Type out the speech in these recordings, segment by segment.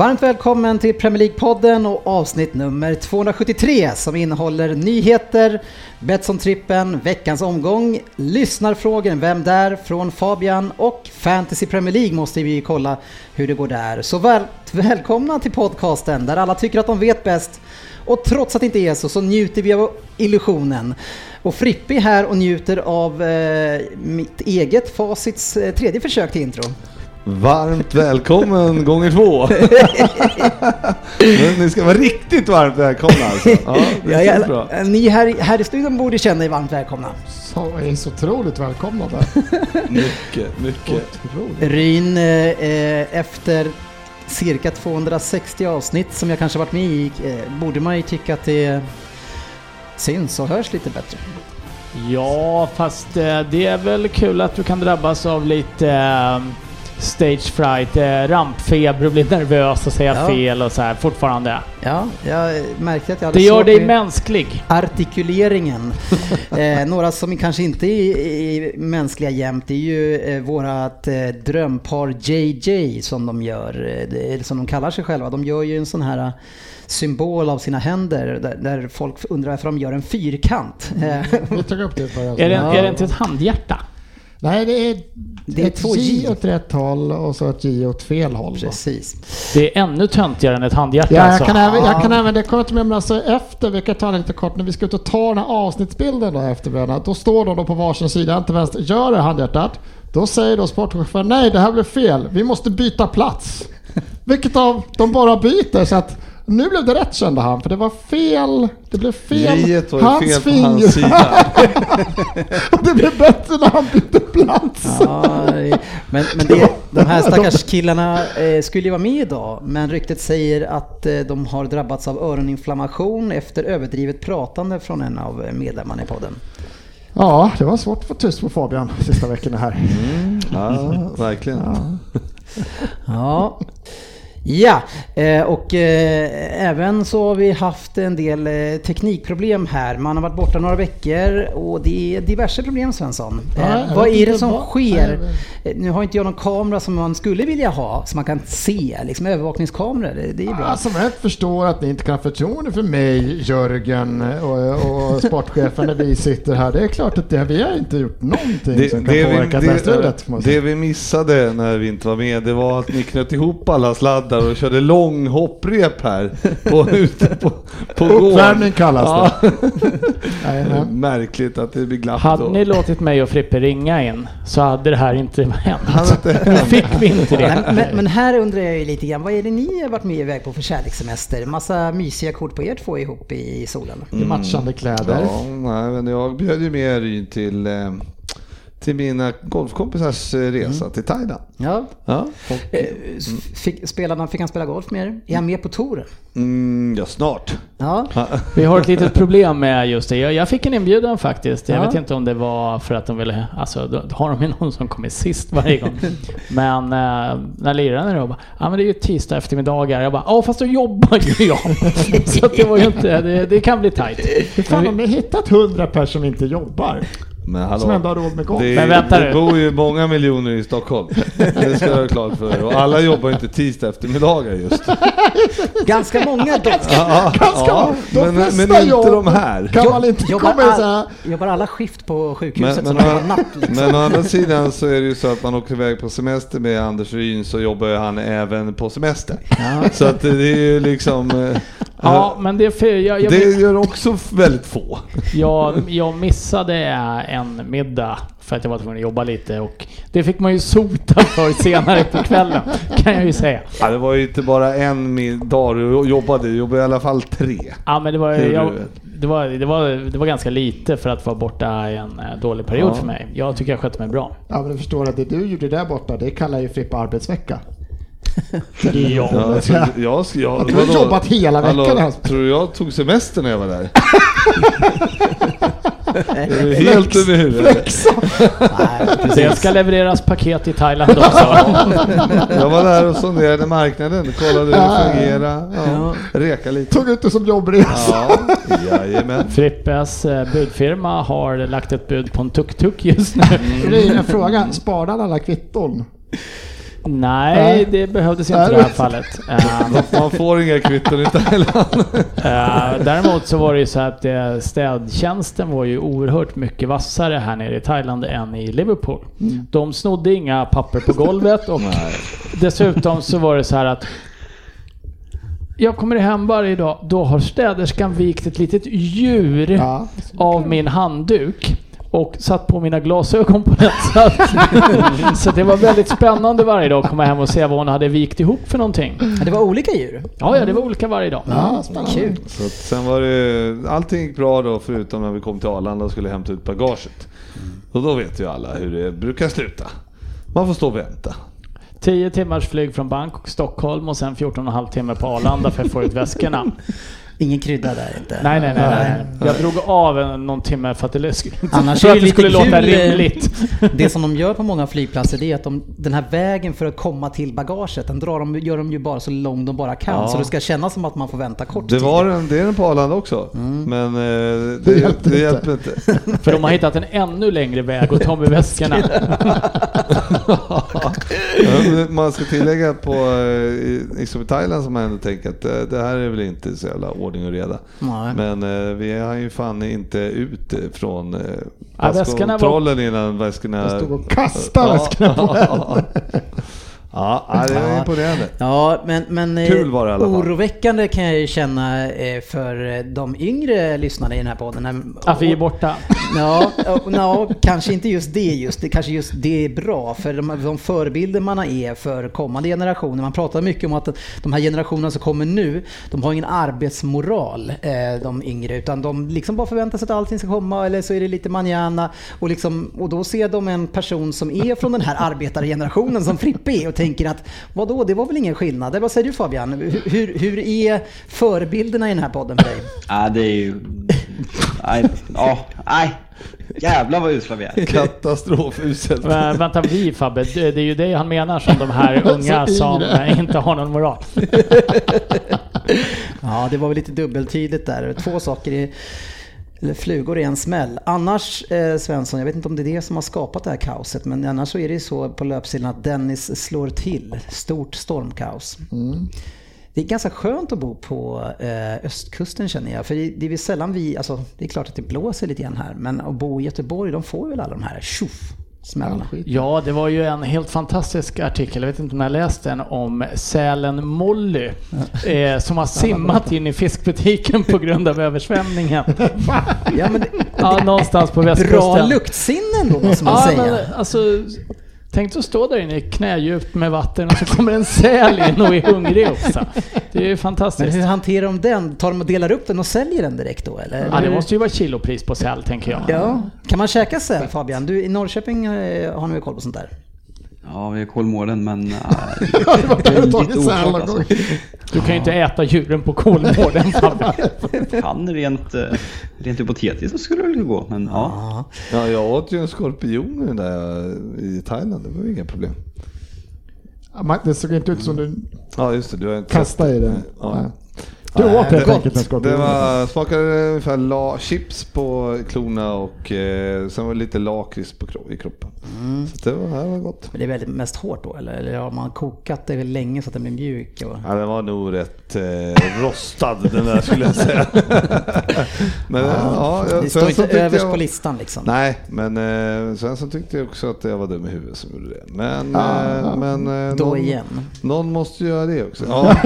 Varmt välkommen till Premier League-podden och avsnitt nummer 273 som innehåller nyheter, Betsson-trippen, veckans omgång, lyssnarfrågor, vem där, från Fabian och Fantasy Premier League måste vi ju kolla hur det går där. Så väl, välkomna till podcasten där alla tycker att de vet bäst och trots att det inte är så så njuter vi av illusionen. Och Frippe är här och njuter av eh, mitt eget Facits eh, tredje försök till intro. Varmt välkommen gånger två. Men ni ska vara riktigt varmt välkomna alltså. Ja, det Ja, ja, bra. ni här, här i studion borde känna er varmt välkomna. Så är så otroligt välkomnade. Mycket, mycket. Otroligt. Ryn, eh, eh, efter cirka 260 avsnitt som jag kanske varit med i, eh, borde man ju tycka att det syns och hörs lite bättre. Ja, fast eh, det är väl kul att du kan drabbas av lite eh, stage fright, eh, rampfeber och bli nervös och säga Ja. fel och så här fortfarande. Ja, jag märkte att jag hade Det gör dig mänsklig. artikuleringen. eh, några som kanske inte är, är mänskliga jämt är ju eh, vårat eh, drömpar JJ som de gör, eh, som de kallar sig själva. De gör ju en sån här eh, symbol av sina händer där, där folk undrar varför de gör en fyrkant. Eh, Vi tog upp det förra Är det, är det inte ett handhjärta? Nej, det är, Det är ett två J åt rätt håll och så ett J åt fel håll. då. Precis. Det är ännu töntigare än ett handhjärta Ja, jag alltså. kan, även, jag kan även, det kommer till mig men alltså efter, vi kan ta det lite kort, när vi ska ut och ta den här avsnittsbilden då efter varandra, då står de då på varsin sida, inte vänster, gör det handhjärtat. Då säger då sportchefen, nej det här blev fel, vi måste byta plats. Vilket av de bara byter så att nu blev det rätt kände han, för det var fel, det blev fel. J-et var ju fel på finger. hans sida. Det blev bättre när han bytte plats. Ja, men men det, de här stackars killarna eh, skulle ju vara med idag, men ryktet säger att eh, de har drabbats av öroninflammation efter överdrivet pratande från en av medlemmarna i podden. Ja, det var svårt att få tyst på Fabian sista veckorna här. Ja, verkligen. Ja. Ja, eh, och eh, även så har vi haft en del eh, teknikproblem här. Man har varit borta några veckor och det är diverse problem Svensson. Ja, vad är det som vad- sker? Nej, Nu har inte jag någon kamera som man skulle vilja ha, som man kan se, liksom övervakningskameror. Det, det är bra. Alltså, jag förstår att ni inte kan ha förtroende för mig, Jörgen och, och sportchefen när vi sitter här. Det är klart att det, vi har inte gjort någonting Det, som kan det, vi, påverka det man det, det vi missade när vi inte var med, det var att ni knöt ihop alla sladdar och körde lång hopprep här på, ute på, på. Uppvärmning kallas Ja. det. Nej. Märkligt att det blir glapp Hade då. ni låtit mig och Frippe ringa in så hade det här inte hänt. Hade inte Nu fick vi inte det. Men, men, men här undrar jag ju lite grann, vad är det ni har varit med iväg på för kärlekssemester? Massa mysiga kort på er två ihop i solen. I matchande kläder. Ja, nej, men jag bjöd ju med Ryn till, eh, till mina golfkompisars eh, resa till Thailand. Ja. Ja, och, Eh, Fick, spelarna, fick han spela golf med er? Är han med på touren? mm, ja, snart. Ja. Vi har ett litet problem med just det. Jag, jag fick en inbjudan faktiskt. Jag Ja. vet inte om det var för att de ville... Alltså, då, då har de ju någon som kommer sist varje gång. Men eh, när liraren då bara, ja men det är ju tisdag eftermiddagar. Jag bara, ja fast då jobbar ju jag. Så det var ju inte... Det, det kan bli tajt. Hur fan har ni hittat hundra personer som inte jobbar? Men hallå, Som ändå har råd med golf? det, Men vänta det nu. bor ju många miljoner i Stockholm. Det ska du ha klart för. Och alla jobbar ju inte tisdag eftermiddagar just. Ganska många dock. Ja, Ganska, de men, men inte jobb de här. Kan man inte Jobbar, komma in så här, all, jobbar alla skift på sjukhuset Men, som men, natt liksom? men å andra sidan så är det ju så att man åker iväg på semester med Anders Ryn så jobbar han även på semester. Så att det är ju liksom... eh, Ja, men det är för, jag, jag, det gör också väldigt få. jag, jag missade en middag för att jag var tvungen att jobba lite och det fick man ju sota för senare på kvällen, kan jag ju säga. Ja, det var ju inte bara en min- dag du jobbade, du jobbade i alla fall tre. Ja, men det var, jag, det, var, det, var, det var ganska lite för att vara borta i en eh, dålig period Ja. för mig. Jag tycker jag skötte mig bra. Ja men du förstår att det du gjorde där borta, det kallar ju Frippe arbetsvecka. Ja. Ja, alltså, jag, jag, jag, Du har vadå? jobbat hela veckan Hallå, här. Tror du jag tog semester när jag var där? är du helt över huvudet? Det ska levereras paket i Thailand också. Jag var där och sonderade marknaden, kollade hur det fungerade, ja, reka lite. Tog ut det som jobbresa. Ja, jajamän. Frippes eh, budfirma har lagt ett bud på en tuk-tuk just nu. Det är en fråga, sparade alla kvitton? Nej, det behövdes inte i det här det- fallet. Eh, Man får inga kvitton i Thailand. Eh, däremot så var det ju så att eh, städtjänsten var ju oerhört mycket vassare här nere i Thailand än i Liverpool. De snodde inga papper på golvet och dessutom så var det så här att jag kommer hem varje dag, då har städerskan vikt ett litet djur Ja. av min handduk och satt på mina glasögon på den. Så, att, så det var väldigt spännande varje dag att komma hem och se vad hon hade vikt ihop för någonting. Ja, Det var olika djur. Ja, ja, det var olika varje dag. Ja, spännande. Kul. Så att sen var det, allting gick bra då förutom när vi kom till Arlanda och skulle hämta ut bagaget. Och då vet ju alla hur det brukar sluta. Man får stå och vänta. 10 timmars flyg från Bangkok, Stockholm och sen 14,5 timmar på Arlanda för att få ut väskorna. Ingen krydda där inte. Nej, nej, nej. nej. Jag drog av en- någon timme för att det, sk- Annars för att det skulle låta eh, rimligt. Det som de gör på många flygplatser det är att de, den här vägen för att komma till bagaget, den drar de, gör de ju bara så lång de bara kan. Ja. Så det ska kännas som att man får vänta kort Det tid. var en, det är den på Arlanda också. Men eh, det, Det hjälpte det inte. hjälper inte. För de har hittat en ännu längre väg att ta med väskorna. Man ska tillägga på eh, liksom i Thailand som man ändå tänker att det, det här är väl inte så jävla ordning och reda. Nej. Men eh, vi har ju fan inte ut från eh, Ja, väskorna var- passkontrollen innan väskorna... Jag stod och kastade väskorna på ja, ja, det är imponerande. Ja, men, men eh, Kul var det i alla fall. oroväckande kan jag ju känna eh, för eh, de yngre lyssnarna i den här podden. Att vi är borta. Ja, ja, kanske inte just det just. Det kanske just det är bra för de, de förebilder man är för kommande generationer. Man pratar mycket om att de här generationerna som kommer nu, de har ingen arbetsmoral, de yngre, utan de liksom bara förväntar sig att allting ska komma eller så är det lite manjana och, liksom, och då ser de en person som är från den här arbetargenerationen som Frippe är och tänker att vadå, det var väl ingen skillnad? Eller Vad säger du Fabian? Hur, hur, är förebilderna i den här podden för dig? Ja, det är ju... Nej, ja, nej. Jävlar vad usla vi är. Katastrofuselt. Men, vänta, vi Fabbe, det, det är ju det han menar som de här unga som eh, inte har någon moral. Ja, det var väl lite dubbeltydigt där. Två saker i, eller flugor i en smäll. Annars, eh, Svensson, jag vet inte om det är det som har skapat det här kaoset, men annars så är det ju så på löpsidan att Dennis slår till. Stort stormkaos. Det är ganska skönt att bo på eh, östkusten känner jag. För det, det är väl sällan vi, alltså det är klart att det blåser lite grann här, men att bo i Göteborg, de får väl alla de här tjoff smällarna. Ja, det var ju en helt fantastisk artikel, jag vet inte om ni har läst den, om sälen Molly. Eh, som har simmat in i fiskbutiken på grund av översvämningen. Ja, men det, Ja, någonstans på västkusten. bra luktsinne då måste man Ja, säga. men alltså... Tänk att stå där inne i knädjupt med vatten och så kommer en säl in och är hungrig också. Det är ju Men fantastiskt. hur hanterar de den? Tar de och delar upp den och säljer den direkt då eller? Ja, det måste ju vara kilopris på säl, tänker jag. Ja, kan man käka säl Fabian? Du, I Norrköping eh, har ni väl koll på sånt där? Ja, vi är Kolmården men... äh, Ja, det var där du tagit alltså. Du kan ju inte äta djuren på Kolmården. Han rent, eh, rent hypotetiskt så skulle det gå, men ja. Ja, jag åt ju en skorpion den där i Thailand, det var ju inga problem. Det såg inte ut som du Ja just det, du har inte kastade i det. Ja. Du åt helt det- enkelt en skorpion. Det var, smakade ungefär la, chips på klorna och eh, sen var det lite lakrits i kroppen. Så det var, det var gott. Men det är väldigt mest hårt då eller? Eller har man kokat det länge så att den blir mjuk? Och... Ja, den var nog rätt eh, rostad den där skulle jag säga. men ja, jag, Det står inte överst jag- på listan liksom. Nej, men eh, sen så tyckte jag också att jag var dum i huvudet som gjorde det. Men, Ja, eh, ja. men eh, Då någon, igen. någon måste ju göra det också. Ja.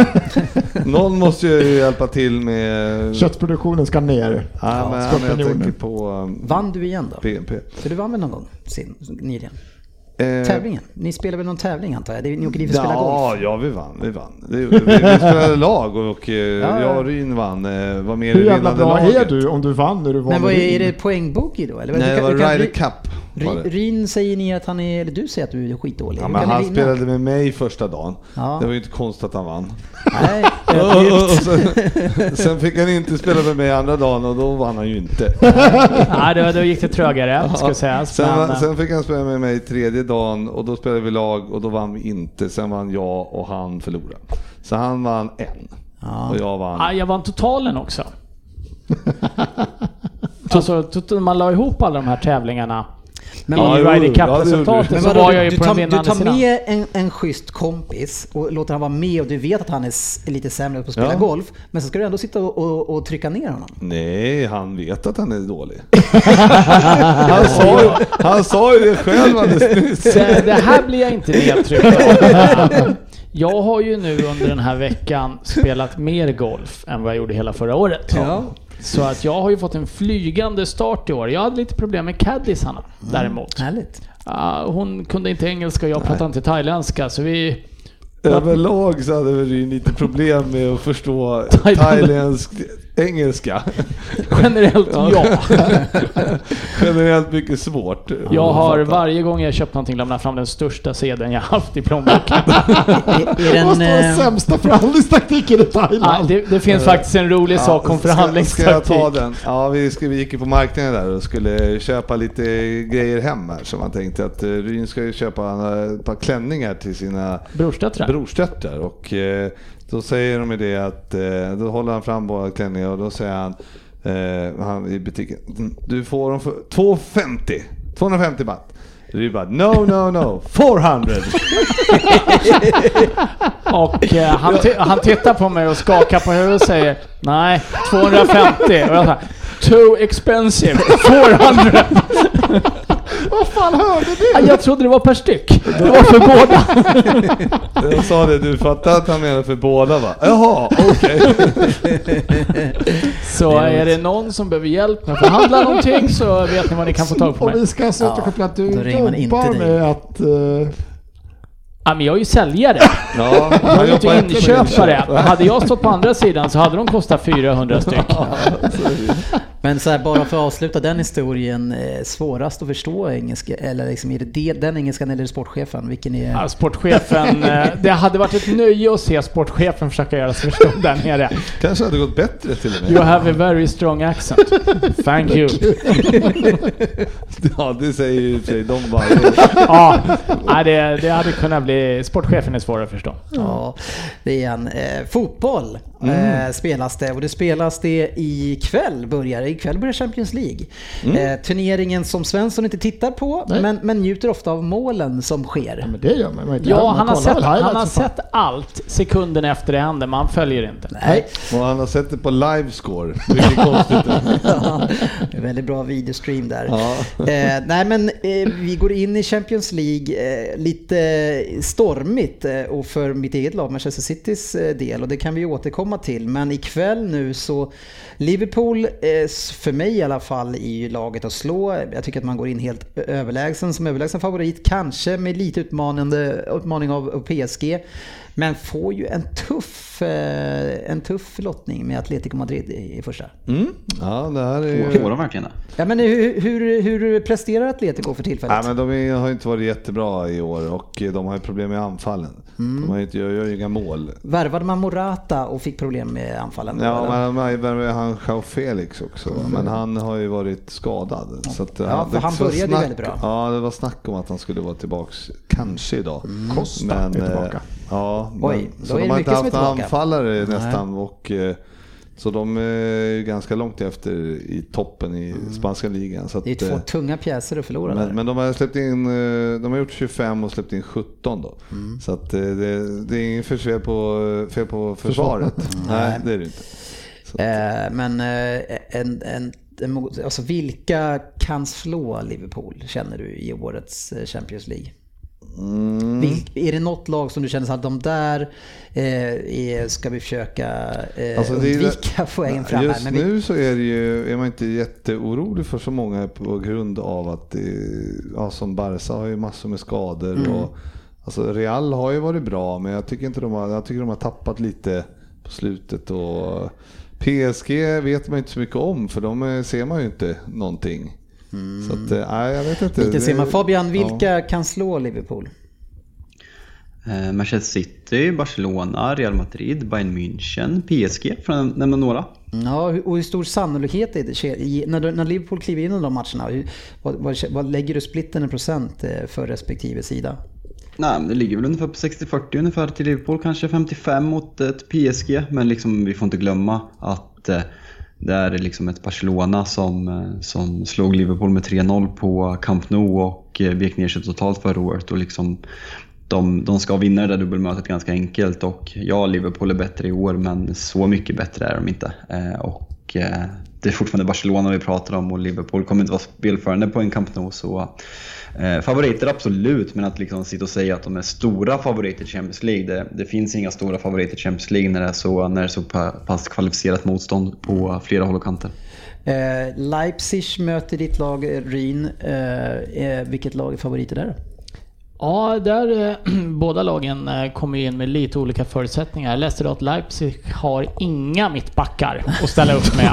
någon måste ju hjälpa till med... Köttproduktionen ska ner. Ja, men jag skorpioner. tänker på um, Vann du igen då? BNP. För du vann väl någon gång sin, nyligen? Eh, Tävlingen? Ni spelar väl någon tävling antar jag? Ni åker dit för att spela Ja, golf? ja, vi vann. Vi vann. Gjorde vi. Vi spelade lag och eh, ja. jag och Ryn vann. eh, Var med i Hur jävla bra laget. är du om du vann när du var Men vad är, är det poängbogey då? Eller? Nej, Du det var Ryder Cup. Ryn säger ni att han är, eller du säger att du är skitdålig. Ja, men han vinna? spelade med mig första dagen. Ja. Det var ju inte konstigt att han vann. Nej, Och, och, sen, sen fick han inte spela med mig andra dagen och då vann han ju inte. Nej, då, då gick det trögare, ska sägas. Sen, Men, sen fick han spela med mig tredje dagen och då spelade vi lag och då vann vi inte. Sen vann jag och han förlorade. Så han vann en. Ja. Och jag vann. ah, jag vann totalen också. alltså, man la ihop alla de här tävlingarna Men i Ja, jo, Ryder Cup-resultatet så var du- jag ju du på tar, den du vinnande tar sidan. med en, en schysst kompis och låter han vara med och du vet att han är lite sämre på att spela Ja. golf. Men så ska du ändå sitta och, och, och trycka ner honom. Nej, han vet att han är dålig. han, sa ju, han sa ju det själv alldeles nyss. Det här blir jag inte nedtryckt av. Jag har ju nu under den här veckan spelat mer golf än vad jag gjorde hela förra året. Ja. Så att jag har ju fått en flygande start i år. Jag hade lite problem med caddisarna däremot. Härligt. Ah, hon kunde inte engelska och jag pratade inte thailändska så vi... Överlag så hade Ryn lite problem med att förstå thailändsk engelska. Generellt ja. Generellt mycket svårt. Jag har varje gång jag köpt någonting lämnat fram den största sedeln jag haft i plånboken. Det Vad står en, den eh, sämsta förhandlingstaktiken i Ah, Thailand? det, det finns faktiskt en rolig sak om ska, ska jag förhandlingstaktik. ta den? Ja, vi, ska, vi gick ju på marknaden där och skulle köpa lite grejer hem här. Så man tänkte att eh, Ryn ska ju köpa eh, ett par klänningar till sina Brorsdöttrar. brorsdöttrar. Och eh, då säger de ju det att, eh, då håller han fram båda klänningarna och då säger han, eh, han i butiken, mm, du får dem för 250, 250 baht. Du bara, no, no, no, 400! Och eh, han, han tittar på mig och skakar på huvudet och säger Nej, 250. Och jag sa Too expensive, 400. Vad fan hörde du? Jag trodde det var per styck. Det var för båda. Jag sa det, du fattar att han menar för båda va? Jaha, okej. Så är det någon som behöver hjälp med att förhandla någonting så vet ni vad ni kan få tag på Och mig. vi ska alltså återkoppla att du då ringer man inte jobbar dig. med att... eh, Ja, men jag är ju säljare. Ja, Jag är ju inte inköpare. inköp. Hade jag stått på andra sidan så hade de kostat 400 styck. men så här, bara för att avsluta den historien, eh, svårast att förstå engelska, eller liksom är det den engelskan eller sportchefen? Vilken är... Ja, sportchefen, eh, det hade varit ett nöje att se sportchefen försöka göra sig förstådd där nere. Kanske hade gått bättre till och med. You have a very strong accent. Thank you. Ja, det säger ju i och för sig de bara. Ja, nej, det, det hade kunnat bli... Eh, sportchefen är svårare att förstå. Ja, det är en eh, fotboll Mm. eh, spelas det och det spelas det ikväll börjar Ikväll börjar Champions League. Mm. Eh, turneringen som Svensson inte tittar på men, men njuter ofta av målen som sker. Ja, men det gör man. man. Ja, Man han har, sett, han har sett allt sekunden efter det händer, men han följer inte. Nej, Och han har sett det på livescore. Mycket konstigt. Ja, det är väldigt bra videostream där. Ja. Eh, nej men eh, vi går in i Champions League eh, lite stormigt eh, och för mitt eget lag Manchester Citys eh, del och det kan vi återkomma till. Men ikväll nu så Liverpool, eh, för mig i alla fall, är ju laget att slå. Jag tycker att man går in helt överlägsen som överlägsen favorit. Kanske med lite utmanande, utmaning av PSG. Men får ju en tuff, eh, en tuff lottning med Atletico Madrid i, första. Mm. Ja, det här är. Får de verkligen det? Ja men hur, hur, hur presterar Atletico för tillfället? Ja, men de har inte varit jättebra i år och de har ju problem med anfallen. De har ju inte, gör, gör ju inga mål. Värvade man Morata och fick problem med anfallen? då, Ja, eller? men värvade han Jao Felix också. Men han har ju varit skadad. Så att, Ja, eh, för han började ju väldigt bra. Ja, det var snack om att han skulle vara tillbaks, kanske idag. Costa är tillbaka. Ja, Oj, men, så de har inte haft anfallare nästan. Och, eh, så de är ganska långt efter i toppen i spanska ligan. Så Det är att, två eh, tunga pjäser att förlora där. men, men de har släppt in, eh, de har gjort 25 och släppt in 17 då. Mm. Så att det, det är inget fel på, fel på försvaret. Nej, det är det inte. Så, Eh, men eh, en, en, alltså vilka kan slå Liverpool känner du i årets Champions League? Mm, är det något lag som du känner att de där eh, ska vi försöka eh, Alltså, det undvika få vägen fram här? Just Men vi, nu så är, det ju, är man inte jätteorolig för så många på grund av att det, ja, som Barca har ju massor med skador. Mm. Och, alltså Real har ju varit bra men jag tycker, inte de har, jag tycker de har tappat lite på slutet. Och PSG vet man inte så mycket om för de eh, ser man ju inte någonting. Så att, nej, jag vet inte. Lite ser man. Det- Fabian, ja. vilka kan slå Liverpool? Eh, Manchester City, Barcelona, Real Madrid, Bayern München, PSG för att nämna några. Ja, hur- och hur stor sannolikhet är det? i- När, när Liverpool kliver in i de matcherna, hur, vad, vad, vad lägger du splitten i procent eh, för respektive sida? Nej, men det ligger väl ungefär på 60-40 ungefär till Liverpool, kanske 55 mot ett PSG. Men liksom, vi får inte glömma att eh, det är liksom ett Barcelona som, eh, som slog Liverpool med 3-0 på Camp Nou och eh, vek ner sig totalt förra året. Och liksom, de, de ska vinna det där dubbelmötet ganska enkelt och ja, Liverpool är bättre i år men så mycket bättre är de inte. Eh, och eh, det är fortfarande Barcelona vi pratar om och Liverpool kommer inte vara spelförande på en Camp Nou så eh, favoriter absolut men att liksom sitta och säga att de är stora favoriter i Champions League, det, det finns inga stora favoriter i Champions League när det är så, när det är så pa- pass kvalificerat motstånd på flera håll och kanter. Eh, Leipzig möter ditt lag Rhin. Eh, eh, vilket lag är favoriter där? Ja, där eh, båda lagen eh, kommer ju in med lite olika förutsättningar. Jag läste att Leipzig har inga mittbackar att ställa upp med.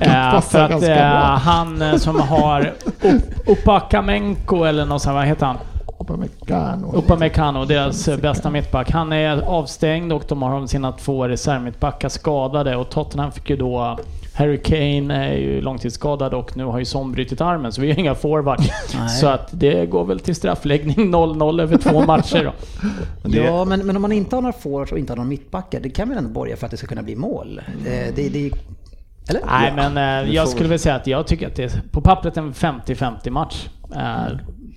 eh, för att eh, han eh, som har Up- Upakamenko eller något sånt, vad heter han? Upamecano. Upamecano, deras bästa mittback. Han är avstängd och de har sina två reservmittbackar skadade och Tottenham fick ju då Harry Kane är ju långtidsskadad och nu har ju Son brutit armen så vi har inga forwards. Så att det går väl till straffläggning 0-0 över två matcher då. Ja, men, men om man inte har några forwards och inte har någon mittbackar, det kan väl ändå borga för att det ska kunna bli mål? Eh, det, det, eller? Nej men eh, jag skulle väl säga att jag tycker att det är på pappret en 50-50 match. Eh,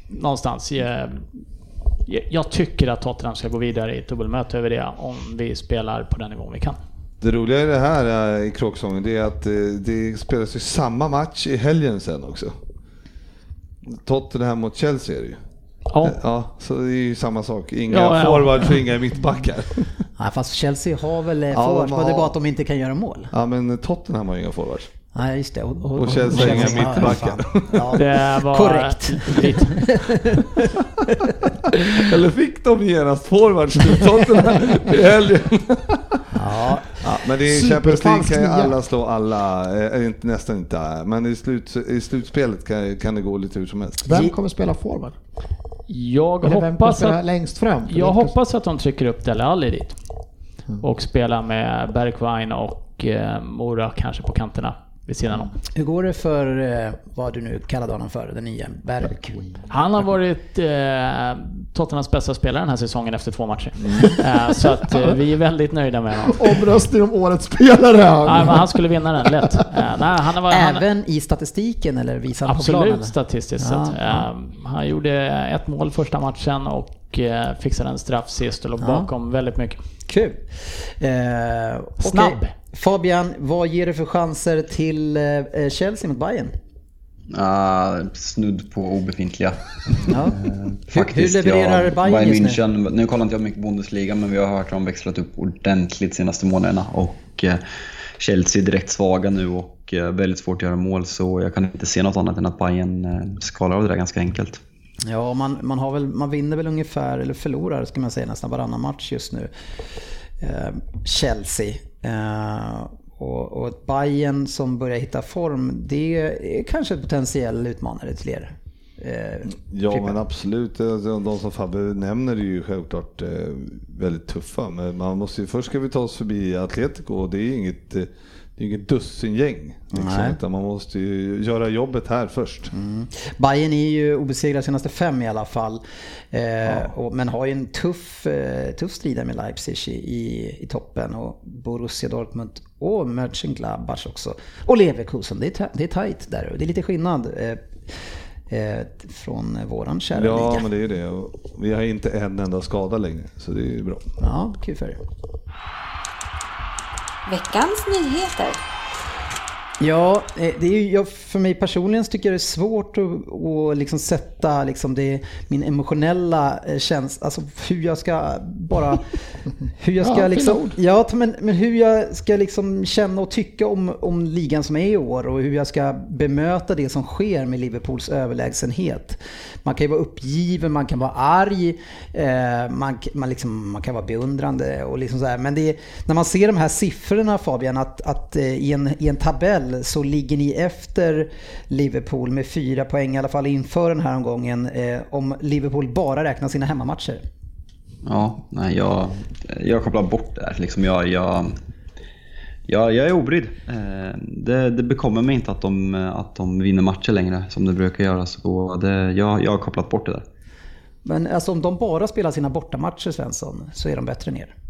någonstans. Jag, jag- jag tycker att Tottenham ska gå vidare i ett dubbelmöte över det om vi spelar på den nivån vi kan. Det roliga i det här eh, i kråksången det är att eh, det spelas ju samma match i helgen sen också. Tottenham mot Chelsea är det ju. Ja, Ja, så det är ju samma sak. Inga Ja, ja. forwards och inga mittbackar. Nej, fast Chelsea har väl eh, Ja, forwards, de men det är har- bara att de inte kan göra mål. Ja, men Tottenham har ju inga forwards. Nej, just det. Och, Och Chelsea har inga mittbackar. Ja. det var... Korrekt. Eller fick de genast forwards till Tottenham i helgen? Ja, Ja, men det är Champions League kan ju alla slå alla, eh, inte, nästan inte, men i, slut, i slutspelet kan, kan det gå lite hur som helst. Vem kommer spela forward? Jag Eller hoppas att, längst fram? Jag hoppas att de trycker upp Dele Alli dit. Och spelar med Bergwijn och eh, Mora kanske på kanterna vid sidan om. hur går det för, eh, vad du nu kallade honom för, den nya Berg? Han har varit eh, Tottenhams bästa spelare den här säsongen efter två matcher. Eh, så att eh, vi är väldigt nöjda med honom. Omröstning om årets spelare. Nej, men han skulle vinna den lätt. Eh, nej, han har varit, han, Även i statistiken eller visar han på plan? Absolut statistiskt Ja, sett. ja. Eh, Han gjorde ett mål första matchen och eh, fixade en straff sist och låg Ja. bakom väldigt mycket. Kul. Eh. Snabb. Fabian, vad ger du för chanser till eh, Chelsea mot Bayern? Ah, snudd på obefintliga. Ja. Faktiskt, hur levererar ja, Bayern just nu? München, nu kollar inte jag mycket Bundesliga men vi har hört att de växlat upp ordentligt senaste månaderna. Och eh, Chelsea är direkt svaga nu och eh, väldigt svårt att göra mål så jag kan inte se något annat än att Bayern eh, skalar av det där ganska enkelt. Ja, man, man, har väl, man vinner väl ungefär, eller förlorar ska man säga, nästan varannan match just nu. Eh, Chelsea. Eh, och, och ett Bayern som börjar hitta form, det är kanske en potentiell utmanare till er. Eh, Ja men absolut, Alltså, de som Fabbe nämner är ju självklart eh, väldigt tuffa. Men man måste ju, först ska vi ta oss förbi Atletico och det är inget, eh, det är inget dussingäng. Liksom, man måste ju göra jobbet här först. Bayern är ju obesegrade senaste fem i alla fall. Eh, och, men har ju en tuff, eh, tuff strid med Leipzig i, i, i toppen. Och Borussia Dortmund och Mönchengladbach också. Och Leverkusen, det är, det är tajt där. Det är lite skillnad eh, eh, från våran kära Ja liga. men det är det. Vi har inte en enda skada längre så det är bra. Ja, kul för er. Veckans nyheter. Ja, eh, det är ju, för mig personligen tycker jag det är svårt att, att liksom sätta liksom det, min emotionella eh, känsla, alltså hur jag ska bara, hur jag ska Ja, liksom, ja men, men hur jag ska liksom känna och tycka om, om ligan som är i år och hur jag ska bemöta det som sker med Liverpools överlägsenhet. Man kan ju vara uppgiven, man kan vara arg, eh, man, man, liksom, man kan vara beundrande och liksom så här. Men det är, när man ser de här siffrorna Fabian, att, att i, en, i en tabell så ligger ni efter Liverpool med fyra poäng i alla fall inför den här omgången. Eh, om Liverpool bara räknar sina hemmamatcher. Ja, nej, jag, jag kopplar bort det här. Liksom jag, jag, jag, jag är obrydd. Eh, Det, det bekommer mig inte att de, att de vinner matcher längre som det brukar göra. Så det, jag, jag har kopplat bort det där. Men alltså om de bara spelar sina bortamatcher Svensson så är de bättre än er. Eh,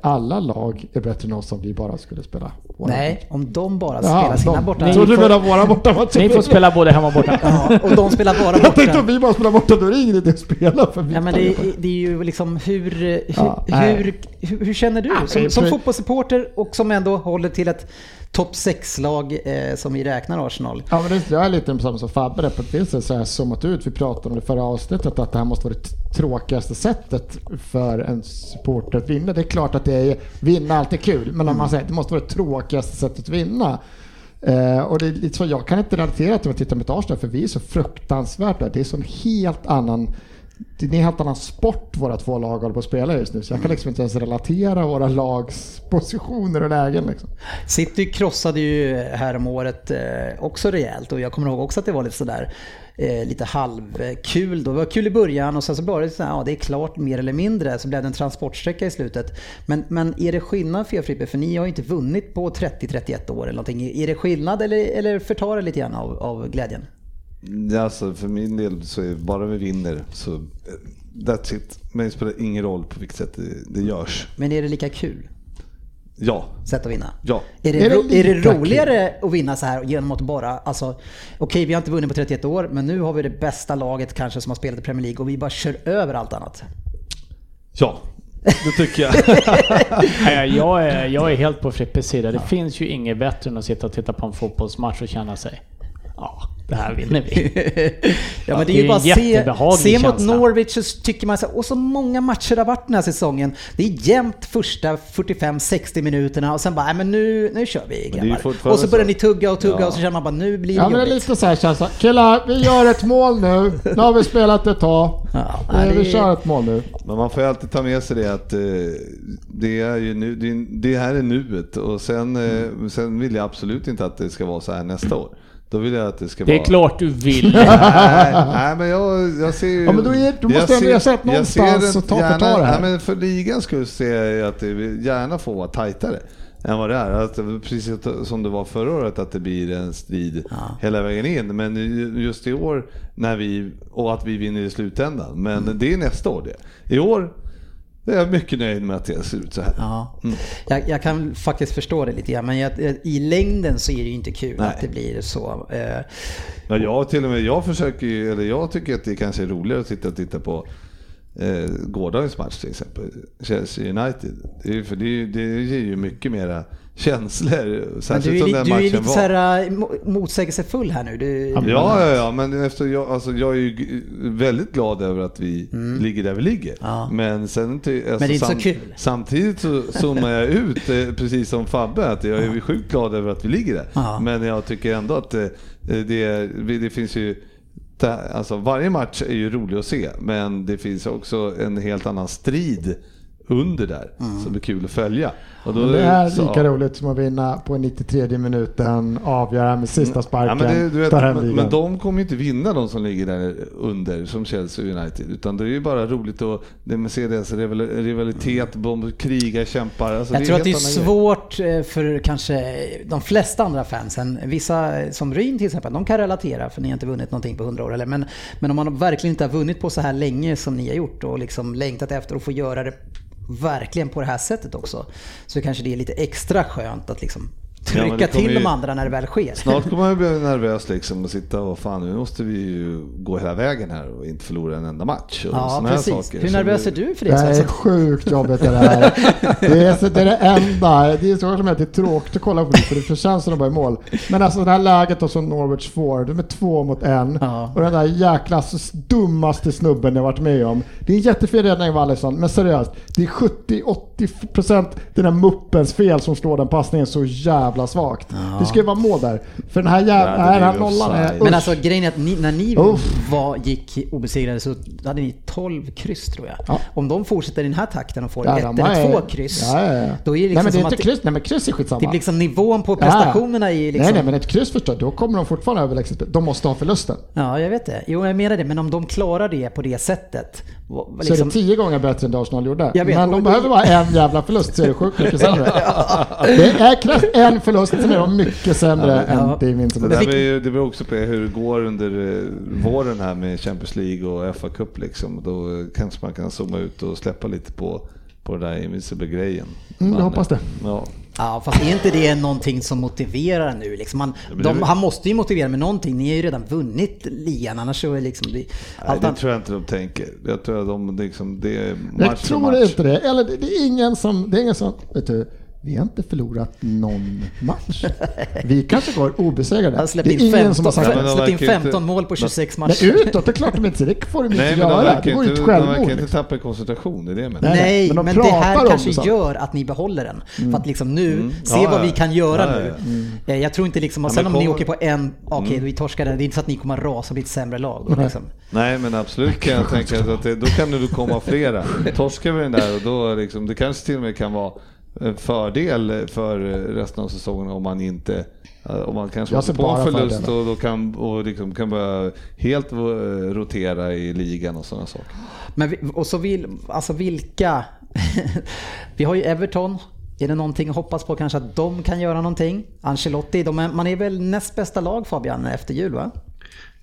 Alla lag är bättre än oss om vi bara skulle spela. våra Nej, om de bara Jaha, spelar sina de- borta... Trodde du menade våra bortamatcher. Ni får spela både hemma och borta. Ja, och de spelar bara Jag tänkte borta. om vi bara spelar borta, då är det ingen idé att spela för vi Ja, men det, är- det är ju liksom hur, hur, Ja, hur, hur, hur känner du som, som fotbollssupporter och som ändå håller till ett topp 6-lag eh, som vi räknar Arsenal? Ja, men det, jag är lite samma som Fabbe där på ett sätt så har jag zoomat ut. Vi pratade om det förra avsnittet att det här måste vara det tråkigaste sättet för en supporter att vinna. Det är klart att det är, vinna är alltid kul, men om man säger att det måste vara det tråkigaste sättet att vinna. Eh, och det är lite så, jag kan inte relatera till att titta mot Arsenal för vi är så fruktansvärt där. Det är så en helt annan det är en helt annan sport våra två lag håller på att spela just nu. Så jag kan liksom inte ens relatera våra lags positioner och lägen. Liksom. City krossade ju här om året eh, också rejält och jag kommer ihåg också att det var lite sådär eh, lite halvkul då. Det var kul i början och sen så började det så här, ja det är klart mer eller mindre. Så blev det en transportsträcka i slutet. Men, men är det skillnad för er Frippe? För ni har ju inte vunnit på 30-31 år eller någonting. Är det skillnad eller, eller förtar det lite grann av, av glädjen? Ja, alltså, för min del så är bara vi vinner så eh, that's it. Men det spelar ingen roll på vilket sätt det, det görs. Men är det lika kul Ja, sätt att vinna? ja. Är det, Är det är det roligare att vinna så här genom att bara, alltså okej vi har inte vunnit på 31 år men nu har vi det bästa laget kanske som har spelat i Premier League och vi bara kör över allt annat. Ja, det tycker jag. Jag, är, jag är helt på Frippes sida. Det finns ju inget bättre än att sitta och titta på en fotbollsmatch och känna sig Ja, det här vinner vi. Ja, men det är ju bara se, se mot. Norwich så tycker man så och så många matcher det har varit den här säsongen. Det är jämnt första 45-60 minuterna och sen bara, men nu, nu kör vi grabbar. Och så börjar ni tugga och tugga Ja. och så känner man bara, nu blir det Ja men det är lite så här känsla. Killar, vi gör ett mål nu. Nu har vi spelat ett tag. Ja, nej, Vi kör ett mål nu. Men man får ju alltid ta med sig det att eh, det, är ju nu, det, här är nuet och sen, eh, sen vill jag absolut inte att det ska vara så här nästa år. Då vill jag att det ska Det är vara... klart du vill. Nej, nej men jag, jag ser ju... Ja, men då är- jag måste jag ser någonstans och ta- gärna, det här. Nej, men för ligans skull ser jag att det gärna får vara tajtare än vad det är. Att, precis som det var förra året, att det blir en strid hela vägen in. Men just i år, när vi, och att vi vinner i slutändan. Men Mm. det är nästa år det. I år är jag mycket nöjd med att det ser ut så här. Ja. Jag, jag kan faktiskt förstå det lite grann, men jag, i längden så är det ju inte kul Nej. att det blir så. Eh, Ja, jag till och med, jag försöker ju, eller jag tycker att det kanske är roligare att sitta och titta på eh, gårdagens match till exempel, Chelsea United. Det är, för det, är det ger ju mycket mera känslor, Men särskilt du är, som den du är matchen lite var. så här, eh, mo- motsägelsefull här nu. Du, Ja, ja, ja, men efter jag, alltså jag är ju väldigt glad över att vi ligger där vi ligger. Mm. Ja. Men, sen, alltså, Men det är inte så kul. Samtidigt så zoomar jag ut, eh, precis som Fabbe, att jag är ju sjukt glad över att vi ligger där. Ja. Men jag tycker ändå att eh, det, det finns ju Alltså varje match är ju rolig att se, men det finns också en helt annan strid under där Mm. som är kul att följa. Och då Men det är så- lika roligt som att vinna på 93 minuten, avgöra med sista Ja, sparken, men, det, du vet, men, men de kommer ju inte vinna de som ligger där under som Chelsea United. Utan det är ju bara roligt att det med rival- rivalitet, de krigar, kämpar. Alltså, Jag tror att det är svårt eh, för kanske de flesta andra fansen. Vissa eh, som Ryn till exempel, de kan relatera för ni har inte vunnit någonting på 100 år. Eller, men, men om man verkligen inte har vunnit på så här länge som ni har gjort och liksom längtat efter att få göra det verkligen på det här sättet också. Så kanske det är lite extra skönt att liksom trycka kommer till ju- de andra när det väl sker. Snart kommer man ju bli nervös liksom och sitta och fan nu måste vi ju gå hela vägen här och inte förlora en enda match. Och Ja, såna här precis. saker. Hur nervös är du för det? Det är sjukt jobbigt det här. Det är, så- det är det enda. Det är så som att det är tråkigt att kolla på det för det känns som att de bara är i mål. Men alltså det här läget då som Norwich får, de är två mot en. Ja. Och den där jäkla dummaste snubben jag varit med om. Det är en jättefin räddning av Alisson, men seriöst. Det är 70-80% den där muppens fel som slår den passningen så jävla jävla svagt. Det ska ju vara mål där. För den här jävla, Ja, den här nollan är... offside. Men usch. alltså grejen är att ni, när ni var, gick obesegrade så hade ni 12 kryss tror jag. Ja. Om de fortsätter i den här takten och får Ja, ett eller två kryss. Ja, ja, ja. Då är det liksom Nej men det är som inte att kryss, nej men kryss är skitsamma. det blir liksom nivån på Ja. prestationerna i liksom... Nej nej men ett kryss förstår du, då kommer de fortfarande överlägset. De måste ha förlusten. Ja, jag vet det. Jo, jag menar det. Men om de klarar det på det sättet. vad- Så är Liksom, det tio gånger bättre än det Arsenal gjorde. Jag vet, men de behöver bara en jävla förlust så är det sjukt mycket sämre. Det är krävs en förlust, sen är de mycket sämre Ja. än det Det, där vilk- blir, ju- det beror också på hur det går under eh, våren här med Champions League och FA Cup liksom. Då kanske man kan zooma ut och släppa lite på, på det där Invincible-grejen. Mm, jag hoppas det. Ja. ja, fast är inte det någonting som motiverar nu? Liksom men de, det- han måste ju motivera med någonting. Ni har ju redan vunnit ligan, annars så är liksom... Det, Nej, det tror jag inte de tänker. Jag tror att de liksom, det är match Jag tror match. inte det. Eller det, det är ingen som, det är ingen som, vet du, vi har inte förlorat någon match. Vi kanske går obesegrade. Han släppt Det är in ingen 15, som har sagt Ja, men det. de släppt in verkar ju 15 inte- mål på 26 Men matcher. utåt, det är klart de inte det får de inte Nej, men de göra. Det vore ju inte, ett de verkar självmord. inte tappa koncentration, det är det jag menar. Nej, Nej, men men, de det pratar här kanske det så. gör att ni behåller den. För att liksom nu, se Ja, vad ja. vi kan göra Ja, nu. ja, Eh, Jag tror inte liksom, och Ja, sen men om ni åker på en, okej vi torskar den, det är inte så att ni kommer att rasa och bli ett sämre lag. då, Liksom. Nej men absolut kan jag tänka att det, då kan det komma flera. Torskar vi den där och då liksom, det kanske till och med kan vara fördel för resten av säsongen om man inte om man kanske åker på en bara förlust och då kan, och liksom kan börja helt eh, rotera i ligan och sådana saker. Men vi, och så vill, alltså vilka, vi har ju Everton, är det någonting att hoppas på kanske att de kan göra någonting? Ancelotti, de är, man är väl näst bästa lag Fabian efter jul va?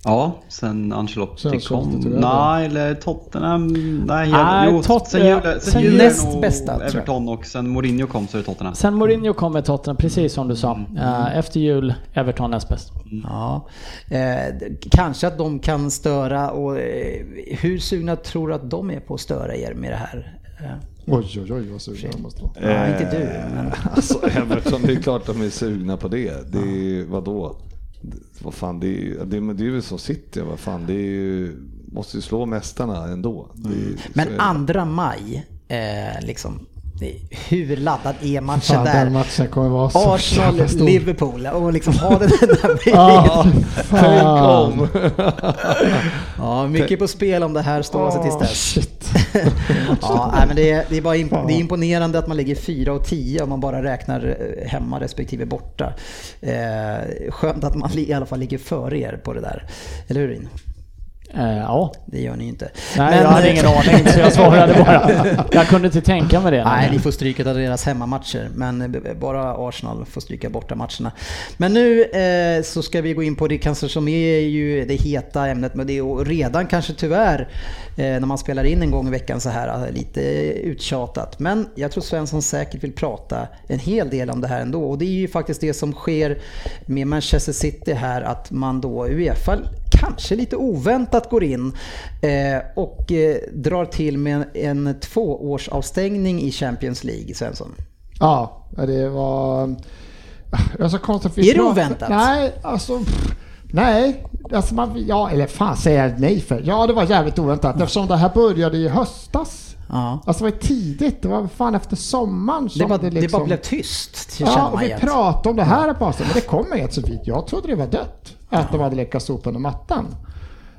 Ja, sen Ancelotti Sen kom. Nej, eller Tottenham. Nej, Nej, jo, Tot- sen jul, sen sen näst bästa. Everton och sen Mourinho kom så är det Tottenham. Sen Mourinho kom med Tottenham, precis som du sa. Eh, Efter jul, Everton näst bäst. Ja, eh, kanske att de kan störa och eh, hur sugna tror du att de är på att störa er med det här? Eh, Oj, oj, oj vad sugen jag måste vara. Ja, inte du, men- Alltså Everton, det är klart de är sugna på det. Det är vadå? Vad fan, det är ju det, det är väl så City, vad fan, det är ju, måste ju slå mästarna ändå. Är, Men det. andra maj, eh, liksom, hur laddad är matchen Fan, den där? matchen kommer vara så Arsenal, stor. Liverpool och liksom ha den där om! Ja, mycket på spel om det här står sig tills Åh, dess. Ja, nej, men det är, det, är bara imp- det är imponerande att man ligger 4 och 10 om man bara räknar eh, hemma respektive borta. Eh, skönt att man i alla fall ligger före er på det där. Eller hur Rin? Eh, ja. Det gör ni inte. Nej, jag hade ingen aning så jag svarade bara. Jag kunde inte tänka mig det. Nej, ni får stryka av deras hemmamatcher, men eh, bara Arsenal får stryka borta matcherna. Men nu eh, så ska vi gå in på det kanske som är ju det heta ämnet, men det är redan kanske tyvärr eh, när man spelar in en gång i veckan så här eh, lite uttjatat. Men jag tror Svensson säkert vill prata en hel del om det här ändå och det är ju faktiskt det som sker med Manchester City här att man då Uefa kanske lite oväntat går in eh, och eh, drar till med en tvåårsavstängning i Champions League, Svensson. Ja, det var... Det var så konstigt. för vi Är det oväntat? Nej, alltså... Nej, alltså man, ja, eller fan säger jag nej för? Ja, det var jävligt oväntat eftersom det här började i höstas. Ja. Alltså det var tidigt, det var fan efter sommaren som Det bara, det det liksom... bara blev tyst, Ja, och vi igen. pratade om det här på avstånd, men det kom inget så vitt. Jag trodde det var dött, att de hade lyckats sopa under mattan.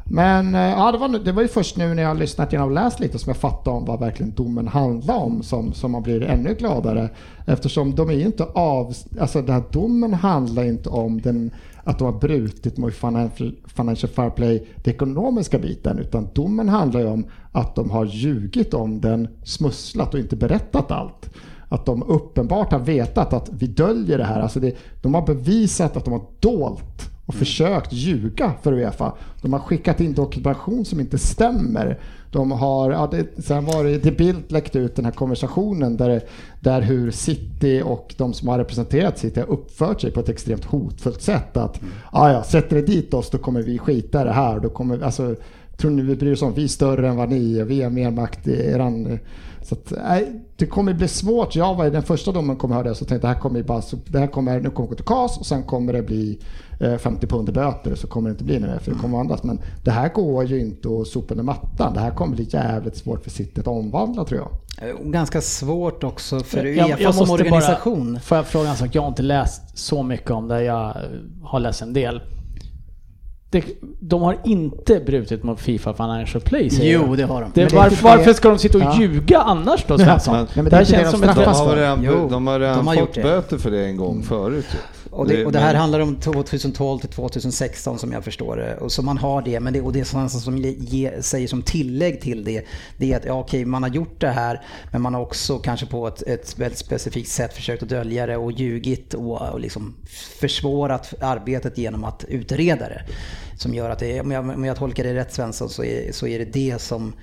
Men eh, ja, det, var, det var ju först nu när jag har lyssnat igenom och läst lite som jag fattade om vad verkligen domen handlar om som, som man blir ännu gladare. Eftersom de är inte av... Alltså den här domen handlar inte om den, att de har brutit mot financial, fair play, den ekonomiska biten, utan domen handlar ju om att de har ljugit om den, smusslat och inte berättat allt att de uppenbart har vetat att vi döljer det här. Alltså det, de har bevisat att de har dolt och försökt ljuga för Uefa. De har skickat in dokumentation som inte stämmer. De har, ja, det, sen var det, det Bildt läckt ut den här konversationen där, där hur City och de som har representerat City har uppfört sig på ett extremt hotfullt sätt. Att ja, ja, sätter det dit oss då kommer vi skita det här. Då kommer, alltså, tror ni vi bryr oss om? Vi är större än vad ni är, vi har mer makt i eran... Så att, nej, det kommer bli svårt. Jag var i den första domen kom höra det så tänkte det här kommer bara, så- det här kommer, nu kommer gå till KAS och sen kommer det bli eh, 50 pund i böter så kommer det inte bli något för det kommer andras. Men det här går ju inte att sopa under mattan. Det här kommer bli jävligt svårt för City att omvandla tror jag. Eh, och Ganska svårt också för Uefa jag som organisation. Bara, får jag fråga en sak? Jag har inte läst så mycket om det. Jag har läst en del. Det, de har inte brutit mot Fifa Financial Play säger Jo, de. det har de. Det, varför, varför ska de sitta och Ja. ljuga annars då Svensson? Men- men det här känns som de ett... straffas De har för. redan, de har redan de har fått böter för det en gång förut. ju. Och det, och det här men- handlar om 2012 till 2016 som jag förstår det. Och så man har det, men det, och det som, som ge, säger som tillägg till det, det är att ja, okej, man har gjort det här, men man har också kanske på ett, ett väldigt specifikt sätt försökt att dölja det och ljugit och, och liksom försvårat arbetet genom att utreda det. Som gör att det, om jag, om jag tolkar det rätt Svensson så är, så är det det som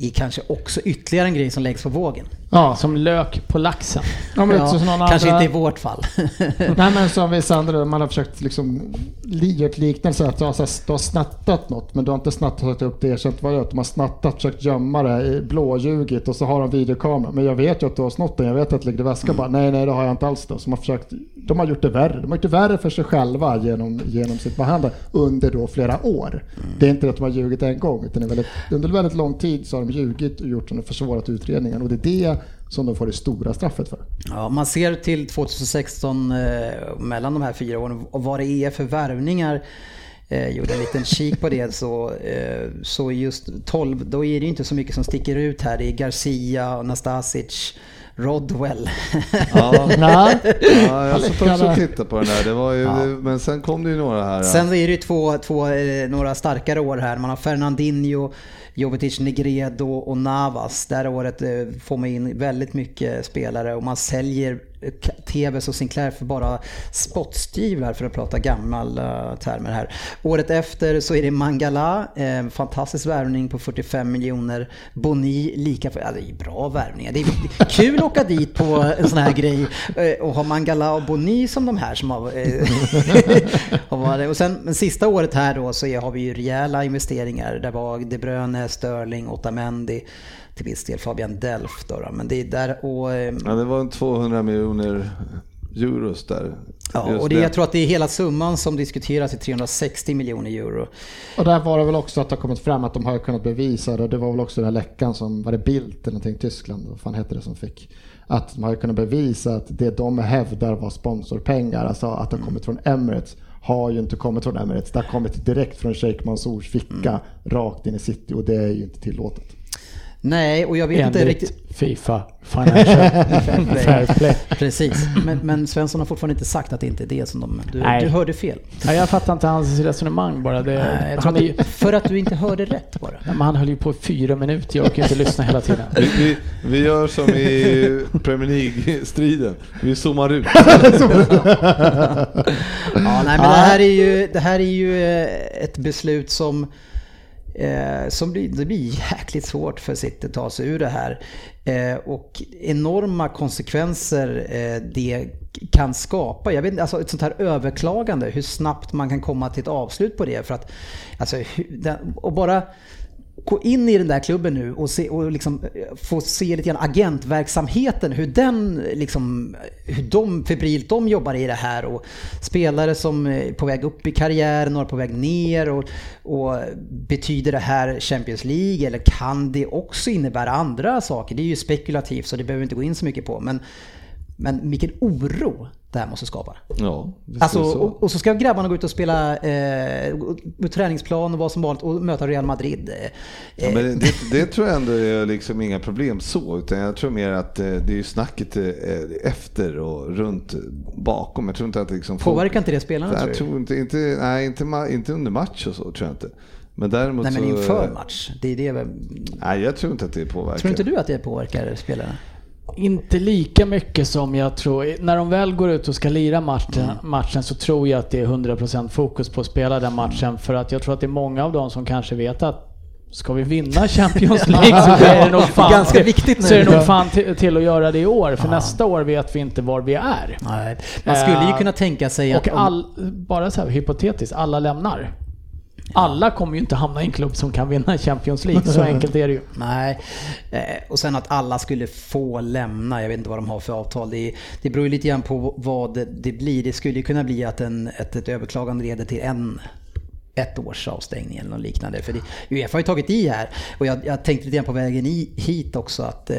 är kanske också ytterligare en grej som läggs på vågen. Ja, Som lök på laxen. ja, men Ja, kanske andra- inte i vårt fall. Nej men som vissa andra, man har försökt liksom li- göra ett liknelse att du har, så här, du har snattat något men du har inte snattat upp det erkänt vad det är. De har snattat, försökt gömma det, i blåljugit och så har de videokamera. Men jag vet ju att du har snott den, jag vet att det ligger i väskan. Bara, nej nej det har jag inte alls då. Så de har, försökt, de har gjort det värre. De har gjort det värre för sig själva genom, genom sitt behandlande under då flera år. Det är inte att de har ljugit en gång utan det är väldigt, under väldigt lång tid så har de ljugit och gjort som försvårat utredningen. Och det är det som de får det stora straffet för. Ja, man ser till 2016 eh, mellan de här fyra åren och vad det är för värvningar. Eh, gjorde en liten kik på det så, eh, så just 12, då är det ju inte så mycket som sticker ut här. Det är Garcia, Nastasic, Rodwell. Ja, ja, jag satt också och tittade på den där. Det var ju, Men sen kom det ju några här. Sen är det ju två, två, eh, några starkare år här. Man har Fernandinho, Jovetic, Negredo och Navas. Det här året eh, får man in väldigt mycket spelare och man säljer TVs och Sinclair för bara spottstyvlar för att prata gamla eh, termer här. Året efter så är det Mangala, eh, fantastisk värvning på 45 miljoner. Boni lika för, ja, det är bra värvningar. Det är kul att åka dit på en sån här grej eh, och ha Mangala och Boni som de här som har, eh, har varit. Och sen men sista året här då så är, har vi ju rejäla investeringar. Där var De Bruyne, Sterling, Otamendi, till viss del Fabian Delft då, då. Men det är där och eh, Ja, det var en 200 miljoner euros där. Ja, Just och det, jag tror att det är hela summan som diskuteras i 360 miljoner euro. Och där var det väl också att det har kommit fram att de har kunnat bevisa det. Det var väl också den här läckan som, var det Bildt eller någonting, Tyskland, vad fan hette det som fick? Att de har kunnat bevisa att det de hävdar var sponsorpengar, alltså att det har kommit från Emirates, har ju inte kommit från Emirates. Det har kommit direkt från Sheikh Mansours ficka, rakt in i city och det är ju inte tillåtet. Nej, och jag vet inte Enligt riktigt... Fifa Financial Fair Play. Precis, men, men Svensson har fortfarande inte sagt att det inte är det som de... Du, Nej. du hörde fel. Ja, jag fattar inte hans resonemang bara. Det, Nej, han, är ju, för att du inte hörde rätt bara. men han höll ju på i fyra minuter, jag orkar inte lyssna hela tiden. Vi, vi, vi gör som i Premier League-striden. Vi zoomar ut. Ja, nej, men det här är ju, det här är ju eh, ett beslut som, eh, som blir, det blir jäkligt svårt för City att ta sig ur det här. Eh, och enorma konsekvenser eh, det kan skapa. Jag vet inte, alltså ett sånt här överklagande, hur snabbt man kan komma till ett avslut på det. För att, alltså, och bara gå in i den där klubben nu och, se, och liksom eh, få se lite grann agentverksamheten, hur den liksom, hur de febrilt de jobbar i det här och spelare som är på väg upp i karriären, några på väg ner och, och betyder det här Champions League eller kan det också innebära andra saker? Det är ju spekulativt så det behöver vi inte gå in så mycket på men, men vilken oro det här måste skapa. Ja, Alltså, så. och, och så ska grabbarna gå ut och spela eh, träningsplan och vad som vanligt och möta Real Madrid. Eh, Ja, men det, det tror jag ändå är liksom inga problem så, utan jag tror mer att eh, det är snacket eh, efter och runt bakom. Jag tror inte att liksom... Påverkar inte det spelarna tror Jag tror inte, inte, nej, inte, inte under match och så tror jag inte. Men däremot Nej men så... inför match. Det är det Nej, jag tror inte att det påverkar. Tror inte du att det påverkar spelarna? Inte lika mycket som jag tror. När de väl går ut och ska lira matchen, Mm. matchen så tror jag att det är 100% fokus på att spela den matchen. För att jag tror att det är många av dem som kanske vet att Ska vi vinna Champions League så är det nog fan, Ganska viktigt nu. så är det nog fan till, till att göra det i år. För nästa år vet vi inte var vi är. Nej. Man skulle ju Eh, kunna tänka sig att... Och all, bara så här hypotetiskt, alla lämnar. Alla kommer ju inte hamna i en klubb som kan vinna Champions League, så enkelt är det ju. Nej, eh, och sen att alla skulle få lämna, jag vet inte vad de har för avtal. Det, det beror ju lite grann på vad det, det blir. Det skulle ju kunna bli att en, ett, ett överklagande leder till en ett års avstängning eller något liknande. För det, Uefa har ju tagit i här. Och jag, jag tänkte lite grann på vägen i, hit också att eh,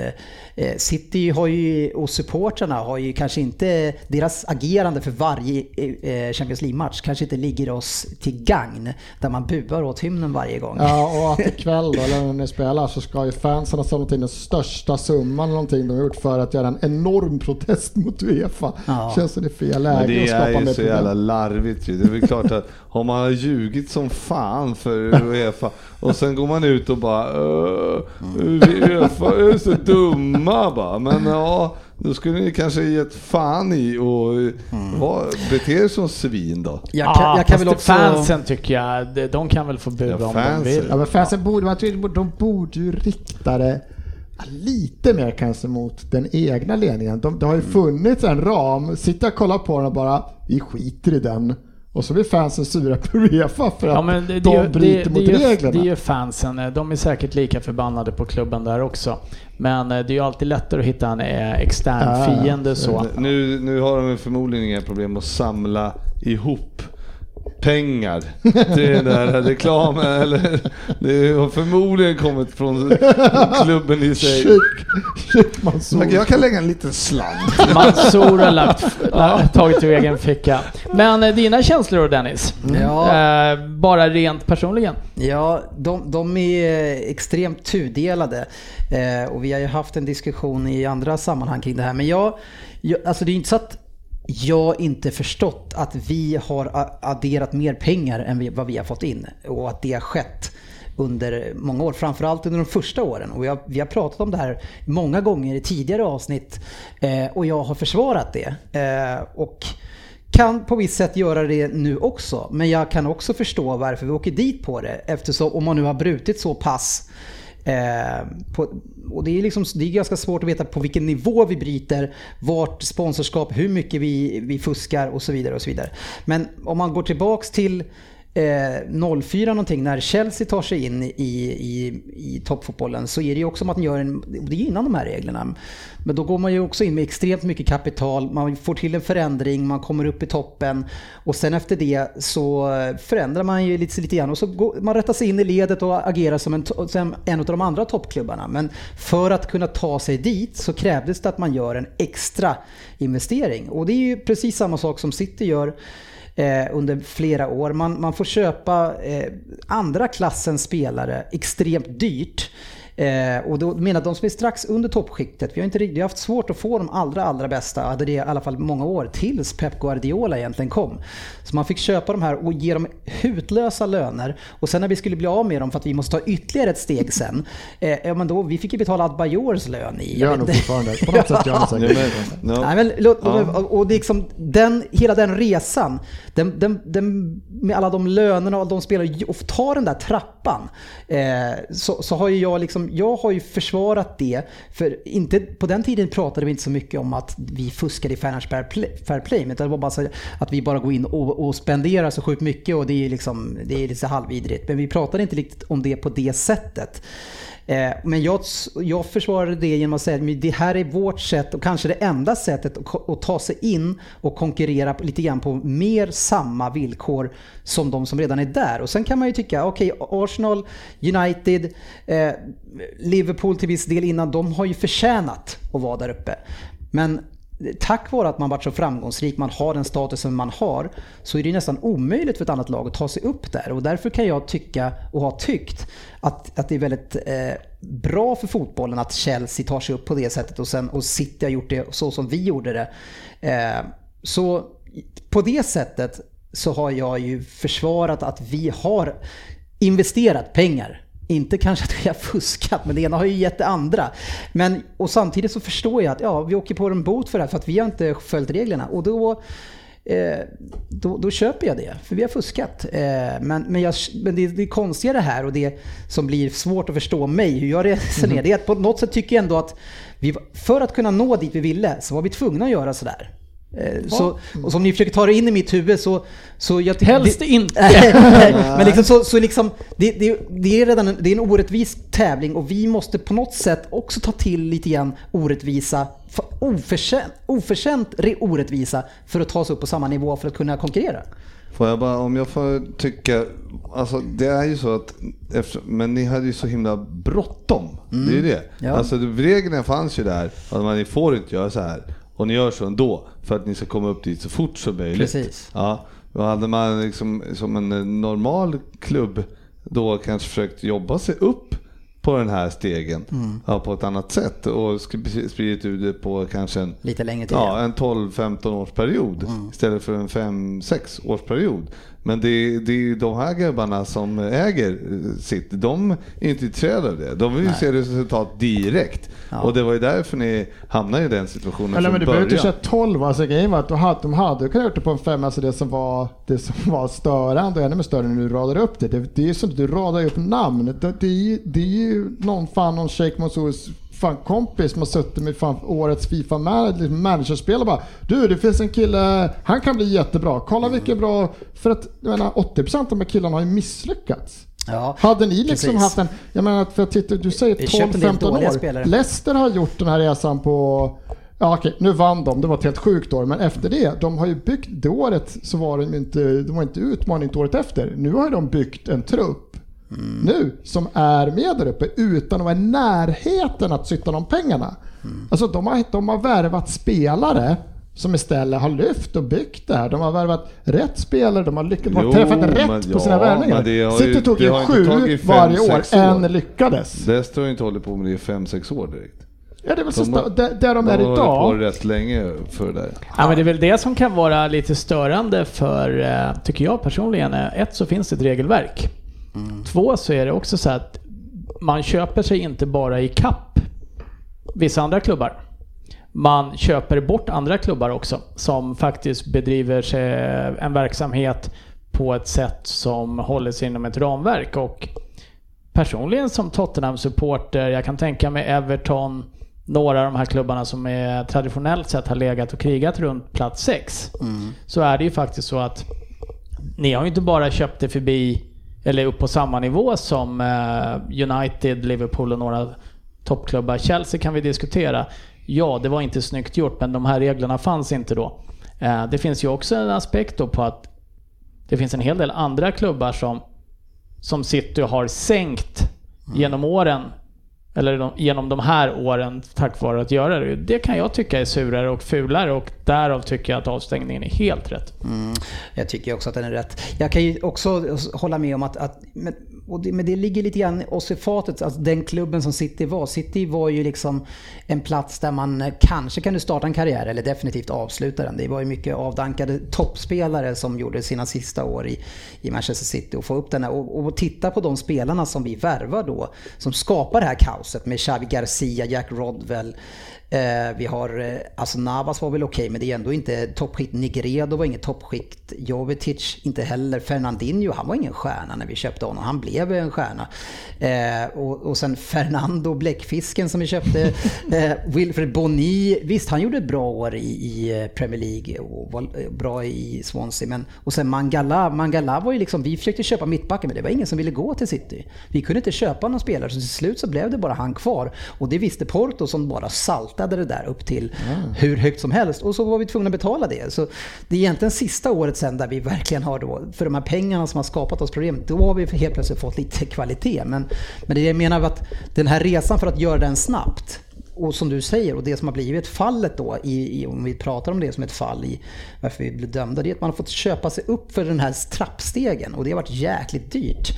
eh, City har ju, och supportrarna har ju kanske inte, deras agerande för varje eh, Champions League-match kanske inte ligger oss till gagn. Där man buar åt hymnen varje gång. Ja, och att ikväll då, eller när ni spelar, så ska ju fansen ha samlat in den största summan eller någonting de har gjort för att göra en enorm protest mot Uefa. Ja. Känns som det är fel läge det att skapa är ju mer så jävla problem. larvigt ju. Det är väl klart att har man ljugit som fan för Uefa och sen går man ut och bara "Öh, Uefa är så dumma bara. Men ja, då skulle ni kanske gett fan i och vad, bete er som svin då. Jag kan, Ja, jag kan väl också... Fansen tycker jag, de- kan väl få bua Ja, om de fansen. vill. Ja, men fansen borde, man de borde ju rikta det lite mer kanske mot den egna ledningen. De, det har ju funnits en ram, sitta och kolla på den och bara, vi skiter i den. Och så blir fansen sura på Uefa för att Ja, men det, de det, bryter det, mot det, är ju- reglerna. det är ju fansen, de är säkert lika förbannade på klubben där också. Men eh, det är ju alltid lättare att hitta en eh, extern ja. fiende så. Nu, nu har de förmodligen inga problem att samla ihop pengar till den där reklamen. Eller, det har förmodligen kommit från klubben i sig. Shit, shit. Jag kan lägga en liten slant. Mansour har lagt, la- tagit ur egen ficka. Men eh, dina känslor då Dennis? Ja. Eh, bara rent personligen. Ja, de, de är extremt tudelade. Eh, och vi har ju haft en diskussion i andra sammanhang kring det här. Men jag, jag alltså det är ju inte så att jag inte förstått att vi har adderat mer pengar än vad vi har fått in. Och att det har skett under många år, framförallt under de första åren. Och jag, vi har pratat om det här många gånger i tidigare avsnitt eh, och jag har försvarat det. Eh, och kan på visst sätt göra det nu också. Men jag kan också förstå varför vi åker dit på det. Eftersom om man nu har brutit så pass Eh, på, och det är, liksom, det är ganska svårt att veta på vilken nivå vi bryter, vart sponsorskap, hur mycket vi, vi fuskar och så vidare. och så vidare. Men om man går tillbaks till eh, 04 någonting när Chelsea tar sig in i, i, i toppfotbollen så är det ju också att man gör en, det är innan de här reglerna. Men då går man ju också in med extremt mycket kapital, man får till en förändring, man kommer upp i toppen och sen efter det så förändrar man ju lite, lite grann och så går, man rättar sig in i ledet och agerar som en, som en av de andra toppklubbarna. Men för att kunna ta sig dit så krävdes det att man gör en extra investering och det är ju precis samma sak som City gör eh, under flera år. Man, man får köpa eh, andra klassens spelare extremt dyrt. Eh, och då menar de som är strax under toppskiktet, vi har inte riktigt vi har haft svårt att få de allra, allra bästa, hade det i alla fall många år, tills Pep Guardiola egentligen kom. Så man fick köpa de här och ge dem hutlösa löner. Och sen när vi skulle bli av med dem för att vi måste ta ytterligare ett steg sen, eh, ja men då, vi fick ju betala Adbayors lön i... jag Gör nog fortfarande. På något sätt gör ni Ja, säkert. men, ja. Nej, men, låt, Ja. och det är liksom den, hela den resan, den, den, den, med alla de lönerna och de spelare, och ta den där trappan. Eh, så, så har ju jag liksom, jag har ju försvarat det. För inte, på den tiden pratade vi inte så mycket om att vi fuskade i Financial Fair Play, fair play men det var bara så att vi bara går in och, och spenderar så sjukt mycket och det är liksom, det är lite halvvidrigt. Men vi pratade inte riktigt om det på det sättet. Eh, men jag, jag försvarade det genom att säga att det här är vårt sätt och kanske det enda sättet att ta sig in och konkurrera lite grann på mer samma villkor som de som redan är där. Och sen kan man ju tycka, okej Arsenal, United, eh, Liverpool till viss del innan, de har ju förtjänat att vara där uppe. Men tack vare att man varit så framgångsrik, man har den statusen man har, så är det nästan omöjligt för ett annat lag att ta sig upp där. Och därför kan jag tycka, och ha tyckt, att, att det är väldigt eh, bra för fotbollen att Chelsea tar sig upp på det sättet och, sen, och City har gjort det så som vi gjorde det. Eh, så på det sättet så har jag ju försvarat att vi har investerat pengar inte kanske att vi har fuskat, men det ena har ju gett det andra. Men, och samtidigt så förstår jag att ja, vi åker på en bot för det här för att vi har inte följt reglerna. Och då, eh, då, då köper jag det, för vi har fuskat. Eh, men men, jag, men det, det konstiga det här och det som blir svårt att förstå mig, hur jag resonerar, det är att på något sätt tycker jag ändå att vi, för att kunna nå dit vi ville så var vi tvungna att göra sådär. Eh, Så, och som ni försöker ta det in i mitt huvud så... så jag Helst det- inte. Men liksom så, så liksom, det, det, det är redan en, det är en orättvis tävling och vi måste på något sätt också ta till lite grann orättvisa, för- oförtjänt, orättvisa för att ta sig upp på samma nivå för att kunna konkurrera. Får jag bara, om jag får tycka, alltså det är ju så att, efter, men ni hade ju så himla bråttom. Det är ju det. Ja. Alltså reglerna fanns ju där, att man, får inte göra så här. Och ni gör så ändå, för att ni ska komma upp dit så fort som möjligt. Precis. Ja, och hade man liksom som en eh, normal klubb då kanske försökt jobba sig upp på den här stegen Mm. ja, på ett annat sätt och spridit ut det på kanske en Lite längre tid. Ja, en 12-15 års period istället för en 5-6 års period. Men det, det är ju de här gubbarna som äger sitt, de är inte intresserade av det. De vill ju se resultat direkt. Ja. Och det var ju därför ni hamnade i den situationen Eller från men du behöver inte början. köra 12, alltså grejen var att de hade, de hade kunnat gjort det på en femma, alltså det som var, det som var störande och ännu mer störande när du radar upp det. Det, det är som att du radar upp namn. Det, det, är, ju- det är ju någon fan, någon Sheikh Mansours fan kompis som har suttit med fan årets Fifa man- liksom managerspel och bara Du det finns en kille, han kan bli jättebra. Kolla vilken bra, för att jag menar 80% av de här killarna har ju misslyckats. Ja, Hade ni liksom precis. haft en, jag menar för att titta, du säger Vi köpt en del 12-15 dåliga år. spelare. Leicester har gjort den här resan på, ja okej nu vann de, det var ett helt sjukt år, men efter det, de har ju byggt, det året så var de inte, de var inte utmanade inte året efter. Nu har de byggt en trupp Mm. nu som är med där uppe utan att vara i närheten att sitta de pengarna. Mm. Alltså de har, de har värvat spelare som istället har lyft och byggt det här. De har värvat rätt spelare, de har lyckats Jo, träffat men- rätt på sina ja, värvningar. det har City tog det ju har inte sju fem, varje år, sex år. en lyckades. Leicester har ju inte hållit på med det i 5-6 år direkt. Ja, det är väl så De har- sta- där, där de De är har hållit på idag. rätt länge för det där. Ja, men det är väl det som kan vara lite störande för, eh, tycker jag personligen. eh, Ett så finns det ett regelverk. Två så är det också så att man köper sig inte bara i kapp vissa andra klubbar. Man köper bort andra klubbar också som faktiskt bedriver sig en verksamhet på ett sätt som håller sig inom ett ramverk. Och personligen som Tottenham-supporter, jag kan tänka mig Everton, några av de här klubbarna som är traditionellt sett har legat och krigat runt plats 6. Så är det ju faktiskt så att ni har ju inte bara köpt det förbi eller upp på samma nivå som eh, United, Liverpool och några toppklubbar. Chelsea kan vi diskutera. Ja, det var inte snyggt gjort, men de här reglerna fanns inte då. Eh, Det finns ju också en aspekt då på att det finns en hel del andra klubbar som, som City har sänkt genom åren. Eller de, genom de här åren tack vare att göra det. Det kan jag tycka är surare och fulare och därav tycker jag att avstängningen är helt rätt. Mm, jag tycker också att den är rätt. Jag kan ju också hålla med om att, att men, och det, men det ligger lite grann oss i fatet, alltså den klubben som City var. City var ju liksom en plats där man eh, kanske kunde starta en karriär eller definitivt avsluta den. Det var ju mycket avdankade toppspelare som gjorde sina sista år i, i Manchester City och få upp den här, och, och titta på de spelarna som vi värvar då, som skapar det här kaoset med Xavi Garcia, Jack Rodwell, Eh, vi har, eh, alltså Navas var väl okej men det är ändå inte toppskikt. Nigredo var inget toppskikt. Jovetic inte heller. Fernandinho, han var ingen stjärna när vi köpte honom. Han blev en stjärna. Eh, och, och sen Fernando Bläckfisken som vi köpte. Eh, Wilfred Boni, visst han gjorde ett bra år i, i eh, Premier League och var bra i Swansea. Men, och sen Mangala, Mangala var ju liksom, vi försökte köpa mittbacken men det var ingen som ville gå till City. Vi kunde inte köpa någon spelare så till slut så blev det bara han kvar. Och det visste Porto som bara saltade det där upp till hur högt som helst. Och så var vi tvungna att betala det. Så det är egentligen sista året sen där vi verkligen har då, för de här pengarna som har skapat oss problem, då har vi helt plötsligt fått lite kvalitet. Men, men det jag menar är att den här resan för att göra den snabbt, och som du säger, och det som har blivit fallet då, i, i, om vi pratar om det som ett fall i varför vi blev dömda, det är att man har fått köpa sig upp för den här trappstegen och det har varit jäkligt dyrt.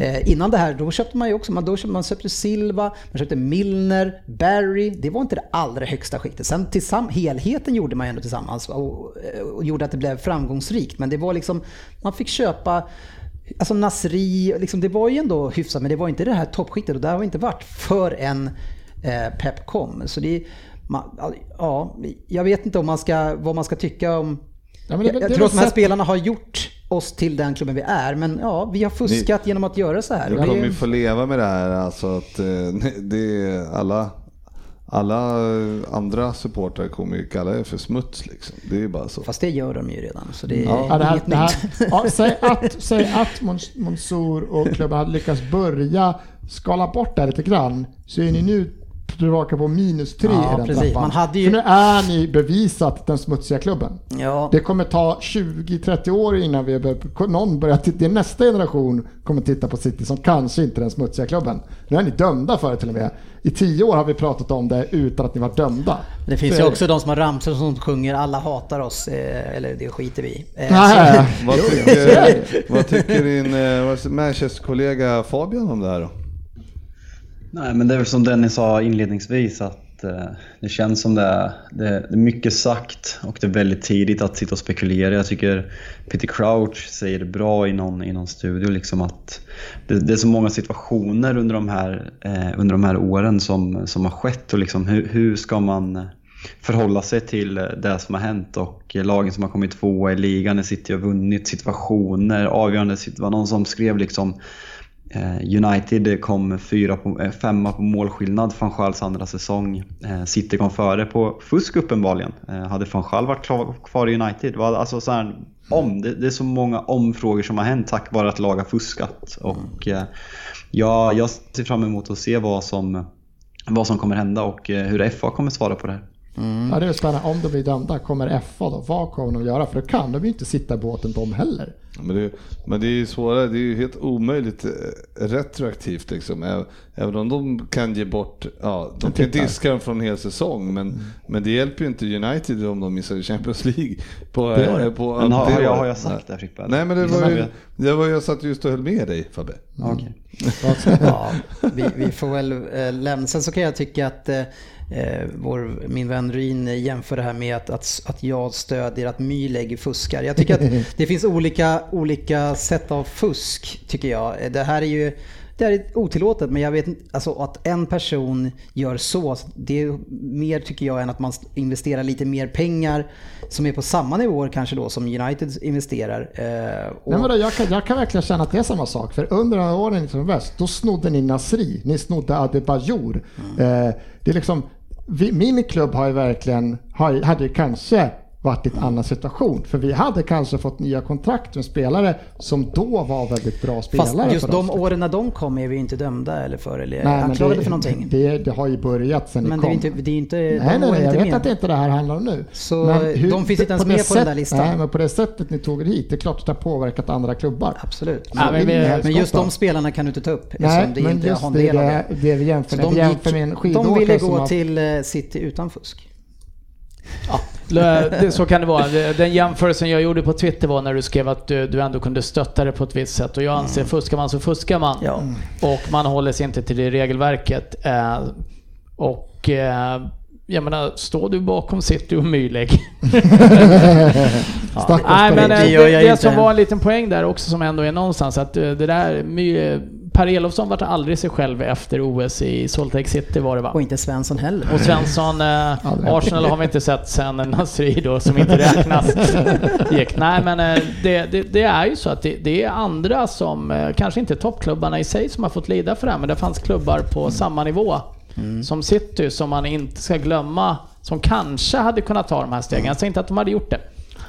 Eh, innan det här, då köpte man ju också, man, då köpte, man köpte Silva, man köpte Milner, Barry, det var inte det allra högsta skiktet. Sen helheten gjorde man ju ändå tillsammans och, och gjorde att det blev framgångsrikt, men det var liksom, man fick köpa Alltså Nasri, liksom, det var ju ändå hyfsat men det var inte det här toppskiktet och där har vi inte varit förrän eh, Pep kom. Så det, man, ja, jag vet inte om man ska, vad man ska tycka om... Ja, men det- jag det jag tror väl att de här sätt- spelarna har gjort oss till den klubben vi är, men ja, vi har fuskat genom att göra så här. Det- kommer ju få leva med det här alltså att eh, det är alla, alla andra supportrar kommer ju kalla er för smuts liksom. Det är ju bara så. Fast det gör de ju redan, så det är Ja, det här, inget det här, nytt. ja, säg, att, säg att Mons- Monsour och klubben hade lyckats börja skala bort det här lite grann, så är ni nu tillbaka på minus tre Ja, i den precis. trappan. Man hade ju- För nu är ni bevisat den smutsiga klubben. Ja, Det kommer ta 20-30 år innan vi bör, någon börjar titta, det är nästa generation kommer titta på City som kanske inte är den smutsiga klubben. Nu är ni dömda för det till och med. I tio år har vi pratat om det utan att ni var dömda. det finns Så ju är det. också de som har ramsor som sjunger alla hatar oss, eh, eller det skiter vi i. Eh, Nej. Vad tycker, vad tycker din eh, Manchester-kollega Fabian om det här då? Nej, men det är väl som Dennis sa inledningsvis att eh, det känns som det är, det, det är mycket sagt och det är väldigt tidigt att sitta och spekulera. Jag tycker Peter Crouch säger det bra i någon, i någon studio, liksom att det, det är så många situationer under de här, eh, under de här åren som, som har skett och liksom hur, hur ska man förhålla sig till det som har hänt och lagen som har kommit tvåa i ligan när City har vunnit situationer, avgörande situationer. Det var någon som skrev liksom Eh, United kom fyra på, eh, femma på målskillnad van Schals andra säsong. Eh, City kom före på fusk uppenbarligen. Hade van Schal varit kvar i United? Det alltså så här, om, det, det är så många omfrågor som har hänt tack vare att lag har fuskat. Och, jag, jag ser fram emot att se vad som, vad som kommer hända och hur FA kommer svara på det här. Ja, det är spännande. Om de blir dömda, kommer FA då? Vad kommer de göra? För då kan de ju inte sitta i båten de heller. Men det, men det är ju svårare, det är ju helt omöjligt eh, retroaktivt liksom. Även om de kan ge bort, ja, de kan tittar. diska dem från en hel säsong. Men, men det hjälper ju inte United om de missar Champions League. På, Det gör det. på, Men har, det har, jag, året. har jag sagt det Frippe? Nej men det var ju, det var jag satt just och höll med dig Fabbe. Okej. Ja, vi, vi får väl eh, lämna. Sen så kan jag tycka att eh, eh, vår, min vän Ryn jämför det här med att, att, att jag stödjer att Myleg fuskar. Jag tycker att det finns olika, olika sätt av fusk, tycker jag. Det här är ju det är otillåtet, men jag vet alltså att en person gör så, det är mer tycker jag än att man investerar lite mer pengar som är på samma nivåer kanske då som United investerar. Eh, och- Nej, men då, jag, kan, jag kan verkligen känna att det är samma sak. För under de här åren som väst, då snodde ni Nasri, ni snodde Adebayor. Eh, det är liksom, vi, min klubb har ju verkligen, har, hade kanske varit i en annan situation. För vi hade kanske fått nya kontrakt med spelare som då var väldigt bra spelare. Fast just för de oss. åren när de kom är vi inte dömda eller för eller Nej, men anklagade det, för någonting. Det, det har ju börjat sen men ni det är kom. inte, det är inte, Nej, de nej, nej, är jag inte vet med. att det inte det här handlar om nu. Så de finns inte ens på med det på den där listan. Nej, men på det sättet ni tog er hit, det är klart att det har påverkat andra klubbar. Absolut. Ja, men vi- Men, men just de spelarna kan du inte ta upp Nej, det men inte just har en det, av det, det. det vi jämför, Så när vi de, jämför med en de ville gå till eh, City utan fusk. Det- Så kan det vara. Den jämförelsen jag gjorde på Twitter var när du skrev att du, du ändå kunde stötta det på ett visst sätt. Och jag anser, fuskar man så fuskar man. Ja. Och man håller sig inte till det regelverket. Eh, och eh, jag menar, står du bakom City och Myleg? Stackars Nej men eh, Det det, det som var en liten poäng där också som ändå är någonstans att eh, det där My, Per Elofsson vart aldrig sig själv efter OS i Salt Lake City var det va? Och inte Svensson heller. Och Svensson, eh. Arsenal har vi inte sett sen Nasri då som inte räknas. gick. Nej men eh, det, det, det är ju så att det, det är andra som, eh, kanske inte toppklubbarna i sig som har fått lida för det här, men det fanns klubbar på samma nivå som City som man inte ska glömma, som kanske hade kunnat ta de här stegen. Jag säger inte att de hade gjort det.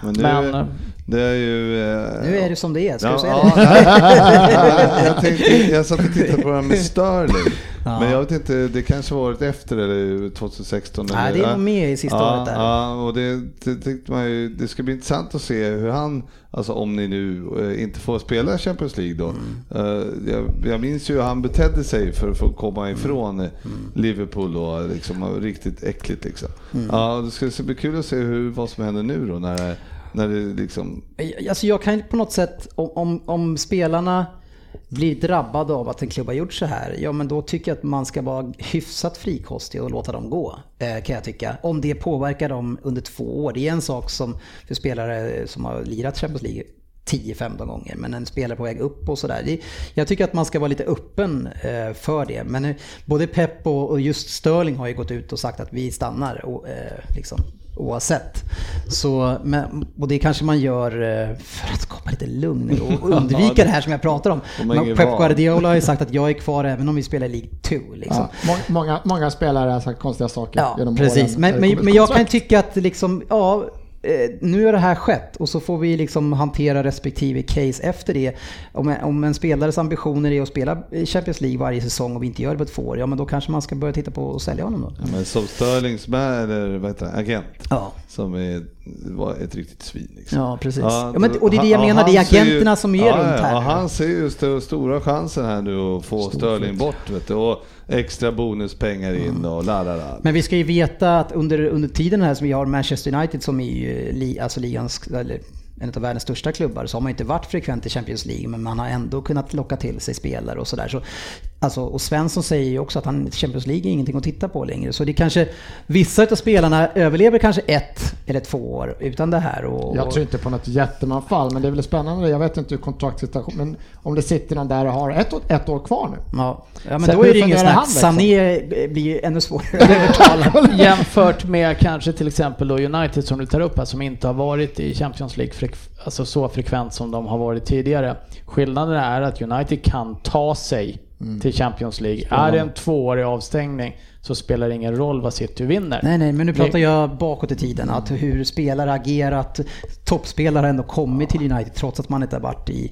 Men det, Men, eh, det är ju... eh, Nu är det som det är, ska Ja, du säga ja, det? jag, tänkte, jag satt och tittade på det här med Sterling. Ja. Men jag vet inte, det kanske var året efter eller 2016? Nej, eller, det är nog med i sista ja, året där. Ja, och det, det tyckte man ju, det ska bli intressant att se hur han, alltså om ni nu eh, inte får spela Champions League då. Mm. Eh, jag, jag minns ju hur han betedde sig för, att komma Mm. ifrån eh, Liverpool och liksom riktigt äckligt liksom. Mm. Ja, det ska bli kul att se hur, vad som händer nu då när, när det liksom Alltså jag kan på något sätt, om, om, om spelarna blir drabbade av att en klubb har gjort så här, ja men då tycker jag att man ska vara hyfsat frikostig och låta dem gå. Eh, kan jag tycka. Om det påverkar dem under två år. Det är en sak som för spelare som har lirat Champions League 10-15 gånger, men en spelare på väg upp och sådär. Jag tycker att man ska vara lite öppen eh, för det. Men eh, både Pep och just Sterling har ju gått ut och sagt att vi stannar. Och, liksom oavsett. Så, men, och det kanske man gör eh, för att skapa lite lugn och undvika det här som jag pratar om. Men Pep. Guardiola har ju sagt att jag är kvar även om vi spelar i League 2. Liksom. Ja, må- många, många spelare har sagt konstiga saker Ja, genom precis. åren. Men, Det men, men jag kan tycka att liksom, ja, eh, nu har det här skett och så får vi liksom hantera respektive case efter det. Om en, om en spelares ambitioner är att spela Champions League varje säsong och vi inte gör det på två år, ja men då kanske man ska börja titta på att sälja honom då. Ja, men som Sterlings med, eller vad heter det, agent. Ja. Som är, var ett riktigt svin liksom. Ja, precis. Ja, men, då- och det är det jag menar, det är agenterna som är ja, runt ja, här. och han ser ju st- stora chansen här nu att få Sterling bort. Vet du, och extra bonuspengar in och la la la. Men vi ska ju veta att under, under tiden här som vi har Manchester United som är ju li, alltså ligans, eller en av världens största klubbar så har man inte varit frekvent i Champions League men man har ändå kunnat locka till sig spelare och sådär. Så, alltså, och Svensson säger ju också att han, Champions League är ingenting att titta på längre. Så det kanske, vissa av spelarna överlever kanske ett eller två år utan det här. Och, Jag tror inte på något jättemanfall, men det är väl spännande. Jag vet inte hur kontraktsituationen, men om det sitter någon där och har ett, ett år kvar nu. Ja, ja men Så då är det ingen fungerar snack. han, liksom? Sané blir ju ännu svårare att övertala. Jämfört med kanske till exempel då United som du tar upp här som inte har varit i Champions League alltså så frekvent som de har varit tidigare. Skillnaden är att United kan ta sig till Champions League. Är det en tvåårig avstängning så spelar det ingen roll vad City vinner. Nej, nej, men nu pratar jag bakåt i tiden. Att hur spelare agerat. Toppspelare har ändå kommit till United trots att man inte har varit i,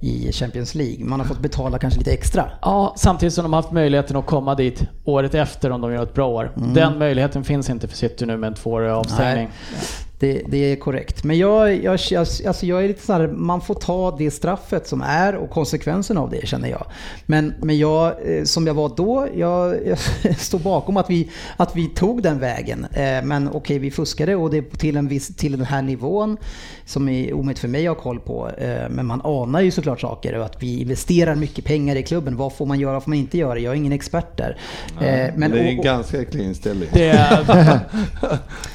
i Champions League. Man har fått betala kanske lite extra. Ja, samtidigt som de har haft möjligheten att komma dit året efter om de gör ett bra år. Den möjligheten finns inte för City nu med en tvåårig avstängning. Det, det är korrekt. Men jag, jag, jag, alltså jag är lite så här, man får ta det straffet som är och konsekvensen av det känner jag. Men, men jag, eh, som jag var då, jag, jag står bakom att vi, att vi tog den vägen. Eh, men okej, vi fuskade och det till, en viss, till den här nivån som är omöjligt för mig att ha koll på. Eh, Men man anar ju såklart saker och att vi investerar mycket pengar i klubben. Vad får man göra, vad får man inte göra? Jag är ingen expert där. Eh, Men det är en och- och- ganska äcklig inställning. Det är,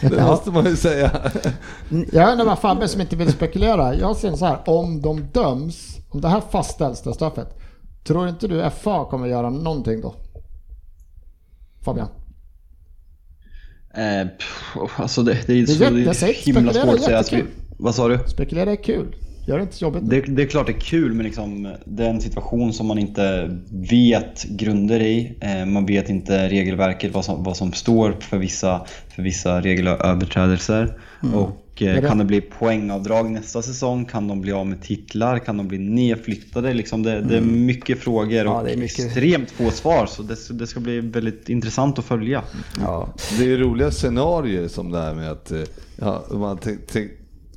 Det måste man ju säga. Jag undrar vad Fabbe som inte vill spekulera. Jag ser så här, om de döms, om det här fastställs, det straffet. Tror inte du FA kommer göra någonting då? Fabian? Eh, pff, alltså det, det är Det är så jätte- det är himla svårt att säga. Att vi. Vad sa du? Spekulera är kul. Gör det inte jobbigt. Det, det är klart det är kul men liksom, det är en situation som man inte vet grunder i. Eh, man vet inte regelverket, vad som, vad som står för vissa, för vissa regelöverträdelser. Och Är eh, det- kan det bli poängavdrag nästa säsong? Kan de bli av med titlar? Kan de bli nedflyttade? Liksom det, det är mycket frågor Ja, och det är mycket. extremt få svar. Så det, det ska bli väldigt intressant att följa. Ja. Det är roliga scenarier som det här med att eh, ja, man,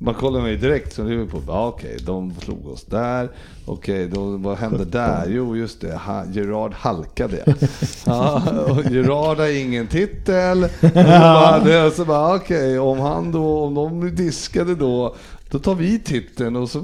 man kollar ju direkt som Liverpool. Ja, okej, de slog oss där. Okej, då, vad hände där? Jo, just det. Ha, Gerard halkade. Ja, och Gerard har ingen titel. Och så bara, det- och så bara okej, om han då, om de diskade då, då tar vi titeln och så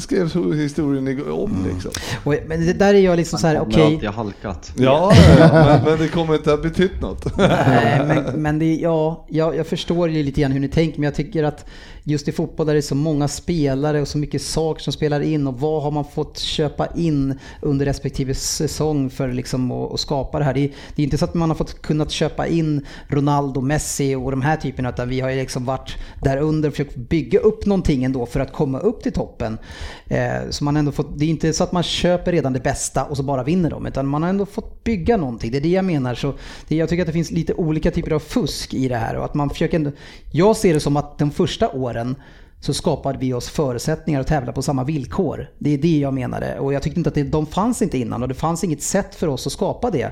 skrevs historien om liksom. Och, men det där är jag liksom så här, okej. har alltid halkat. Ja, ja, men, men det kommer inte ha betytt något. Nej, men, men det, ja, jag, jag förstår ju lite grann hur ni tänker, men jag tycker att just i fotboll där det är så många spelare och så mycket saker som spelar in och vad har man fått köpa in under respektive säsong för liksom att, att skapa det här. Det är, det är inte så att man har fått kunnat köpa in Ronaldo, Messi och de här typerna, utan vi har ju liksom varit där under och försökt bygga upp någonting ändå för att komma upp till toppen. Eh, så man ändå fått, det är inte så att man köper redan det bästa och så bara vinner de utan man har ändå fått bygga någonting. Det är det jag menar. Så det, jag tycker att det finns lite olika typer av fusk i det här och att man försöker ändå, Jag ser det som att de första åren så skapade vi oss förutsättningar att tävla på samma villkor. Det är det jag menade. Och jag tyckte inte att det, de fanns inte innan och det fanns inget sätt för oss att skapa det.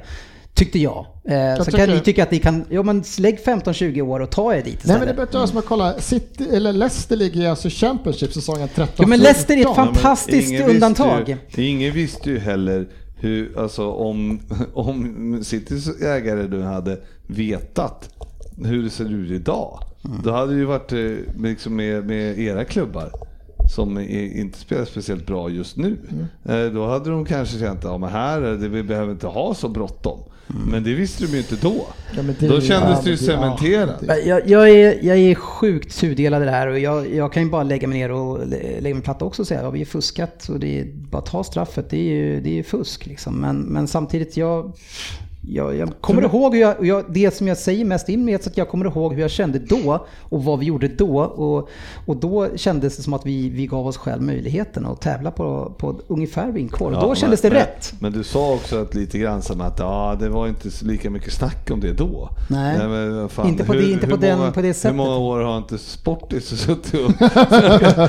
Tyckte jag. Eh, så tycker- kan ni tycka att ni kan, ja men lägg 15-20 år och ta er dit istället. Nej men det behöver inte vara som att kolla, City, eller Leicester ligger i alltså Championship säsongen 13 Jo men Leicester är ett 14. fantastiskt visste undantag. Ju, ingen visste ju heller hur, alltså om, om Citys ägare nu hade vetat hur det ser ut idag. Då hade det ju varit eh, liksom med, med era klubbar som inte spelar speciellt bra just nu. Eh, Då hade de kanske känt att ja, men här, är det, vi behöver inte ha så bråttom. Men det visste de ju inte då. Ja, det- då kändes ja, det ju ja, cementerat. det- Jag, jag, är, jag är sjukt tudelad i det här och jag, jag kan ju bara lägga mig ner och lä- lägga mig platt också och säga att ja, vi är fuskat och det är bara ta straffet. Det är ju det är fusk liksom. Men, men samtidigt, jag, jag, jag kommer ihåg hur jag, jag, det som jag säger mest in med så att jag kommer ihåg hur jag kände då och vad vi gjorde då. Och, och då kändes det som att vi, vi gav oss själv möjligheten att tävla på, på ungefär. Och Ja, då men- kändes det men, rätt. Men du sa också att lite grann som att ja, det var inte så lika mycket snack om det då. Nej. men vad fan, Inte på det- inte på den- på det Hur sättet. många år har inte Sportis suttit och...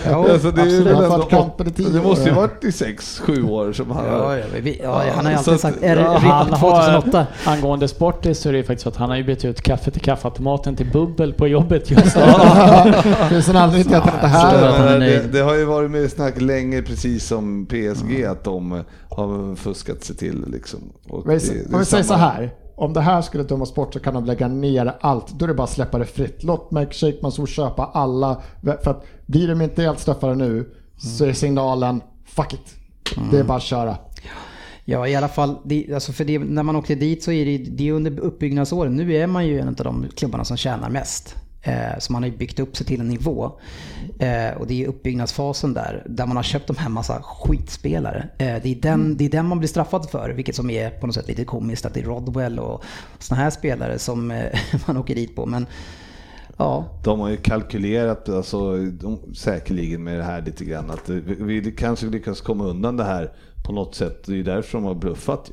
Ja, alltså, det, absolut. ändå varit kampen i tio det måste ju varit i sex, sju år som han har... Ja, ja, vi, ja, han har ju Så alltid att- sagt är det ja, redan Han 2008. angående Sportis så är det ju faktiskt så att han har ju bytt ut kaffe till kaffeautomaten till bubbel på jobbet just nu. Finns en anledning till att han inte är förstår här. det, det, det har ju varit med snack länge, precis som PSG, att de har fuskat sig till liksom. Och Men det- det Om vi säger så här. Om det här skulle dömas bort så kan de lägga ner allt. Då är det bara att släppa det fritt. Låt Mike Shake Mansour köpa alla. För att blir de inte helt straffade nu så är signalen fuck it. Det är bara att köra. Ja, i alla fall. Det, alltså för det, när man åkte dit så är det, det är under uppbyggnadsåren. Nu är man ju en av de klubbarna som tjänar mest. Eh, så man har ju byggt upp sig till en nivå. Eh, och det är uppbyggnadsfasen där, där man har köpt de här massa skitspelare. Eh, det, är den, det är den man blir straffad för, vilket som är på något sätt lite komiskt. Att det är Rodwell och såna här spelare som eh, man åker dit på. Men ja, De har ju kalkylerat alltså, de, säkerligen med det här lite grann. Att vi, vi kanske lyckas komma undan det här på något sätt. Det är ju därför de har bluffat.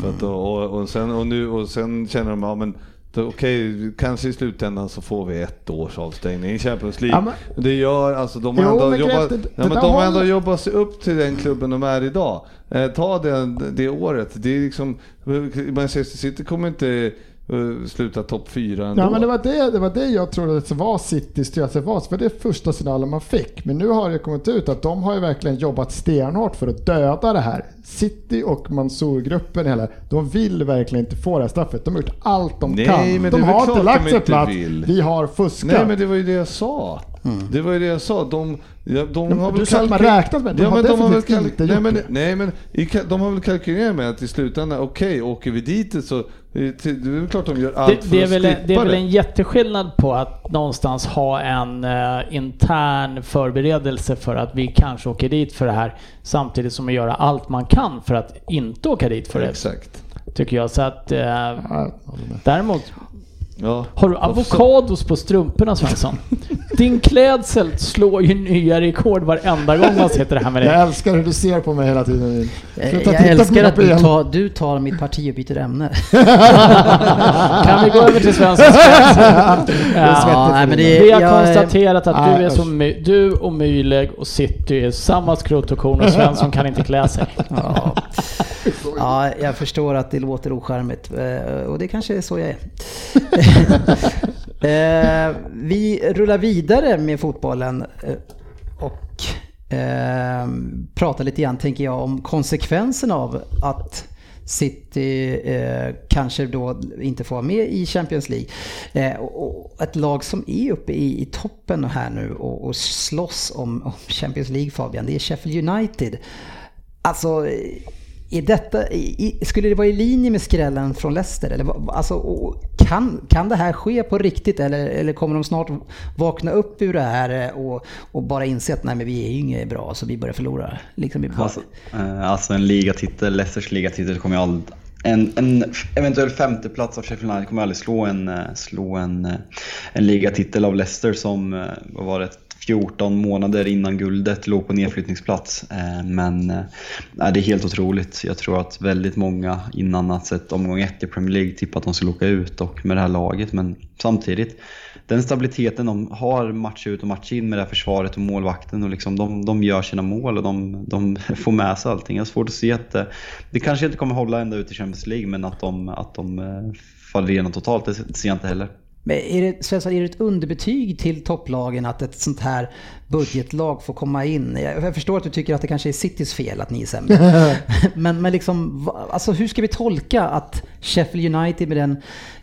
För att, och, och, sen, och, nu, och sen känner de, ja men Okej, kanske i slutändan så får vi ett års avstängning i Champions League. Ja, men- det gör, alltså de har ändå, jobbat, Grete, det- ja, det de har ändå jobbat sig upp till den klubben de är idag. Eh, ta det, det året. Det är liksom, Manchester City kommer inte sluta topp fyra ändå. Ja men det var det, det var det jag trodde att var Citys styrelse var. För det första signalen man fick. Men nu har det kommit ut att de har ju verkligen jobbat stenhårt för att döda det här. City och Mansour-gruppen hela, de vill verkligen inte få det här straffet. De har gjort allt de Nej, kan. men de har inte lagt sig platt. Vi har fuskat. Nej men det var ju det jag sa. Det var ju det jag sa. De, ja, de Men har du väl sa att man räknat med det. De ja, har men de har väl kalk- inte nej, men, det. nej men i de har väl kalkylerat med att i slutändan, okej åker vi dit så det är väl klart de gör allt Det, för det, är att väl, slippa det är väl en jätteskillnad på att någonstans ha en eh, intern förberedelse för att vi kanske åker dit för det här samtidigt som att göra allt man kan för att inte åka dit för det. Exakt. Tycker jag. Så att, eh, Ja, däremot, Ja. har du avokados på strumporna Svensson? Din klädsel slår ju nya rekord varenda gång man sitter här med Jag det. älskar hur du ser på mig hela tiden. jag, jag älskar att du tar, du tar mitt parti och byter ämne. Kan vi gå över till Svenssons klädsel? Ja, nej, men det- Vi har jag- konstaterat att Nej, du, är som My- du och Myleg och City är samma skrot och korn och Svensson kan inte klä sig. Ja. ja, jag förstår att det låter ocharmigt eh, och det kanske är så jag är. Eh, Vi rullar vidare med fotbollen eh, och eh, pratar lite grann, tänker jag, om konsekvenserna av att City eh, kanske då inte får vara med i Champions League. Eh, och, och ett lag som är uppe i, i toppen här nu och, och slåss om, om Champions League Fabian, det är Sheffield United. Alltså, är detta, i, skulle det vara i linje med skrällen från Leicester? Eller, alltså, kan, kan det här ske på riktigt eller, eller kommer de snart vakna upp ur det här och, och bara inse att nej men vi är ju inget bra så vi börjar förlora? Liksom, Alltså, eh, alltså en ligatitel, Leicesters ligatitel kommer ju aldrig... En, en eventuell femteplats av Sheffield United kommer aldrig slå en, eh, slå en, eh, en ligatitel av Leicester som eh, var det, 14 månader innan guldet låg på nedflyttningsplats. Eh, men eh, nej, det är helt otroligt. Jag tror att väldigt många innan att sett omgång ett i Premier League tippat att de skulle åka ut och med det här laget. Men samtidigt, den stabiliteten de har match ut och match in med det här försvaret och målvakten och liksom de, de gör sina mål och de, de får med sig allting. Jag har svårt att se att det, det kanske inte kommer hålla ända ut i Champions League men att de, att de faller igenom totalt, det ser jag inte heller. Men är det, Svensson, är det ett underbetyg till topplagen att ett sånt här budgetlag får komma in? Jag, förstår att du tycker att det kanske är Citys fel att ni är sämre. men, men liksom, alltså hur ska vi tolka att Sheffield United med den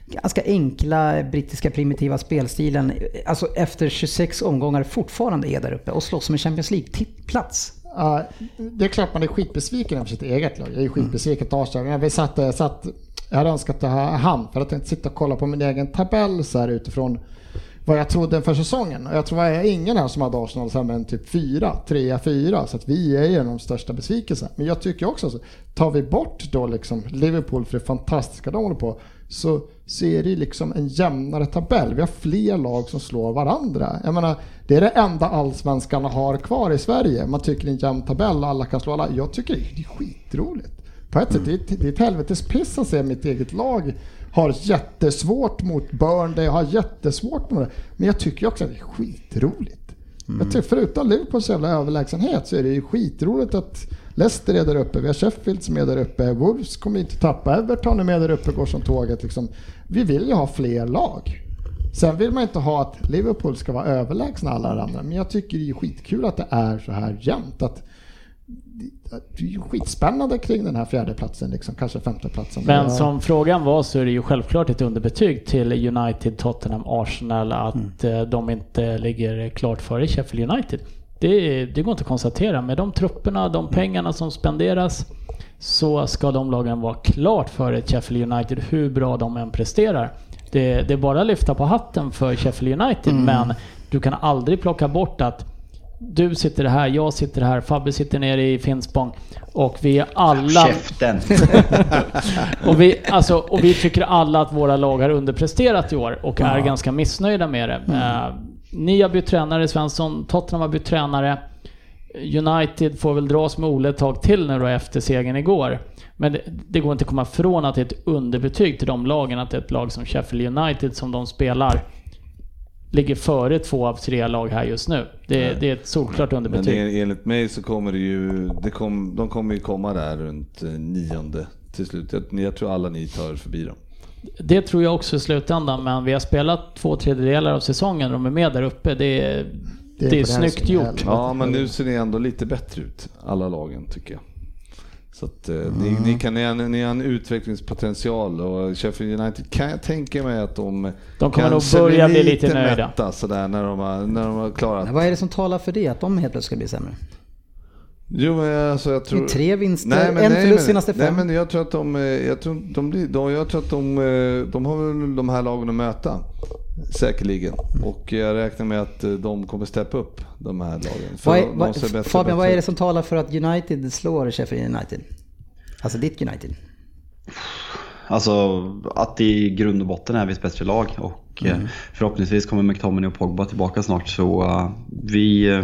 ganska enkla brittiska primitiva spelstilen, alltså efter 26 omgångar fortfarande är där uppe och slåss om en Champions League-plats? Ja, det är klart man är skitbesviken över sitt eget lag. Jag är skitbesviken på Arsenal. Jag, satt, jag, satt, jag hade önskat att ha han för att inte sitta och kolla på min egen tabell så här utifrån vad jag trodde inför säsongen. Och jag tror att är ingen här som hade Arsenal sämre än typ 4, 3, 4. Så att vi är ju de största besvikelserna. Men jag tycker också så tar vi bort då liksom Liverpool för det fantastiska de håller på så ser det liksom en jämnare tabell. Vi har fler lag som slår varandra. Jag menar, det är det enda allsvenskarna har kvar i Sverige. Man tycker det är en jämn tabell och alla kan slå alla. Jag tycker det är skitroligt. På ett sätt, det är ett- det är ett helvetes piss att se mitt eget lag har jättesvårt mot Burnley, har jättesvårt med det. Men jag tycker också att det är skitroligt. Jag tycker förutom Liverpools jävla överlägsenhet så är det ju skitroligt att Leicester är där uppe, vi har Sheffield som är där uppe, Wolves kommer inte tappa, Everton är med där uppe, går som tåget. Liksom. Vi vill ju ha fler lag. Sen vill man inte ha att Liverpool ska vara överlägsna alla andra, men jag tycker det är skitkul att det är så här jämnt. Att det är ju skitspännande kring den här fjärdeplatsen, liksom, kanske femteplatsen. Men som frågan var så är det ju självklart ett underbetyg till United, Tottenham, Arsenal att eh, de inte ligger klart före Sheffield United. Det, det går inte att konstatera. Med de trupperna, de pengarna som spenderas så ska de lagen vara klart före Sheffield United hur bra de än presterar. Det, det är bara att lyfta på hatten för Sheffield United men du kan aldrig plocka bort att du sitter här, jag sitter här, Fabbe sitter nere i Finspång och vi är alla... Käften! Och vi, alltså, och vi tycker alla att våra lag har underpresterat i år och är Ja. ganska missnöjda med det. Eh, ni har bytt tränare, Svensson. Tottenham har bytt tränare. United får väl dras med Ole ett tag till nu då efter segern igår. Men det, det går inte att komma ifrån att det är ett underbetyg till de lagen. Att det är ett lag som Sheffield United som de spelar ligger före två av tre lag här just nu. Det, det är ett solklart Men underbetyg. det, enligt mig så kommer det ju, det kom, de kommer ju komma där runt eh, nionde till slut. Jag, jag tror alla ni tar förbi dem. Det tror jag också i slutändan, men vi har spelat två tredjedelar av säsongen och de är med där uppe. Det är, det är, det här snyggt gjort. Ja, men nu ser ni ändå lite bättre ut, alla lagen tycker jag. Så att eh, ni, ni, kan, ni, har, ni har en utvecklingspotential och Sheffield United kan jag tänka mig att de, De kommer nog börja bli lite nöjda. mätta sådär när de har, när de har klarat. Men vad är det som talar för det? Att de helt plötsligt ska bli sämre? Jo, men alltså jag tror... Det är tre vinster, men- en förlust senaste fem. Nej, men jag tror att de, eh, jag tror, de, blir, de, jag tror att de, eh, de har väl de här lagen att möta. Säkerligen. Och jag räknar med att eh, de kommer steppa upp, de här lagen. För Vad är, de vad, ser bättre- Fabian, vad är det som talar för att United slår Sheffield United? Alltså ditt United. Alltså att i grund och botten är vi ett bättre lag och eh, förhoppningsvis kommer McTominay och Pogba tillbaka snart så vi...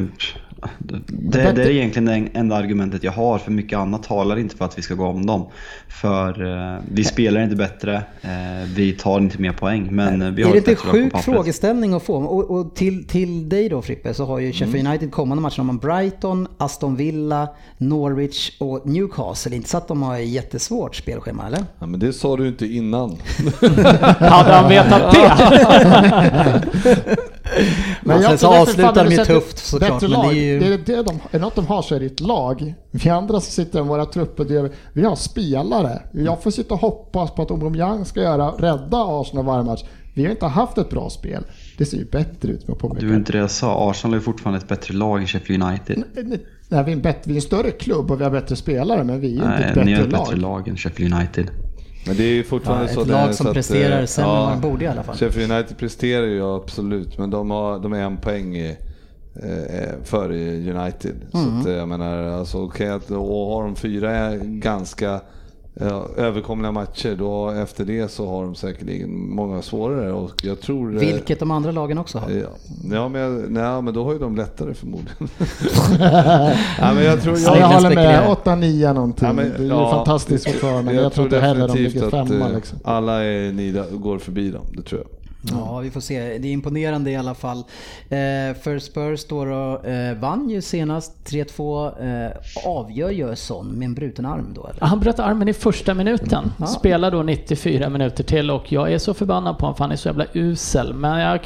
det, det är egentligen det enda argumentet jag har för mycket annat talar inte för att vi ska gå om dem. För eh, vi spelar inte bättre, eh, vi tar inte mer poäng men eh, vi har är det inte på sjuk frågeställning att få? Och, och till, till dig då Frippe så har ju Sheffield Mm. United kommande matcher. Har Brighton, Aston Villa, Norwich och Newcastle. Inte så att de har ett jättesvårt spelschema eller? Ja, men det sa du inte innan. Hade han vetat det? Men jag sen så tror därför avslutar de ju tufft såklart. bättre Men det lag. är ju... det är det de, är något de har så är det ett lag. Vi andra som sitter i våra trupper, det är, vi har spelare. Jag får sitta och hoppas på att Aubameyang ska göra, rädda Arsenal varje match. Vi har inte haft ett bra spel. Det ser ju bättre ut med. Det var inte det jag sa, Arsenal är fortfarande ett bättre lag än Sheffield United. Nej, vi, är en bättre, vi är en större klubb och vi har bättre spelare, men vi är ju inte ett Nej, ni är bättre ett bättre lag. lag än Sheffield United. Men det är ju fortfarande Ja, så ett lag som så att, presterar eh, sämre än de borde i alla fall. Sheffield United presterar ju absolut, men de, har, de är en poäng i, eh, före United. Så Mm. att, eh, jag menar, alltså, att och har de fyra ganska överkomliga matcher, då efter det så har de säkerligen många svårare. Och jag tror, eh, Vilket de andra lagen också har. Ja, ja, men, jag, nej, men då har ju de lättare förmodligen. ja, men jag tror Ja, Snälla jag håller med. 8-9 någonting. Ja, men- det är ja, fantastiskt fortfarande, men jag, tror inte heller de ligger att, femma. eh, Liksom. Alla är nida, går förbi dem, det tror jag. Ja, vi får se. Det är imponerande i alla fall. Eh, för Spurs då, då eh, vann ju senast 3-2. Eh, avgör ju Son med en bruten arm då eller? Han bröt armen i första minuten. Spelar då 94 minuter till och jag är så förbannad på honom för han är så jävla usel. Men jag,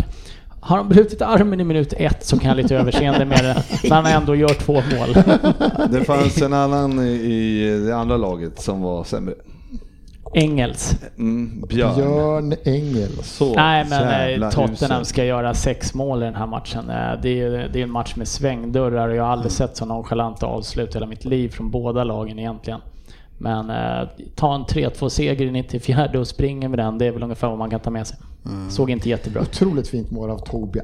har han brutit armen i minut ett så kan jag lite överseende med det. Men han ändå gör två mål. Det fanns en annan i- i det andra laget som var sämre. Engels. Mm, Björn. Björn Engels. Så Nej men eh, Tottenham usel. ska göra sex mål i den här matchen. Eh, Det är, det är en match med svängdörrar och jag har aldrig sett så nonchalanta avslut i hela mitt liv från båda lagen egentligen. Men eh, ta en 3-2 seger i 94 och springa med den, det är väl ungefär vad man kan ta med sig. Såg inte jättebra. Otroligt fint mål av Tobi.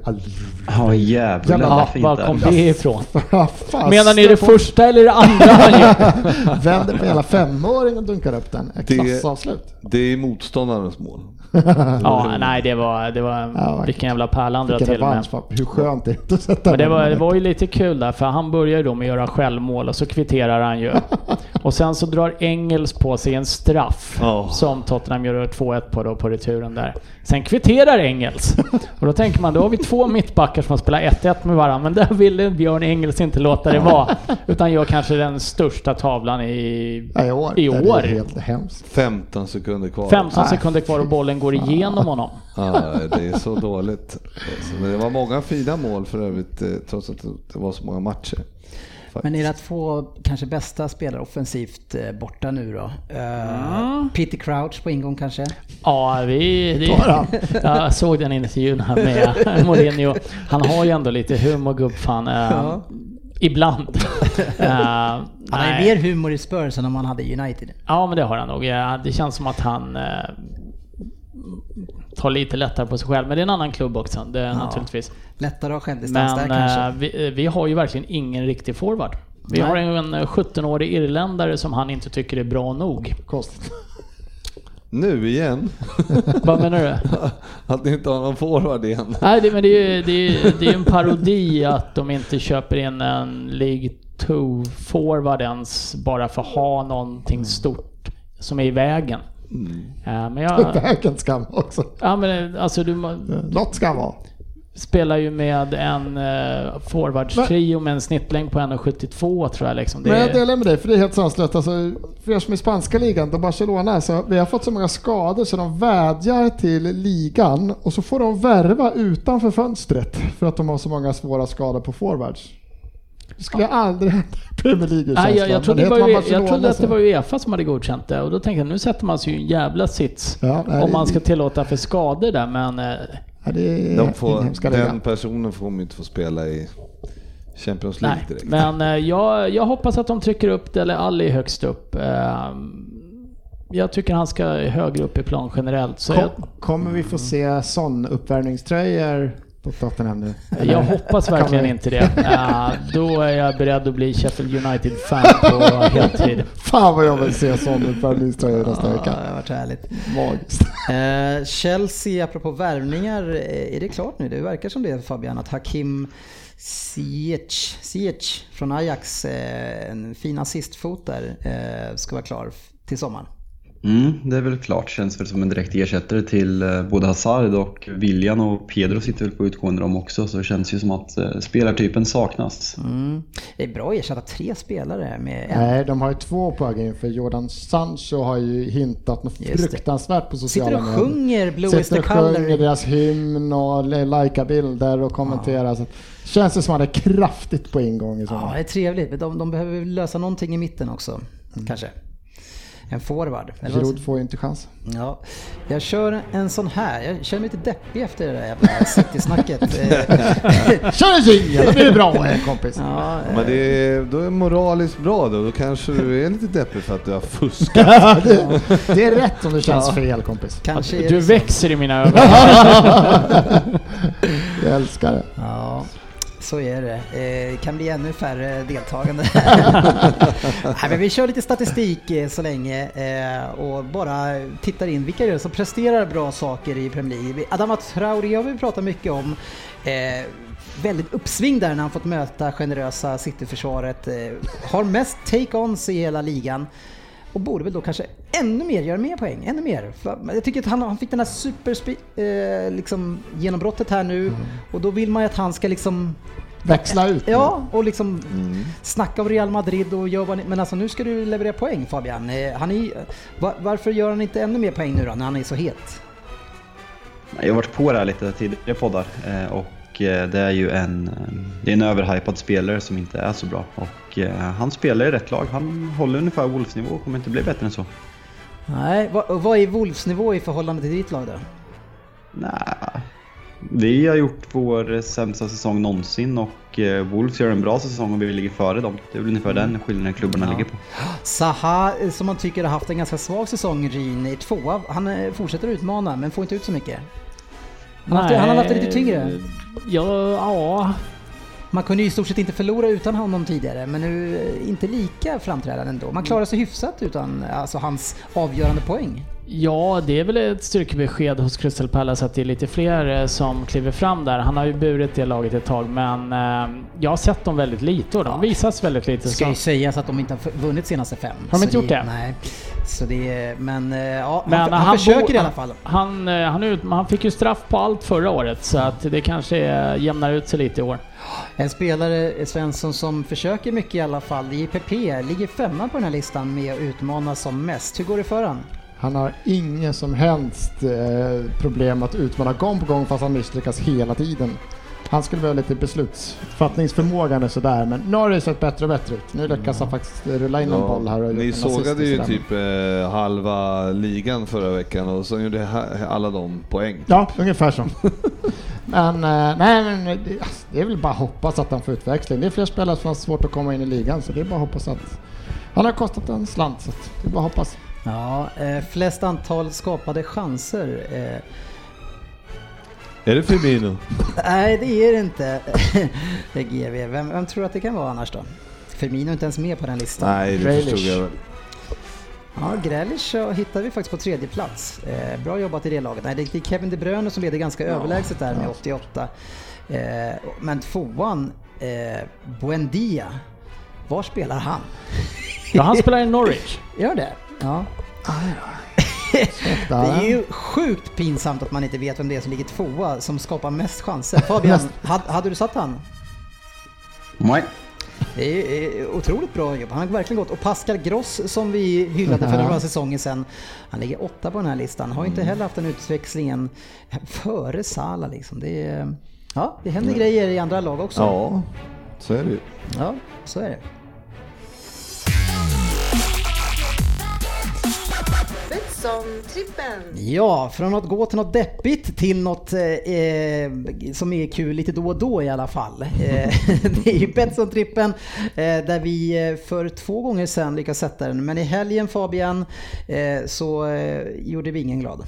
Ja jävlar Ja, vad fint var kom det ifrån? Menar ni det första eller det andra han gör? Vänder på hela femåring och dunkar upp den. Ett Det- klassavslut. Det är motståndarens mål. Ja, nej det var, det var Ja, vilken jävla pärla han drar till med. revansch. fan. Hur skönt är det inte att sätta Men det var, det var ju lite kul där, för han börjar ju då med att göra självmål och så kvitterar han ju. Och sen så drar Engels på sig en straff Ja. som Tottenham gör 2-1 på då på returen där. Sen kvitterar Engels. Och då tänker man, då har vi två mittbackar som har spelat 1-1 med varandra, men där ville Björn Engels inte låta det vara. Utan gör kanske den största tavlan i... Ja, i år. I Det är år. helt hemskt. 15 sekunder kvar. 15 Nej. sekunder kvar och bollen går igenom honom. Ja, det är så dåligt. Alltså, Men det var många fina mål för övrigt, eh, trots att det var så många matcher. Men era två kanske bästa spelare offensivt eh, borta nu då? Uh, Peter Crouch på ingång kanske? Ja, vi... Det, jag såg den intervjun här med Mourinho. Han har ju ändå lite humor gubbfan. Ja. Ibland. Eh, Han har ju mer humor i Spurs än om han hade United. Ja, men det har han nog. Ja, Det känns som att han tar lite lättare på sig själv. Men det är en annan klubb också, det är naturligtvis. Lättare att ha självdistans Men där kanske. eh, vi, vi har ju verkligen ingen riktig forward. Vi Nej. har en eh, 17-årig irländare som han inte tycker är bra nog. Konstigt. Nu igen, Vad menar du? att ni inte har någon forward igen. Nej, det, men det är ju det är, det är en parodi att de inte köper in en League 2 forward ens bara för att ha någonting stort som är i vägen. Ja, men jag, Vägen ska han också. ja, men alltså du Något ska vara. spelar ju med en uh, forwardstrio med en snittlängd på 1,72 tror jag liksom. Det Men jag delar med dig, för det är helt sanslöst. Alltså, för er som är i spanska ligan, då Barcelona så, vi har fått så många skador så de vädjar till ligan och så får de värva utanför fönstret för att de har så många svåra skador på forwards. Det skulle jag aldrig hända i Premier League Nej, jag, jag, trodde det var, ju- jag trodde att det var Uefa som hade godkänt det och då tänkte jag nu sätter man sig ju i en jävla sits Ja, nej, om man ska tillåta för skador där men eh, Ja, De får, den personen får de inte få spela i Champions Nej, League direkt. men eh, jag, jag hoppas att de trycker upp det, eller Ali högst upp. Eh, Jag tycker han ska högre upp i plan generellt. Så jag, Kom, kommer vi få se sån uppvärmningströjor på Tottenham nu? jag hoppas verkligen inte det. Eh, Då är jag beredd att bli Sheffield United-fan på heltid. Fan vad jag vill se sån uppvärmningströja nästa Ja, vecka. det har varit härligt. Magiskt. Eh, Chelsea, apropå värvningar, eh, är det klart nu? Det verkar som det Fabian, att Hakim Ziyech, Ziyech från Ajax, en fin assistfot där, ska vara klar till sommaren. Mm, det är väl klart. Känns väl som en direkt ersättare till eh, både Hazard och William och Pedro sitter väl på utgående de också. Så det känns ju som att eh, spelartypen saknas. Mm. Det är bra att ersätta tre spelare med en. Nej, de har ju två på in för Jordan Sancho har ju hintat något fruktansvärt på Sitter sociala och medier. sjunger Blue is the Sitter och sjunger color. deras hymn och likar bilder och kommenterar. Så känns det som att det är kraftigt på ingång i Ja, sommar. det är trevligt. Men De, de behöver lösa någonting i mitten också. Kanske. En forward. Giroud får ju inte chans. Ja, jag kör en sån här. Jag känner mig lite deppig efter det där jävla City-snacket. Eh, Kör en jingel, då blir det bra eh, kompis. ja, Men det är, då är det moraliskt bra då. Då kanske du är lite deppig för att du har fuskat. det, det är rätt om det känns fel kompis. kanske Du växer i mina ögon. Jag älskar det. Ja, så är det. Eh, kan bli ännu färre deltagande. Nej, men vi kör lite statistik eh, så länge eh, och bara tittar in vilka det är som presterar bra saker i Premier League. Adama Traoré har vi pratat mycket om. Väldigt uppsving där när han fått möta generösa Cityförsvaret. Har mest take-ons i hela ligan. Och borde väl då kanske ännu mer göra mer poäng, ännu mer. För jag tycker att han, han fick den här super eh, liksom genombrottet här nu och då vill man ju att han ska liksom Växla ut. Ja, och liksom snacka om Real Madrid och gör vad ni, Men alltså nu ska du leverera poäng Fabian. Eh, Han är, va, varför gör han inte ännu mer poäng nu då när han är så het? Jag har varit på det här lite tidigare poddar eh, och det är ju en, eh, det är en överhypad spelare som inte är så bra. Och eh, han spelar i rätt lag. Han håller ungefär Wolves-nivå och kommer inte bli bättre än så. Nej, vad, vad är Wolves nivå i förhållande till ditt lag då? Nej. Vi har gjort vår sämsta säsong någonsin och eh, Wolves gör en bra säsong och vi ligger före dem. Det är väl ungefär den skillnaden klubbarna Ja. ligger på. Zaha, eh, som man tycker har haft en ganska svag säsong, Rin, är tvåa. Han eh, fortsätter utmana men får inte ut så mycket. Han har haft, han har haft det lite tyngre. Ja, ja. Man kunde ju i stort sett inte förlora utan honom tidigare, men nu eh, inte lika framträdande ändå. Man klarar sig hyfsat utan alltså, hans avgörande poäng. Ja, det är väl ett styrkebesked hos Crystal Palace att det är lite fler eh, som kliver fram där. Han har ju burit det laget ett tag, men eh, jag har sett dem väldigt lite och de visas väldigt lite. Ska Så. ju sägas att de inte har vunnit senaste fem. Har de inte gjort det? Nej. Så det är, men eh, ja, Men han, han, försöker bo- i alla fall. Han, han, ut, han fick ju straff på allt förra året, så att det kanske eh, jämnar ut sig lite i år. En spelare, Svensson, som försöker mycket i alla fall, JPP, ligger femma på den här listan med att utmana som mest. Hur går det för han? Han har ingen som helst eh, problem att utmana gång på gång fast han misslyckas hela tiden. Han skulle behöva lite beslutsfattningsförmåga och sådär men nu har det sett bättre och bättre ut. Nu lyckas han faktiskt rulla in en boll här och ni sågade ju typ eh, halva ligan förra veckan och så gjorde alla de poäng. Ja, ungefär så. men eh, nej, men det, alltså, det är väl bara att hoppas att han får utväxling. Det är fler spelare som har svårt att komma in i ligan så det är bara att hoppas att han har kostat en slant så det är bara att hoppas. Ja, eh, flest antal skapade chanser. Eh, Är det Firmino? nej, det är det inte. Det är GV. Vem, vem tror att det kan vara annars då? Firmino är inte ens med på den listan. Nej, det Grealish. förstod jag väl. Ja, Grealish hittar vi faktiskt på tredje plats. Eh, bra jobbat i det laget. Nej, det är Kevin De Bruyne som leder ganska överlägset där med 88. Eh, men tvåan, eh, Buendia. Var spelar han? Ja, han spelar i Norwich. Gör det? Ja. Det är ju sjukt pinsamt att man inte vet vem det är som ligger tvåa som skapar mest chanser. Fabian, hade, hade du satt han? Nej. Det är eh, otroligt bra jobb. Han har verkligen gått. Och Pascal Gross som vi hyllade för några säsonger sedan. Han ligger åtta på den här listan. Har inte heller haft den utväxlingen före Sala liksom. Det, är, ja, det händer grejer i andra lag också. Ja, så är det ju. Ja, så är det. Betsson-trippen. Ja, från att gå till något deppigt till något eh, eh, som är kul lite då och då i alla fall. Eh, det är ju Betsson-trippen eh, där vi eh, för två gånger sedan lyckades sätta den. Men i helgen Fabian eh, så eh, gjorde vi ingen glad.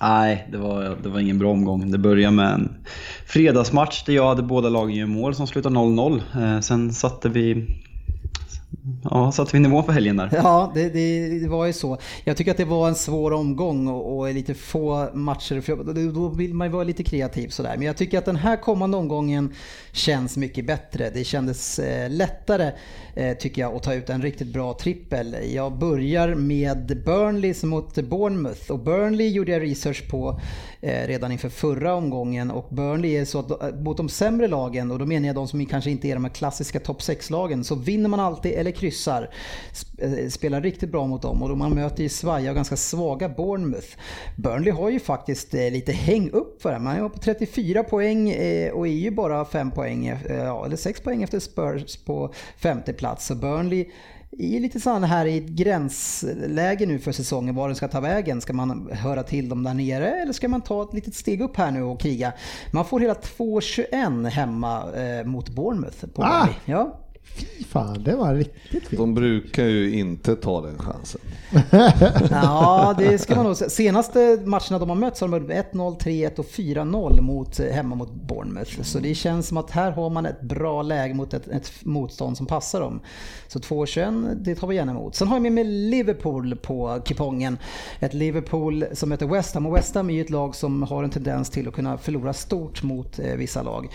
Nej, det var, det var ingen bra omgång. Det började med en fredagsmatch där jag hade båda lagen i mål som slutade 0-0. Eh, sen satte vi, ja, satte vi nivå för helgen där. Ja, det, det, det var ju så. Jag tycker att det var en svår omgång och, och lite få matcher. För då- då vill man ju vara lite kreativ sådär. Men jag tycker att den här kommande omgången känns mycket bättre. Det kändes eh, lättare eh, tycker jag att ta ut en riktigt bra trippel. Jag börjar med Burnley mot Bournemouth. Och Burnley gjorde jag research på eh, redan inför förra omgången. Och Burnley är så att eh, mot de sämre lagen, och då menar jag de som kanske inte är de här klassiska topp 6-lagen, så vinner man alltid eller kryssar. Eh, Spelar riktigt bra mot dem och då man möter ju svaja och ganska svaga Bournemouth. Burnley har ju faktiskt eh, lite häng upp för det. Man är på 34 poäng eh, och är ju bara 5 poäng, eller 6 poäng efter Spurs på femte plats. Så Burnley är lite sån här i ett gränsläge nu för säsongen, var den ska ta vägen. Ska man höra till dem där nere eller ska man ta ett litet steg upp här nu och kriga? Man får hela 2-21 hemma eh, mot Bournemouth på Ah! Burnley. Ja. Fy fan, det var riktigt fint. De brukar ju inte ta den chansen. Ja, det ska man nog säga. Senaste matcherna de har mött så har de mött 1-0, 3-1 och 4-0 mot, eh, hemma mot Bournemouth. Så det känns som att här har man ett bra läge mot ett, ett motstånd som passar dem. Så 2-21, det tar vi gärna emot. Sen har jag med mig Liverpool på kupongen. Ett Liverpool som möter West Ham. Och West Ham är ju ett lag som har en tendens till att kunna förlora stort mot eh, vissa lag.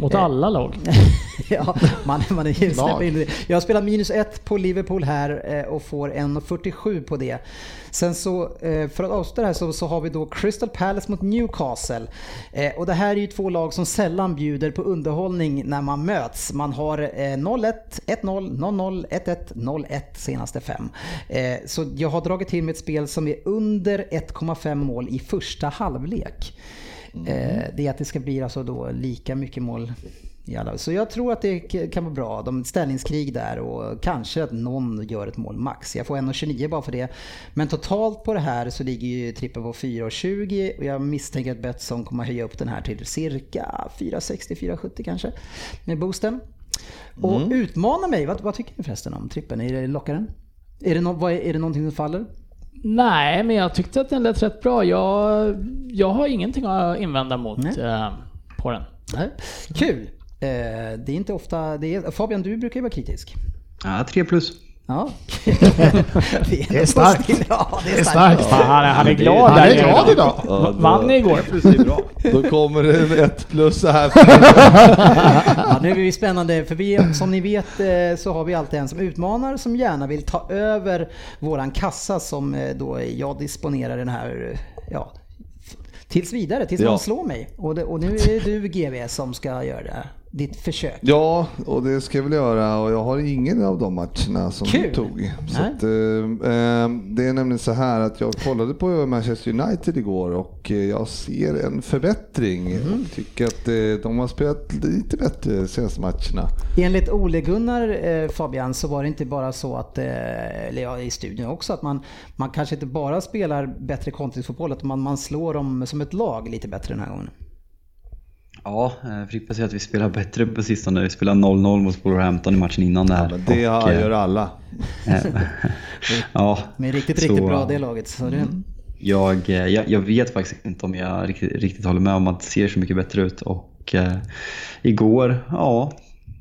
Mot alla lag. ja, man, man är ju Släpper in det. Jag spelar minus ett på Liverpool här eh, och får 1,47 på det. Sen så, eh, för att avsluta det här så, så har vi då Crystal Palace mot Newcastle. Eh, Och det här är ju två lag som sällan bjuder på underhållning när man möts. Man har eh, 0-1, 1-0, 0-0, 1-1, 0-1 senaste fem. Så jag har dragit till med ett spel som är under 1,5 mål i första halvlek. Eh, Det är att det ska bli alltså då lika mycket mål i alla. Så jag tror att det kan vara bra. De ställningskrig där och kanske att någon gör ett mål max. Jag får 1,29 bara för det. Men totalt på det här så ligger ju trippen på 4,20 och jag misstänker att Betsson kommer höja upp den här till cirka 4,60-4,70 kanske med boosten. Och utmana mig. Vad, vad tycker ni förresten om trippen? Är det lockaren? Är det, no, vad är, är det någonting som faller? Nej, men jag tyckte att den lät rätt bra. Jag, jag har ingenting att invända mot Nej. eh, på den. Nej. Kul! Eh, det är inte ofta... Det är, Fabian, du brukar ju vara kritisk. Ja, 3 plus. Ja. Det är starkt. Ja, det är starkt. Fan, han, är, han är glad Han är glad idag. Ja, Vann ni igår? Då kommer det en ett plus så här. Ja, nu är vi spännande, för vi, som ni vet eh, så har vi alltid en som utmanar som gärna vill ta över våran kassa som eh, då jag disponerar den här, ja, tills vidare, tills Ja. någon slår mig. Och, det, och nu är det du GV som ska göra det, ditt försök. Ja, och det ska jag väl göra och jag har ingen av de matcherna som Kul. du tog. Så att, eh, eh, det är nämligen så här att jag kollade på Manchester United igår och eh, jag ser en förbättring. Mhm. Jag tycker att eh, de har spelat lite bättre de senaste matcherna. Enligt Ole Gunnar eh, Fabian så var det inte bara så att, eh, eller ja, i studion också, att man, man kanske inte bara spelar bättre kontringsfotboll, utan man, man slår dem som ett lag lite bättre den här gången. Ja, eh, Frippe säger att vi spelar bättre på sistone. Vi spelar 0-0 mot Wolverhampton i matchen innan det här. Men det Och, har- eh, gör alla. eh, ja, Men riktigt, Så, riktigt bra ja. det laget. Så det, jag, jag, jag vet faktiskt inte om jag riktigt, riktigt håller med om att det ser så mycket bättre ut. Och eh, igår, ja,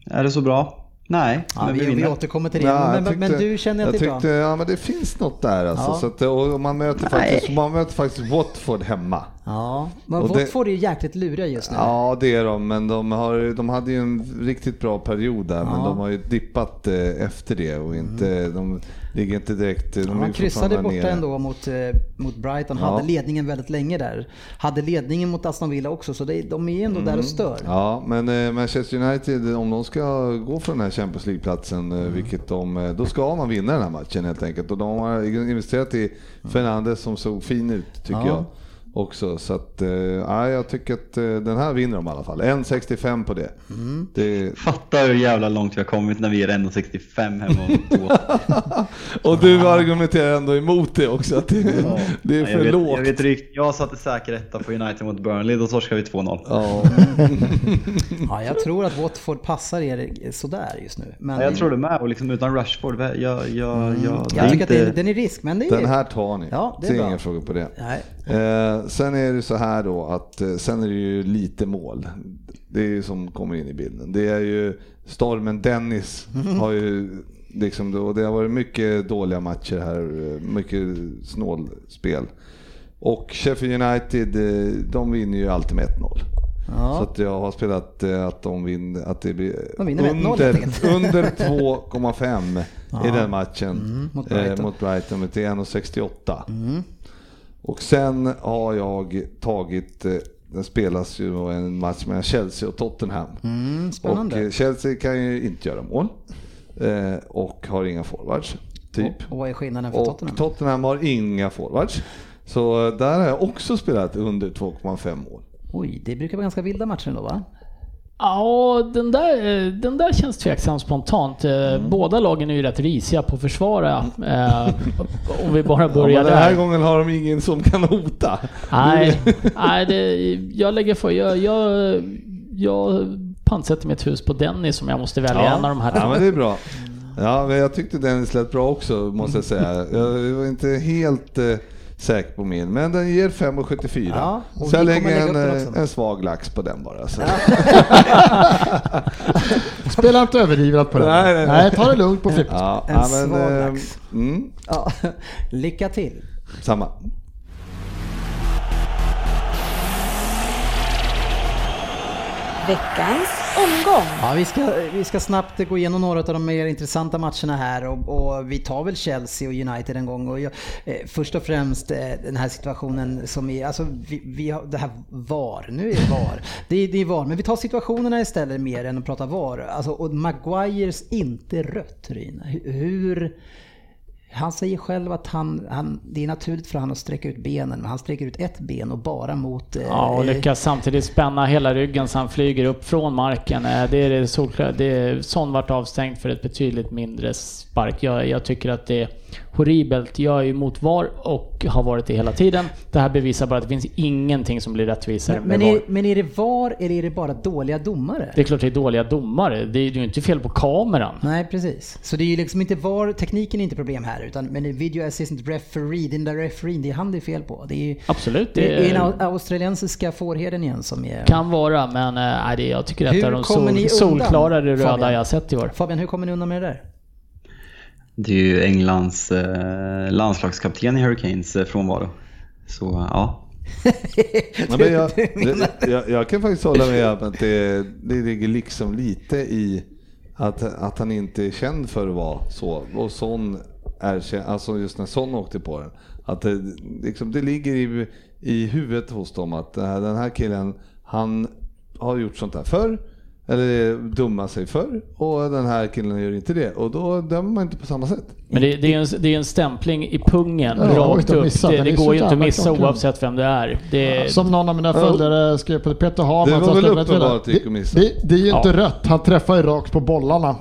är det så bra? Nej, ja, men vi vi, vi återkommer till det. Ja, men, jag men, men tyckte- du känner att det är bra? tyckte, Ja, men det finns något där alltså. Ja. Så att, och man, möter faktiskt, man möter faktiskt Watford hemma. Ja, men Watford är ju jäkligt luriga just nu. Ja, det är de, men de, har, de hade ju en riktigt bra period där, men Ja. de har ju dippat eh, efter det och inte, de ligger inte direkt... De Ja, man kryssade borta nere. ändå mot, eh, mot Brighton, Ja. hade ledningen väldigt länge där. Hade ledningen mot Aston Villa också, så det, de är ändå där och stör. Mm. Ja, men eh, Manchester United, om de ska gå för den här Champions League-platsen, Mm. vilket de, då ska man vinna den här matchen helt enkelt. Och de har investerat i Fernandes som såg fin ut, tycker Ja. jag. Också, så att, eh, ja, jag tycker att eh, den här vinner de i alla fall. 1,65 på det. Mm. det. Fatta hur jävla långt vi har kommit när vi är 1,65 hemma. Och du argumenterar ändå emot det också, att det, det är Ja, för jag, vet, lågt. jag, vet, rikt- jag satte säker etta på United mot Burnley, då torskar vi 2-0. Ja. Ja, jag tror att Watford passar er sådär just nu. Men Ja, jag tror det med, och liksom utan Rashford, jag, jag, jag, det är jag tycker att inte- det, den är risk, men det är... Den här tar ni. Ja, det är Ser bra. inga frågor på det. Nej. Eh, sen är det så här då att eh, sen är det ju lite mål. Det är ju som kommer in i bilden. Det är ju stormen Dennis har ju liksom, och det har varit mycket dåliga matcher här, eh, mycket snålspel. Och Sheffield United, eh, de vinner ju alltid med 1-0. Ja. Så att jag har spelat eh, att de vinner, att det blir De vinner med 1-0 under, under 2,5 i den matchen mot eh, Brighton. mot Brighton till 1,68. Och sen har jag tagit, eh, den spelas ju en match mellan Chelsea och Tottenham. Mm, och eh, Chelsea kan ju inte göra mål eh, och har inga forwards. Typ. Och, vad är skillnaden för Och Tottenham? Tottenham har inga forwards. Så där har jag också spelat under 2,5 mål. Oj, det brukar vara ganska vilda matcher ändå va? Ja, den där, den där känns tveksam spontant. Eh, Mm. Båda lagen är ju rätt risiga på att försvara. Eh, om vi bara Ja, börjar men den här där. gången har de ingen som kan hota. Nej, nej det, jag lägger för... Jag, jag, jag pantsätter mitt hus på Dennis om jag måste välja en av de här Ja, men det är bra. Ja, men jag tyckte Dennis lät bra också måste jag säga. Jag var inte helt eh, säker på min, men den ger 5,74. Ja, och så jag lägger en, den en svag lax på den bara. Så. Spela inte överdrivet på det. Nej, nej, nej. ta det lugnt på Frippe. Ja, En ja, men, svag eh, lax. Mm, Ja, lycka till! samma. Veckans omgång. Ja, vi, ska, vi ska snabbt gå igenom några av de mer intressanta matcherna här och, och vi tar väl Chelsea och United en gång. Och jag, eh, först och främst eh, den här situationen som är, alltså vi, vi har, det här VAR, nu är det VAR. Det, är- det är VAR, men vi tar situationerna istället mer än att prata VAR. Alltså, och Maguires inte rött Ryn. Hur- Hur... Han säger själv att han, han, det är naturligt för honom att sträcka ut benen, men han sträcker ut ett ben och bara mot... eh, Ja, och lyckas samtidigt spänna hela ryggen så han flyger upp från marken. Eh, Det är det solklart. Det är, Son vart avstängd för ett betydligt mindre spark. Jag, jag tycker att det... horribelt. Jag är ju mot VAR och har varit det hela tiden. Det här bevisar bara att det finns ingenting som blir rättvisare Men, med men, VAR. är, men är det VAR eller är det bara dåliga domare? Det är klart det är dåliga domare. Det är ju inte fel på kameran. Nej, precis. Så det är ju liksom inte VAR, tekniken är inte problem här, utan men video assistant referee, den där refereen, det är han det är fel på. Det är ju Absolut, det det är den australiensiska fårherden igen som är... Kan vara, men det, jag tycker att det är de sol, solklarare röda Fabian? jag sett i år. Fabian, hur kommer ni undan med det där? Det är ju Englands eh, landslagskapten i Hurricanes eh, frånvaro. Så ja, Ja, men jag, det, jag, jag kan faktiskt hålla med om att det, det ligger liksom lite i att, att han inte är känd för att vara så. Och sån är känd, alltså just när Son åkte på den. Att det, liksom, det ligger i, i huvudet hos dem att eh, den här killen, han har gjort sånt här förr. Eller dumma sig förr och den här killen gör inte det. Och då dömer man inte på samma sätt. Men det, det, är en, det är en stämpling i pungen, Ja, rakt upp. missa. Det, det går ju inte att missa oavsett vem det är. Det, Som någon av mina följare skrev på Peter Hamann. Det var väl uppenbart att det gick att missa. Det, det, det är ju inte Ja. rött. Han träffar ju rakt på bollarna.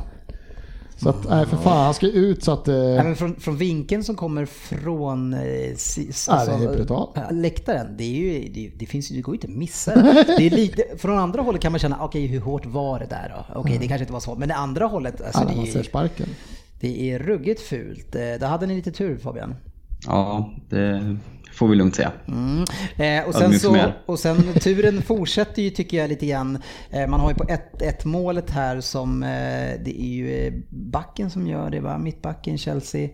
Så att, nej för fan, han ska ut så att eh, Nej, men från, från vinkeln som kommer från eh, det är brutalt. äh, läktaren, det, är ju, det, det, finns, ju- det går ju inte att missa det. det är lite, Från andra hållet kan man känna, okej hur hårt var det där då? Okej det kanske inte var så men det andra hållet, alltså, Alla det, man är, ser ju- sparken. det är ruggigt fult. Eh, Där hade ni lite tur Fabian. ja det får vi lugnt säga. Mm. Eh, och, sen Ödmjukt så, och sen turen fortsätter ju tycker jag lite grann. Eh, man har ju på 1-1 målet här som, eh, det är ju eh, backen som gör det va? Mittbacken Chelsea.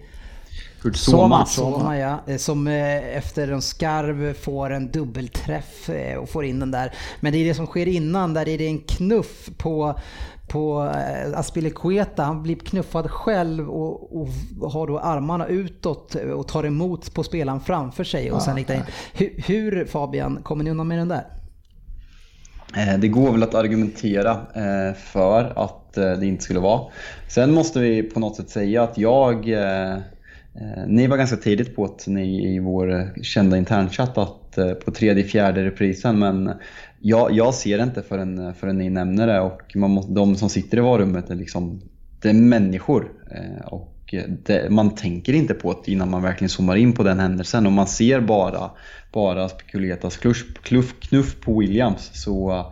Kurt Soma. Soma ja. Eh, Som eh, efter en skarv får en dubbelträff och får in den där. Men det är det som sker innan, där är det en knuff på på eh, Aspilicueta, han blir knuffad själv och, och har då armarna utåt och tar emot på spelaren framför sig och sen riktar in. Hur, hur Fabian, kommer ni undan med den där? Eh, Det går väl att argumentera eh, för att det inte skulle vara. Sen måste vi på något sätt säga att jag... Ni var ganska tidigt på att ni i vår kända internchatt att på tredje, fjärde reprisen men jag, jag ser det inte förrän, förrän ni nämner det och man må, de som sitter i varummet är liksom det är människor. eh, Och det, man tänker inte på det innan man verkligen zoomar in på den händelsen och man ser bara, bara Spekuletas knuff, knuff, knuff på Williams. Så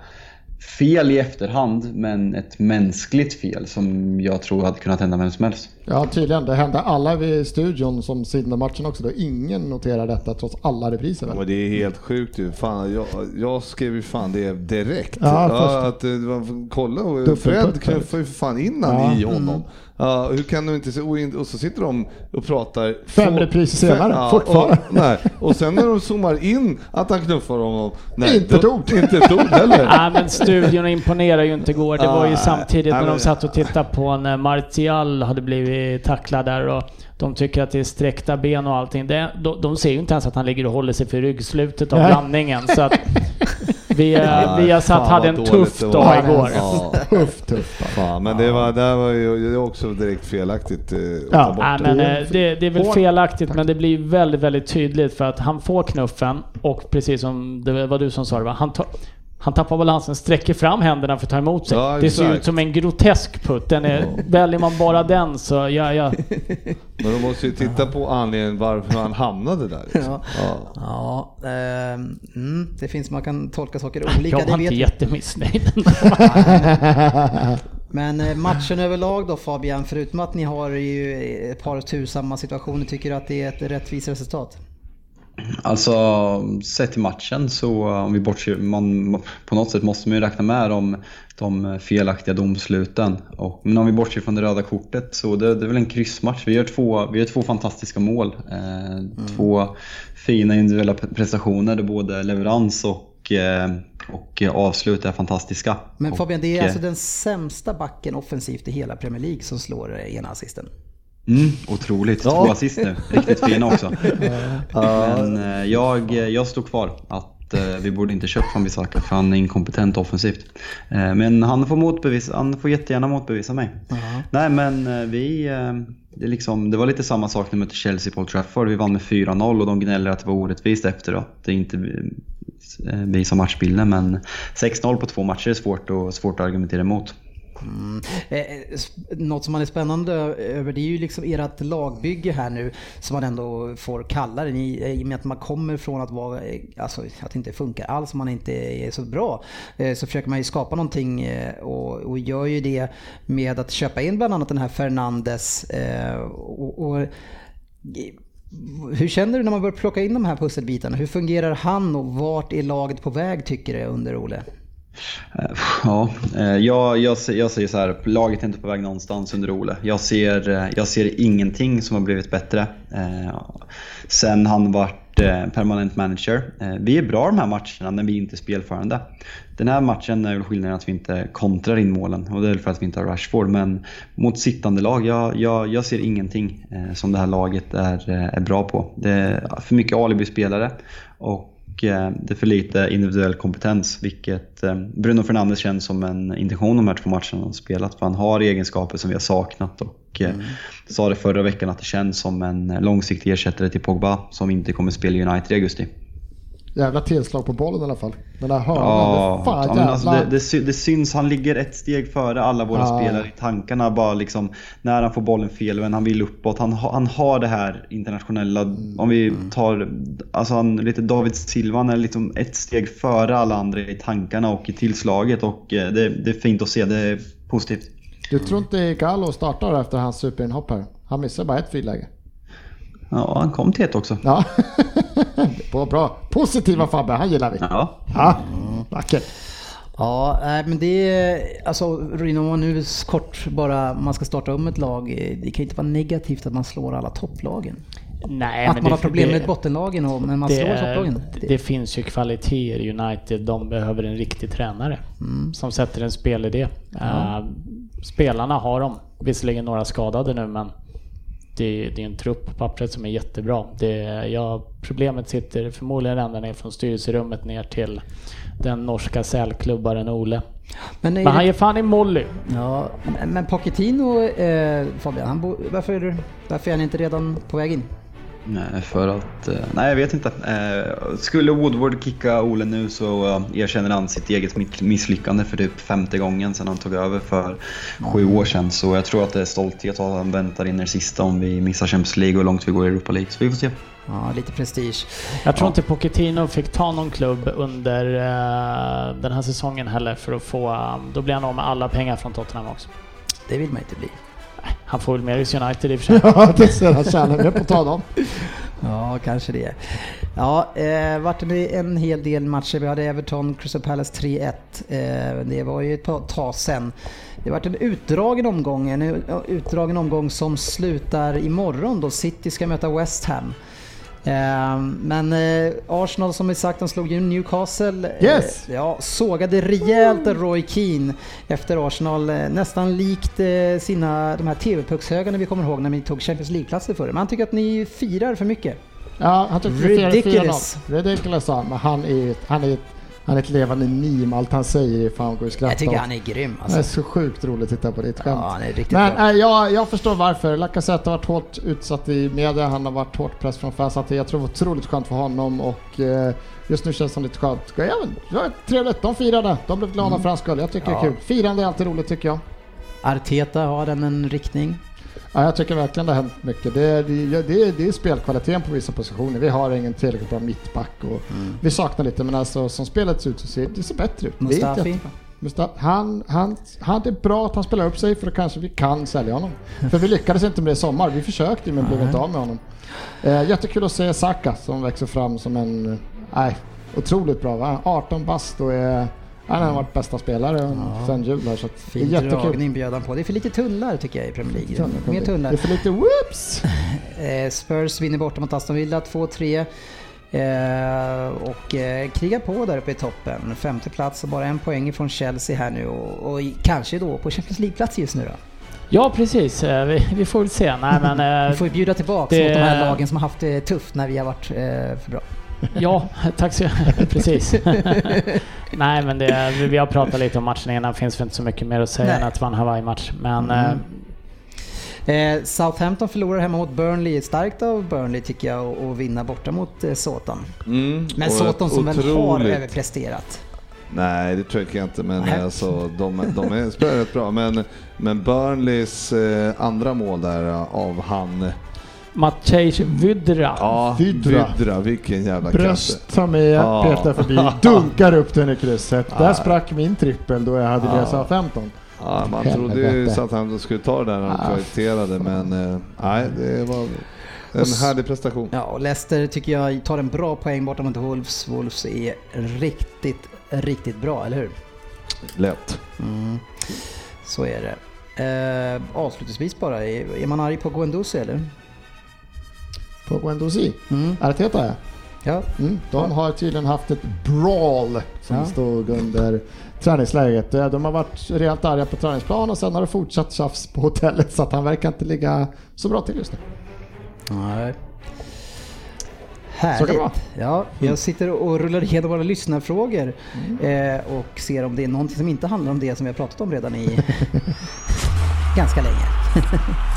fel i efterhand men ett mänskligt fel som jag tror hade kunnat hända vem som helst. Ja tydligen, det hände alla vid studion som Sydney-matchen också då. Ingen noterar detta trots alla repriser väl? Men det är helt sjukt ju. Fan, jag, jag skrev ju fan det direkt. Ja, Ja, att, eh, kolla, Fred knuffar ju för fan innan Ja. i honom. Ja, hur kan du inte se, och, in- och så sitter de och pratar. Fem repriser fem- senare, fortfarande. Och, nej, och sen när de zoomar in att han knuffar honom. Nej, Inte ett ord. Inte ett ord heller. Nej men studion imponerar ju inte igår. Det var ju samtidigt nej, när de satt och tittade på när Martial hade blivit tacklad där och de tycker att det är sträckta ben och allting. Det, de, de ser ju inte ens att han ligger och håller sig för ryggslutet av Nej. landningen. Så att vi, Ja, vi har satt hade en tuff dag igår. Ja. Tuff, tuff. Fan, men det var, det var ju det var också direkt felaktigt eh, att Ja, ta bort Nej, det. men eh, det, det är väl felaktigt men det blir väldigt, väldigt tydligt för att han får knuffen och precis som det var du som sa det va? Han, tar, han tappar balansen, sträcker fram händerna för att ta emot sig. Ja, det ser ut som en grotesk putt. Den är, Väljer man bara den så ja, ja. Men de måste ju titta på anledningen varför han hamnade där. Liksom. Ja. Ja. Ja, ehm, mm, det finns, man kan tolka saker olika, Jag det var vet inte vi. jättemissnöjd. Men eh, matchen överlag då Fabian, förutom att ni har ju ett par tursamma situationer, tycker du att det är ett rättvist resultat? Alltså sett till matchen så om vi bortser, man, på något sätt måste man ju räkna med de, de felaktiga domsluten. Och, men om vi bortser från det röda kortet så det, det är väl en kryssmatch. Vi gör två, vi gör två fantastiska mål. Eh, Två fina individuella prestationer där både leverans och, eh, och avslut är fantastiska. Men Fabian, det är eh, alltså den sämsta backen offensivt i hela Premier League som slår eh, ena assisten. Mm, otroligt. Två assist nu. Riktigt fina också. Men eh, jag, jag står kvar att eh, vi borde inte köpt från Bisaka för han är inkompetent offensivt. Eh, Men han får, motbevisa, han får jättegärna motbevisa mig. Nej men vi... Det, är liksom, det var lite samma sak när vi mötte Chelsea på Old Trafford. Vi vann med 4-0 och de gnäller att det var orättvist efter att det inte eh, visar matchbilden. Men 6-0 på två matcher är svårt, och, svårt att argumentera emot. Mm. Eh, eh något som man är spännande över det är ju liksom ert lagbygge här nu som man ändå får kalla det. I och med att man kommer från att vara, eh, alltså att det inte funkar alls, man inte är så bra. Eh, så försöker man ju skapa någonting eh, och, och gör ju det med att köpa in bland annat den här Fernandes. Eh, och, och, eh, hur känner du när man börjar plocka in de här pusselbitarna? Hur fungerar han och vart är laget på väg tycker du under Ole? Ja, eh, jag, jag, jag säger så här, laget är inte på väg någonstans under Ole. Jag ser, eh, jag ser ingenting som har blivit bättre eh, sen han vart eh, permanent manager. Eh, Vi är bra de här matcherna när vi inte är spelförande. Den här matchen är väl skillnaden att vi inte kontrar in målen och det är väl för att vi inte har Rashford. Men mot sittande lag, jag, jag, jag ser ingenting eh, som det här laget är, eh, är bra på. Det är för mycket alibi-spelare och och eh, det är för lite individuell kompetens, vilket eh, Bruno Fernandes känns som en intention de här två matcherna han spelat. För han har egenskaper som vi har saknat och eh, sa det förra veckan att det känns som en långsiktig ersättare till Pogba som inte kommer spela i United i augusti. Jävla tillslag på bollen i alla fall. Den där hörnan, Ja, det fan ja, alltså jävla... det, det, sy- det syns, han ligger ett steg före alla våra Ja. spelare i tankarna. Bara liksom, när han får bollen fel, men han vill uppåt. Han, ha- han har det här internationella, om vi tar alltså han, lite David Silva, han är liksom ett steg före alla andra i tankarna och i tillslaget. Och eh, det, det är fint att se, det är positivt. Du tror inte Gallo startar efter hans superinhopp här? Han missar bara ett friläge. Ja, han kom till ett också. Ja, det var bra. Positiva Fabbe, han gillar vi. Ja, Ja, vackert. Ja, nej, men det är, alltså Rino, om man nu kort bara, man ska starta om ett lag, eh, det kan ju inte vara negativt att man slår alla topplagen. Nej, att men man det- har problem det- med bottenlagen, och, men man slår topplagen. det, det finns ju kvaliteter i United. De behöver en riktig tränare Mm. som sätter en spelidé. Eh, spelarna har de. Visserligen några skadade nu men det, det är en trupp på pappret som är jättebra. Det, ja, problemet sitter förmodligen ända ner från styrelserummet ner till den norska sälklubbaren Ole. Men, Men han det, ger fan i Molly. ja, men- men Pochettino, eh, Fabian, han bo, varför, är du, varför är han inte redan på väg in? Nej, för att... eh, Nej, jag vet inte. Eh, Skulle Woodward kicka Ole nu så eh, erkänner han sitt eget misslyckande för typ femte gången sedan han tog över för sju år sedan. Så jag tror att det är stolthet att han väntar in i det sista om vi missar Champions League och hur långt vi går i Europa League. Så vi får se. Ja, lite prestige. Jag tror inte Pochettino fick ta någon klubb under eh, den här säsongen heller för att få... eh, då blir han av med alla pengar från Tottenham också. Det vill man inte bli. Han får väl mer i United i och för sig. Ja, det ser han tjänar med på att ta dem. Ja, kanske det. Ja, eh, vart det en hel del matcher. Vi hade Everton, Crystal Palace 3-1. Eh, det var ju ett par- tag sen. Det vart en utdragen omgång, en utdragen omgång som slutar imorgon då City ska möta West Ham. Eh, Men eh, Arsenal som vi sagt, de slog ju Newcastle. Eh, Yes! Ja, sågade rejält Roy Keane efter Arsenal. eh, Nästan likt eh, sina, de här TV-puckshögarna vi kommer ihåg när vi tog Champions League-platser förr. Men han tycker att ni firar för mycket. Ja, han firade Ridiculous. 4-0. Ridiculous sa han, men han är, ett- han, är, ett- han är ett levande meme. Allt han säger är fan går att skratta Jag tycker åt. han är grym Det är alltså. så sjukt roligt att titta på ditt skämt. Ja, han är riktigt Men bra. äh, jag, jag förstår varför. Lacazette har varit hårt utsatt i media, han har varit hårt press från fans. Att jag tror det var otroligt skönt för honom och eh, just nu känns det lite skönt. Ja, det var trevligt, de firade. De blev glada för hans skull. Jag tycker Mm. Ja. det är kul. Firande är alltid roligt tycker jag. Arteta har den en riktning. Ja, jag tycker verkligen det har hänt mycket. Det är, det, det, det är spelkvaliteten på vissa positioner. Vi har ingen tillräckligt bra mittback och vi saknar lite men alltså som spelet ser ut så ser det ser bättre ut. Mustafi. han, han, han, det är bra att han spelar upp sig för då kanske vi kan sälja honom. För vi lyckades inte med det i sommar. Vi försökte ju men blev inte av med honom. Eh, jättekul att se Saka som växer fram som en, eh, nej, otroligt bra. Va? 18 bast och är, han har varit bästa spelare sen jul här så att det är jättekul. dragning bjöd han på. Det är för lite tunnlar tycker jag i Premier League. Mer Det tunnlar. är för lite whoops! Eh, Spurs vinner borta mot Aston Villa 2-3. Eh, och eh, krigar på där uppe i toppen. Femte plats och bara en poäng från Chelsea här nu och, och kanske då på Champions League-plats just nu då. Ja, precis. Eh, Vi, vi får väl se. Nej, men... eh, Vi får ju bjuda tillbaka det- mot de här lagen som har haft det tufft när vi har varit eh, för bra. Ja, tack så Precis. Nej, men det, vi- har pratat lite om matchen innan. finns väl inte så mycket mer att säga Nej. än att det var en Hawaii-match. Men Mm. eh, Eh, Southampton förlorar hemma mot Burnley. Starkt av Burnley tycker jag att- vinna borta mot eh, Soton. Mm, Men och Soton som väl har överpresterat. Nej, det tror jag inte, men Nej. alltså, de, de är, spelar rätt bra. Men, men Burnleys eh, andra mål där eh, av han... Matej Vydra. Ja, Vydra. Vydra. Vilken jävla kasse. Bröst tar med, Ja. petar förbi, dunkar upp den i krysset. Där sprack min trippel då jag hade Ja. läsa 15. Ja, man trodde ju så att han skulle ta det där när de Ah, kvaliterade, men eh, nej, det var en härlig prestation. Ja, och Leicester tycker jag tar en bra poäng borta mot Wolves. Wolves är riktigt, riktigt bra, eller hur? Lätt. Mm. Så är det. Eh, avslutningsvis bara, är, är man arg på Guendouzi eller? På Guendouzi. Mm. Arteta är. Ja, Mm. De har tydligen haft ett brawl som Ja. stod under träningsläget. Eh, De har varit rejält arga på träningsplan och sen har det fortsatt tjafs på hotellet så att han verkar inte ligga så bra till just nu. Nej. Härligt. Ja, jag sitter och rullar igenom våra lyssnarfrågor eh, och ser om det är någonting som inte handlar om det som vi har pratat om redan i ganska länge.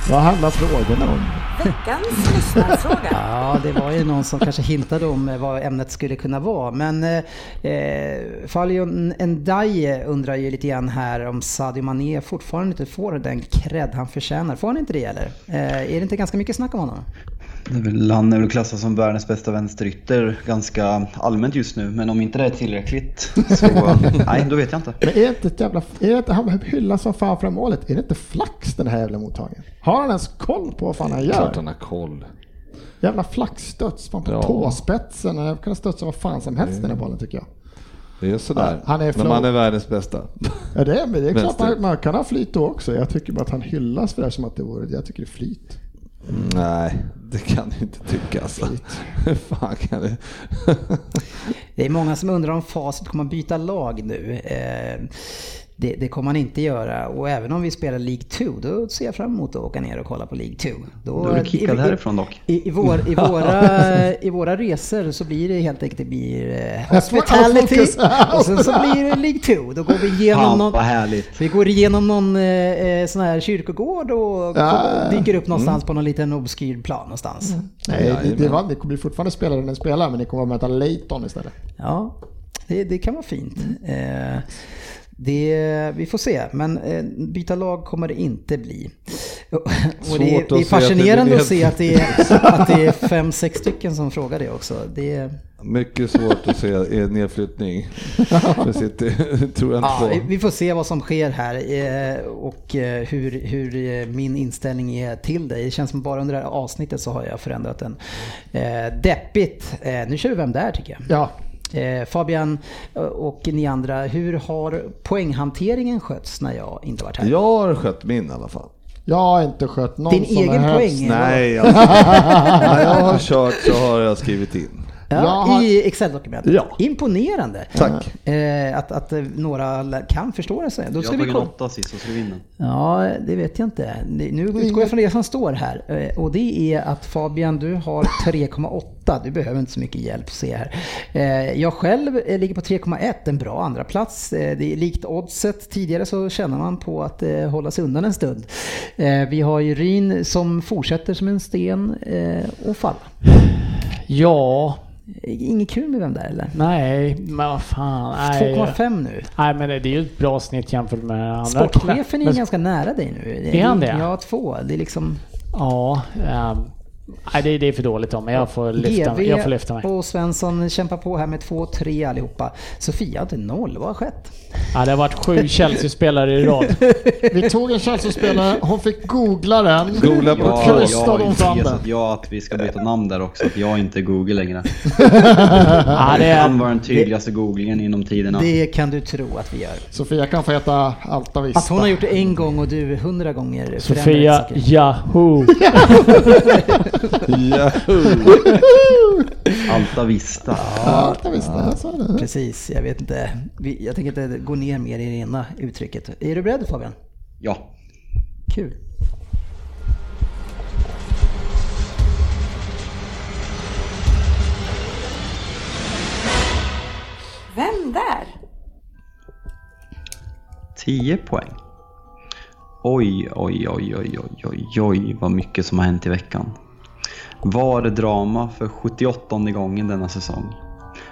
Vad handlar frågorna om? Veckans lyssnarfråga. Ja, det var ju någon som kanske hintade om eh, vad ämnet skulle kunna vara. Men eh, eh, Faljon Ndiaye undrar ju lite grann här om Sadio Mané fortfarande inte får den cred han förtjänar. Får han inte det eller? Eh, är det inte ganska mycket snack om honom? Väl, han är väl klassad som världens bästa vänsterytter ganska allmänt just nu. Men om inte det är tillräckligt så nej, då vet jag inte. Men är det inte ett jävla... Är det inte, han hyllas som fan fram målet. Är det inte flax den här jävla mottagningen? Har han ens koll på vad fan han Klart gör? han har koll. Jävla flaxstuds. Fan på Ja. tåspetsen. Han kan studsa vad fan som helst den här bollen tycker jag. Det är sådär. Ja, han är flow. man är världens bästa. Ja det är, men det är klart man, man kan ha flyt då också. Jag tycker bara att han hyllas för det här som att det vore... Jag tycker det är flyt. Nej, det kan du inte tycka alltså. Hur fan kan det? Det är många som undrar om Facit kommer att byta lag nu. Det, det kommer man inte göra och även om vi spelar League 2 då ser jag fram emot att åka ner och kolla på League 2. Då, Då är du kickad i- härifrån dock. I, i, vår, i, våra, I våra resor så blir det helt enkelt det blir eh, hospitality och sen så blir det League 2. Då går vi igenom Fan någon, vi går igenom någon eh, eh, sån här kyrkogård och Ja. dyker upp någonstans på någon liten obskyr plan någonstans. Nej, det, det, Jajamän. var, det kommer bli fortfarande spelare än spelar men ni kommer att möta Leighton istället. Ja, det, det kan vara fint. Eh, det, vi får se, men eh, byta lag kommer det inte bli. Och det, är- Svårt det att är se att det fascinerande att se att det är, att det är fem, sex stycken som frågar det också. Det är, Mycket svårt att se en nedflyttning. Det sitter, tror jag inte ja, vi- på. vi får se vad som sker här eh, och eh, hur, hur min inställning är till det. Det känns som bara under det här avsnittet så har jag förändrat den. Deppigt. Nu kör vi Vem där tycker jag. Ja, Fabian eh, och ni andra, hur har poänghanteringen skötts när jag inte varit här? Jag har skött min i alla fall. jag har inte skött någon Din som egen helst. poäng? Nej, alltså, när jag har kört så har jag skrivit in. Ja, Jag har- I Excel-dokumentet? Ja. Imponerande! Tack. Eh, att, att eh, några kan förstå det. Så. Då Jag ska vi tagit en åtta sist och skrev in den. Ja, det vet jag inte. Nu utgår jag från det som står här. Eh, Och det är att Fabian, du har 3,8. Du behöver inte så mycket hjälp, se här. Eh, Jag själv eh, ligger på 3,1, en bra andra plats. Eh, Det är likt oddset tidigare så känner man på att eh, hålla sig undan en stund. Eh, Vi har ju Ryn som fortsätter som en sten eh, och falla. Ja, Inget kul med vem där eller? nej, men vad fan. Nej, 2,5 nu. nej men det är ju ett bra snitt jämfört med andra. Sportchefen är Men- ganska nära dig nu. Är han det? Ja, två. Det är liksom Ja, ehm, nej det, det är för dåligt om men jag får lyfta, mig. jag får lyfta mig. och Svensson kämpar på här med 2-3 allihopa. Sofia hade noll. Vad har skett? Ja, det har varit sju Chelsea-spelare i rad. Vi tog en Chelsea-spelare, hon fick googla den. Googla på Ja, Ja, jag har fram det. ja att vi ska byta namn där också, att jag inte är Google längre. Ja, det Han är, var den tydligaste googlingen inom tiderna. Det kan du tro att vi gör. Sofia kan få heta Alta Vista. Att hon har gjort det en gång och du hundra gånger Sofia. Yahoo. Alta Vista. Ja, Alta Vista, jag sa det. Precis, jag vet inte. Jag tänker inte gå ner mer i det ena uttrycket. Är du beredd Fabian? Ja. Kul. Vem där? 10 poäng. Oj, oj, oj, oj, oj, oj, oj, vad mycket som har hänt i veckan. Var det drama för 78 gången denna säsong?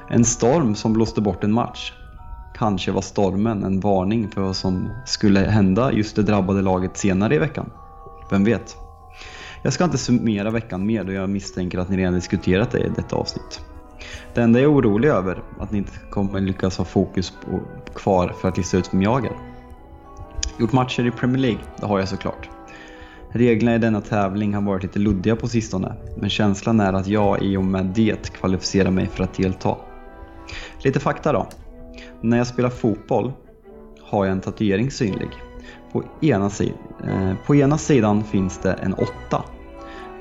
En storm som blåste bort en match. Kanske var stormen en varning för vad som skulle hända just det drabbade laget senare i veckan. Vem vet? Jag ska inte summera veckan mer då jag misstänker att ni redan diskuterat det i detta avsnitt. Det enda jag är orolig över att ni inte kommer lyckas ha fokus på, kvar för att lista ut vem jag är. Gjort matcher i Premier League, det har jag såklart. Reglerna i denna tävling har varit lite luddiga på sistone, men känslan är att jag i och med det kvalificerar mig för att delta. Lite fakta då. När jag spelar fotboll har jag en tatuering synlig. På ena, si- eh, på ena sidan finns det en åtta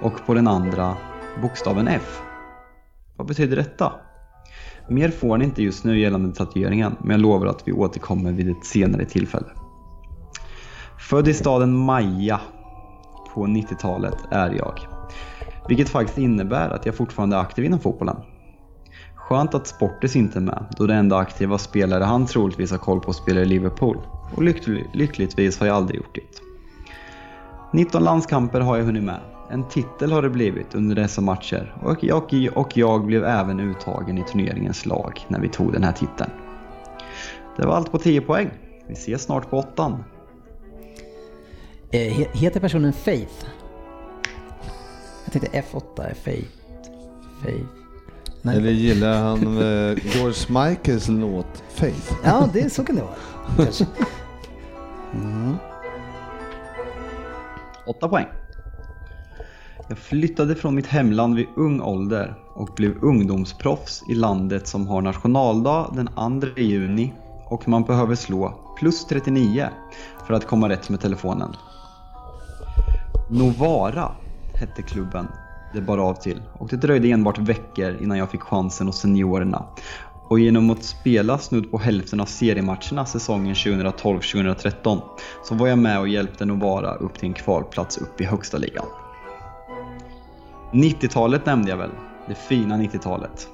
och på den andra bokstaven F. Vad betyder detta? Mer får ni inte just nu gällande tatueringen, men jag lovar att vi återkommer vid ett senare tillfälle. Född i staden Maja på 90-talet är jag. Vilket faktiskt innebär att jag fortfarande är aktiv inom fotbollen. Skönt att Sportis inte är med, då det enda aktiva spelare han troligtvis har koll på spelar i Liverpool. Och lycklig, lyckligtvis har jag aldrig gjort det. 19 landskamper har jag hunnit med. En titel har det blivit under dessa matcher och jag, och jag blev även uttagen i turneringens lag när vi tog den här titeln. Det var allt på 10 poäng. Vi ses snart på åttan. Eh, he- heter personen Faith? Jag tänkte F8 är Faith. Faith. Nej. Eller gillar han eh, George Michaels låt Faith? Ja, det, så kan det vara. Kanske. 8 poäng. Jag flyttade från mitt hemland vid ung ålder och blev ungdomsproffs i landet som har nationaldag den 2 juni och man behöver slå plus 39 för att komma rätt med telefonen. Novara hette klubben det bar av till och det dröjde enbart veckor innan jag fick chansen hos seniorerna. Och genom att spela snudd på hälften av seriematcherna säsongen 2012-2013 så var jag med och hjälpte Novara upp till en kvalplats upp i högsta ligan. 90-talet nämnde jag väl, det fina 90-talet.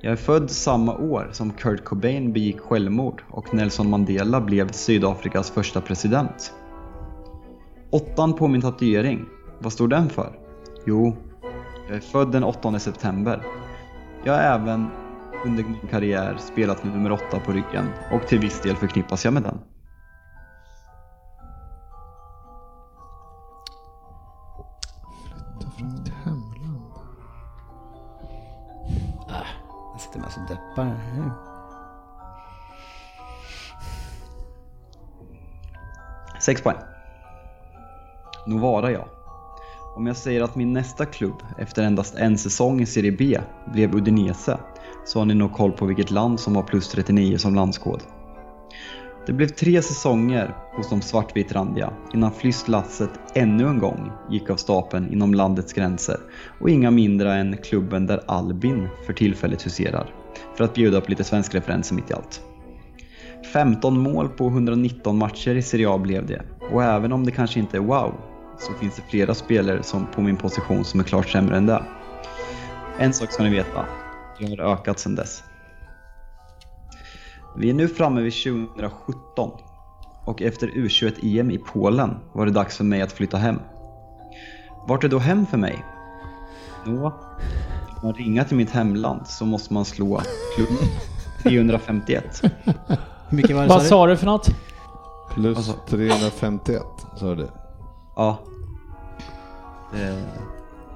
Jag är född samma år som Kurt Cobain begick självmord och Nelson Mandela blev Sydafrikas första president. Åttan på min tatuering, vad står den för? Jo, jag är född den 8 september. Jag har även under min karriär spelat med nummer 8 på ryggen och till viss del förknippas jag med den. Hemland. Jag sitter med så deppar. här. Sex poäng. Novara ja. Om jag säger att min nästa klubb efter endast en säsong i Serie B blev Udinese så har ni nog koll på vilket land som har plus 39 som landskod. Det blev tre säsonger hos de svartvitrandiga innan flyttlasset ännu en gång gick av stapeln inom landets gränser och inga mindre än klubben där Albin för tillfället huserar. För att bjuda på lite svensk referenser mitt i allt. 15 mål på 119 matcher i Serie A blev det. Och även om det kanske inte är wow, så finns det flera spelare som på min position som är klart sämre än det. En sak ska ni veta, jag har ökat sedan dess. Vi är nu framme vid 2017 och efter U21-EM i Polen var det dags för mig att flytta hem. Vart är då hem för mig? Nå, om man ringa till mitt hemland så måste man slå klubb 351. Hur mycket var det Vad sa du för något? Plus Alltså. 351 sa du. Ja. Det är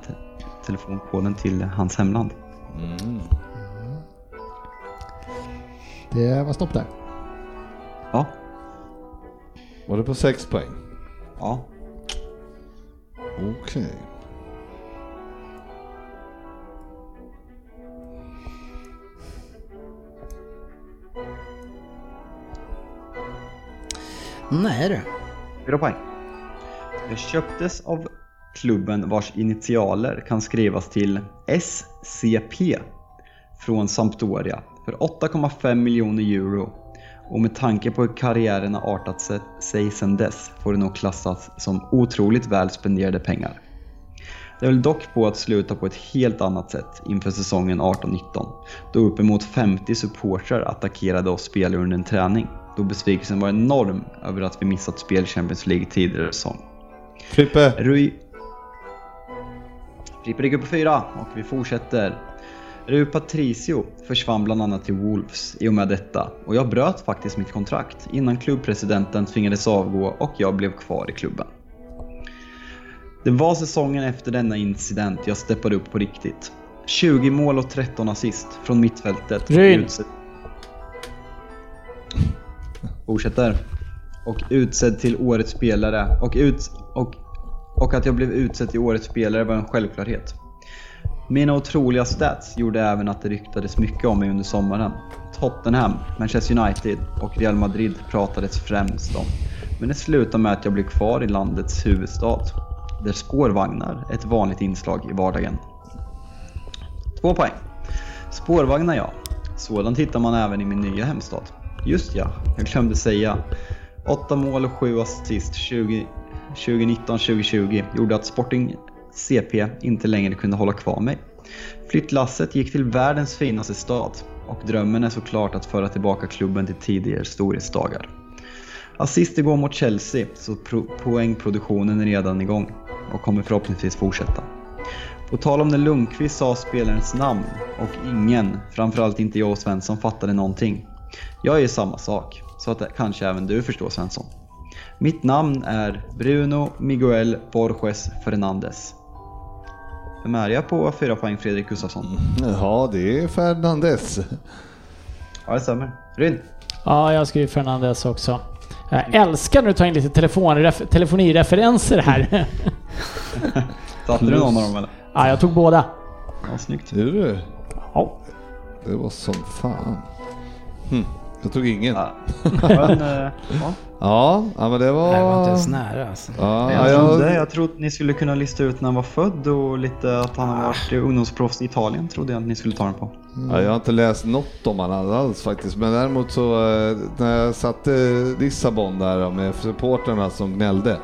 te telefonkoden till hans hemland. Det var stopp där. Ja. Var det på 6 poäng? Ja. Okej. du? Nej du. Fyra poäng. Jag köptes av klubben vars initialer kan skrivas till SCP från Sampdoria för 8,5 miljoner euro. Och med tanke på hur karriären har artat sig- sedan dess får det nog klassas som otroligt väl spenderade pengar. Det höll dock på att sluta på ett helt annat sätt inför säsongen 18-19 då uppemot 50 supportrar attackerade oss spelare under en träning då besvikelsen var enorm över att vi missat spel Champions League tidigare säsong. Frippe! Rui... Frippe ligger på fyra och vi fortsätter. Rui Patricio försvann bland annat till Wolves i och med detta och jag bröt faktiskt mitt kontrakt innan klubbpresidenten tvingades avgå och jag blev kvar i klubben. Det var säsongen efter denna incident jag steppade upp på riktigt. 20 mål och 13 assist från mittfältet. Ryn. Fortsätter. Och utsedd till årets spelare och, ut, och, och att jag blev utsedd till årets spelare var en självklarhet. Mina otroliga stats gjorde även att det ryktades mycket om mig under sommaren. Tottenham, Manchester United och Real Madrid pratades främst om. Men det slutade med att jag blev kvar i landets huvudstad, där spårvagnar är ett vanligt inslag i vardagen. Två poäng. Spårvagnar ja. Sådant hittar man även i min nya hemstad. Just ja, jag glömde säga. Åtta mål och sju assist 20 2019-2020 gjorde att Sporting CP inte längre kunde hålla kvar mig. Flyttlasset gick till världens finaste stad och drömmen är såklart att föra tillbaka klubben till tidigare storhetsdagar. Assist igår mot Chelsea, så pro- poängproduktionen är redan igång och kommer förhoppningsvis fortsätta. På tal om när Lundqvist sa spelarens namn och ingen, framförallt inte jag och Svensson, fattade någonting. Jag är samma sak, så att kanske även du förstår Svensson. Mitt namn är Bruno Miguel Borges Fernandes. Vem är jag på fyra poäng Fredrik Gustafsson? Ja, det är Fernandes. Ja, det stämmer. Ryn? Ja, jag skriver Fernandes också. Jag älskar när du tar in lite telefonref- telefonireferenser här. Satte du någon av dem eller? ja, jag tog båda. Ja, snyggt. Du du. Ja. Det var som fan. Hm. Jag tog ingen. Ja. Men, eh, ja. Ja, men det var... Det var inte ens nära alltså. Ja, Jag ja, trodde, jag... jag trodde ni skulle kunna lista ut när han var född och lite att han har varit ungdomsproffs i Italien trodde jag att ni skulle ta den på. Ja, jag har inte läst något om han alls faktiskt, men däremot så eh, när jag satte Lissabon där med supporterna som gnällde,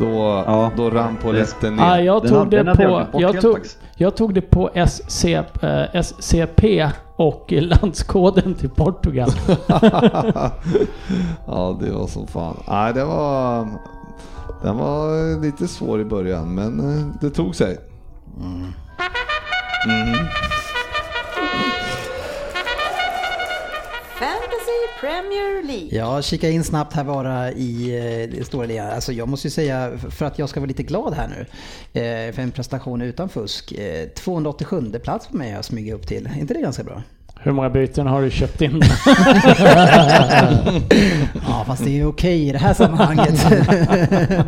då, Ja. då rann polletten Ja, ner. jag Den tog det jag på... Jag tog, jag tog det på SC, eh, SCP och landskoden till Portugal. ja, det var som fan. Nej, det var... Den var lite svår i början, men eh, det tog sig. Fantasy Premier League. Ja, kika in snabbt här bara i eh, det stora ligan. Alltså jag måste ju säga, för att jag ska vara lite glad här nu, eh, för en prestation utan fusk. Eh, 287 plats för mig har jag smugit upp till. Är inte det ganska bra? Hur många byten har du köpt in? Ja, fast det är ju okej i det här sammanhanget.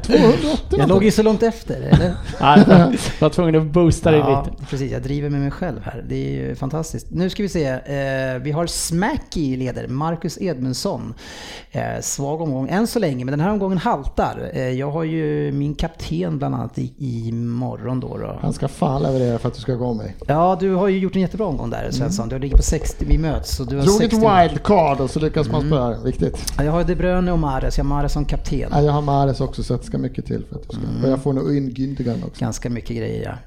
280 jag låg ju så långt efter, eller? Nej, jag var tvungen att boosta dig Ja, lite. precis. Jag driver med mig själv här. Det är ju fantastiskt. Nu ska vi se. Eh, vi har Smacky leder, Marcus Edmundsson. Eh, svag omgång än så länge, men den här omgången haltar. Eh, jag har ju min kapten bland annat i, i morgon då. då. Han ska fan leverera för att du ska gå med. Ja, du har ju gjort en jättebra omgång där Svensson. Du ligger på 60, vi möts. Så du har Drog ett 60. wildcard och så lyckas man spöa. Viktigt. Ja, Jag har De Bruyne och Mahrez. Jag har Mahrez som kapten. Ja, jag har Mares också så det ska mycket till för att du ska. Och jag får nog in Gündogan också. Ganska mycket grejer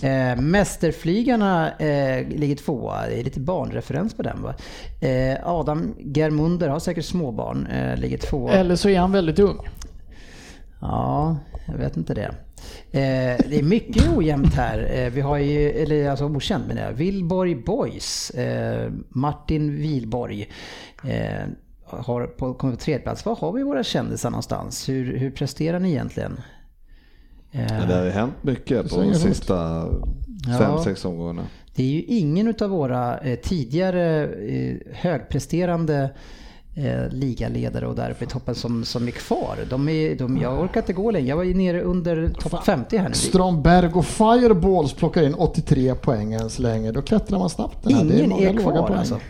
ja. Eh, Mästerflygarna eh, ligger tvåa. Det är lite barnreferens på den va. Eh, Adam Germunder har säkert småbarn. Eh, ligger tvåa. Eller så är han väldigt ung. Ja, jag vet inte det. Eh, det är mycket ojämnt här. Eh, vi har ju, eller alltså okänt menar jag. Vilborg Boys. Eh, Martin Vilborg. Eh, har på, kommit på tredje plats. Var har vi våra kändisar någonstans? Hur, hur presterar ni egentligen? Eh, Ja, det har ju hänt mycket Det på de sista Ja. fem, sex omgångarna. Det är ju ingen av våra eh, tidigare eh, högpresterande eh, ligaledare och där uppe i toppen som, som är kvar. De är, de, jag orkar inte gå längre. Jag var ju nere under topp 50 här nu. Stromberg och Fireballs plockar in 83 poäng än så länge. Då klättrar man snabbt. Det här. Det Ingen många är låga kvar alltså.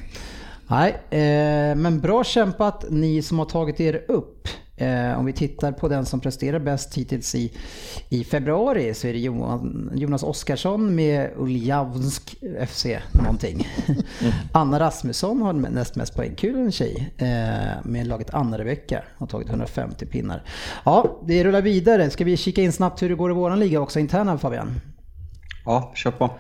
Nej, eh, men bra kämpat ni som har tagit er upp. Eh, om vi tittar på den som presterar bäst hittills i, i februari så är det Johan, Jonas Oskarsson med Uljavnsk FC någonting. Anna Rasmusson har näst mest poäng. Kul en tjej eh, med laget Anna Rebecka. Har tagit 150 pinnar. Ja, det rullar vidare. Ska vi kika in snabbt hur det går i våran liga också interna Fabian? Ja, kör på.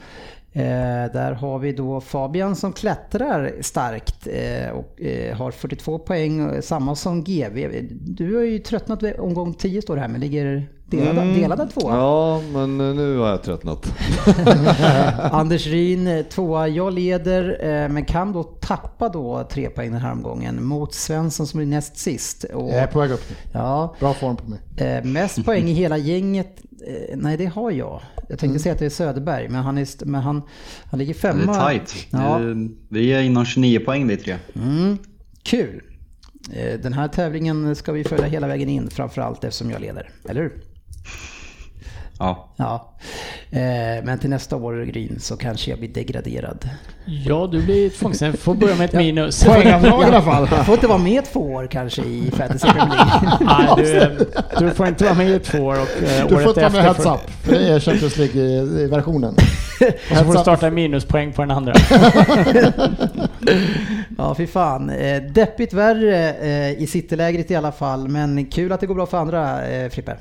Eh, där har vi då Fabian som klättrar starkt eh, och eh, har 42 poäng, eh, samma som GV. Du har ju tröttnat vid omgång 10 står det här, men ligger delade, delade tvåa. Mm. Ja, men eh, nu har jag tröttnat. Anders Ryn eh, tvåa. Jag leder eh, men kan då tappa då tre poäng den här omgången mot Svensson som är näst sist. Och, Jag är på väg upp nu. ja, Bra form på mig. eh, mest poäng i hela gänget. Eh, nej, det har jag. Jag tänkte säga att det är Söderberg, men han, är, men han, han ligger Det femma. är tight. Ja, Det- Vi är inom 29 poäng vi tre. mm, kul. Eh, Den här tävlingen ska vi följa hela vägen in, framförallt eftersom jag leder. Eller hur? Ja. Ja. Eh, Men till nästa år, Gryn, så kanske jag blir degraderad. Ja, du blir tvungen. Får börja med ett minus. Poängavdrag i alla fall. Jag får inte vara med två år kanske i Fantasy Premier League. Nej, du, du får inte vara med i två år och eh, Du får inte vara med efter heads får, up. för Det är Champions League-versionen. och så får du starta minuspoäng på den andra. Ja, fy fan. Eh, Deppigt värre eh, i citylägret i alla fall, men kul att det går bra för andra, Frippe.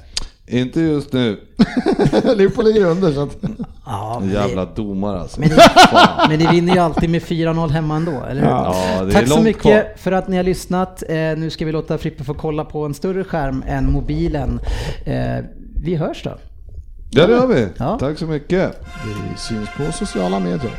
Inte just nu. Liverpool ligger under så att... Ja, men, Jävla ni, domare alltså. men, ni, men ni vinner ju alltid med 4-0 hemma ändå, eller hur? Ja, det är Tack så långt mycket kvar. för att ni har lyssnat. Eh, nu ska vi låta Frippe få kolla på en större skärm än mobilen. Eh, vi hörs då. Ja, det gör vi. Ja. Tack så mycket. Vi syns på sociala medier.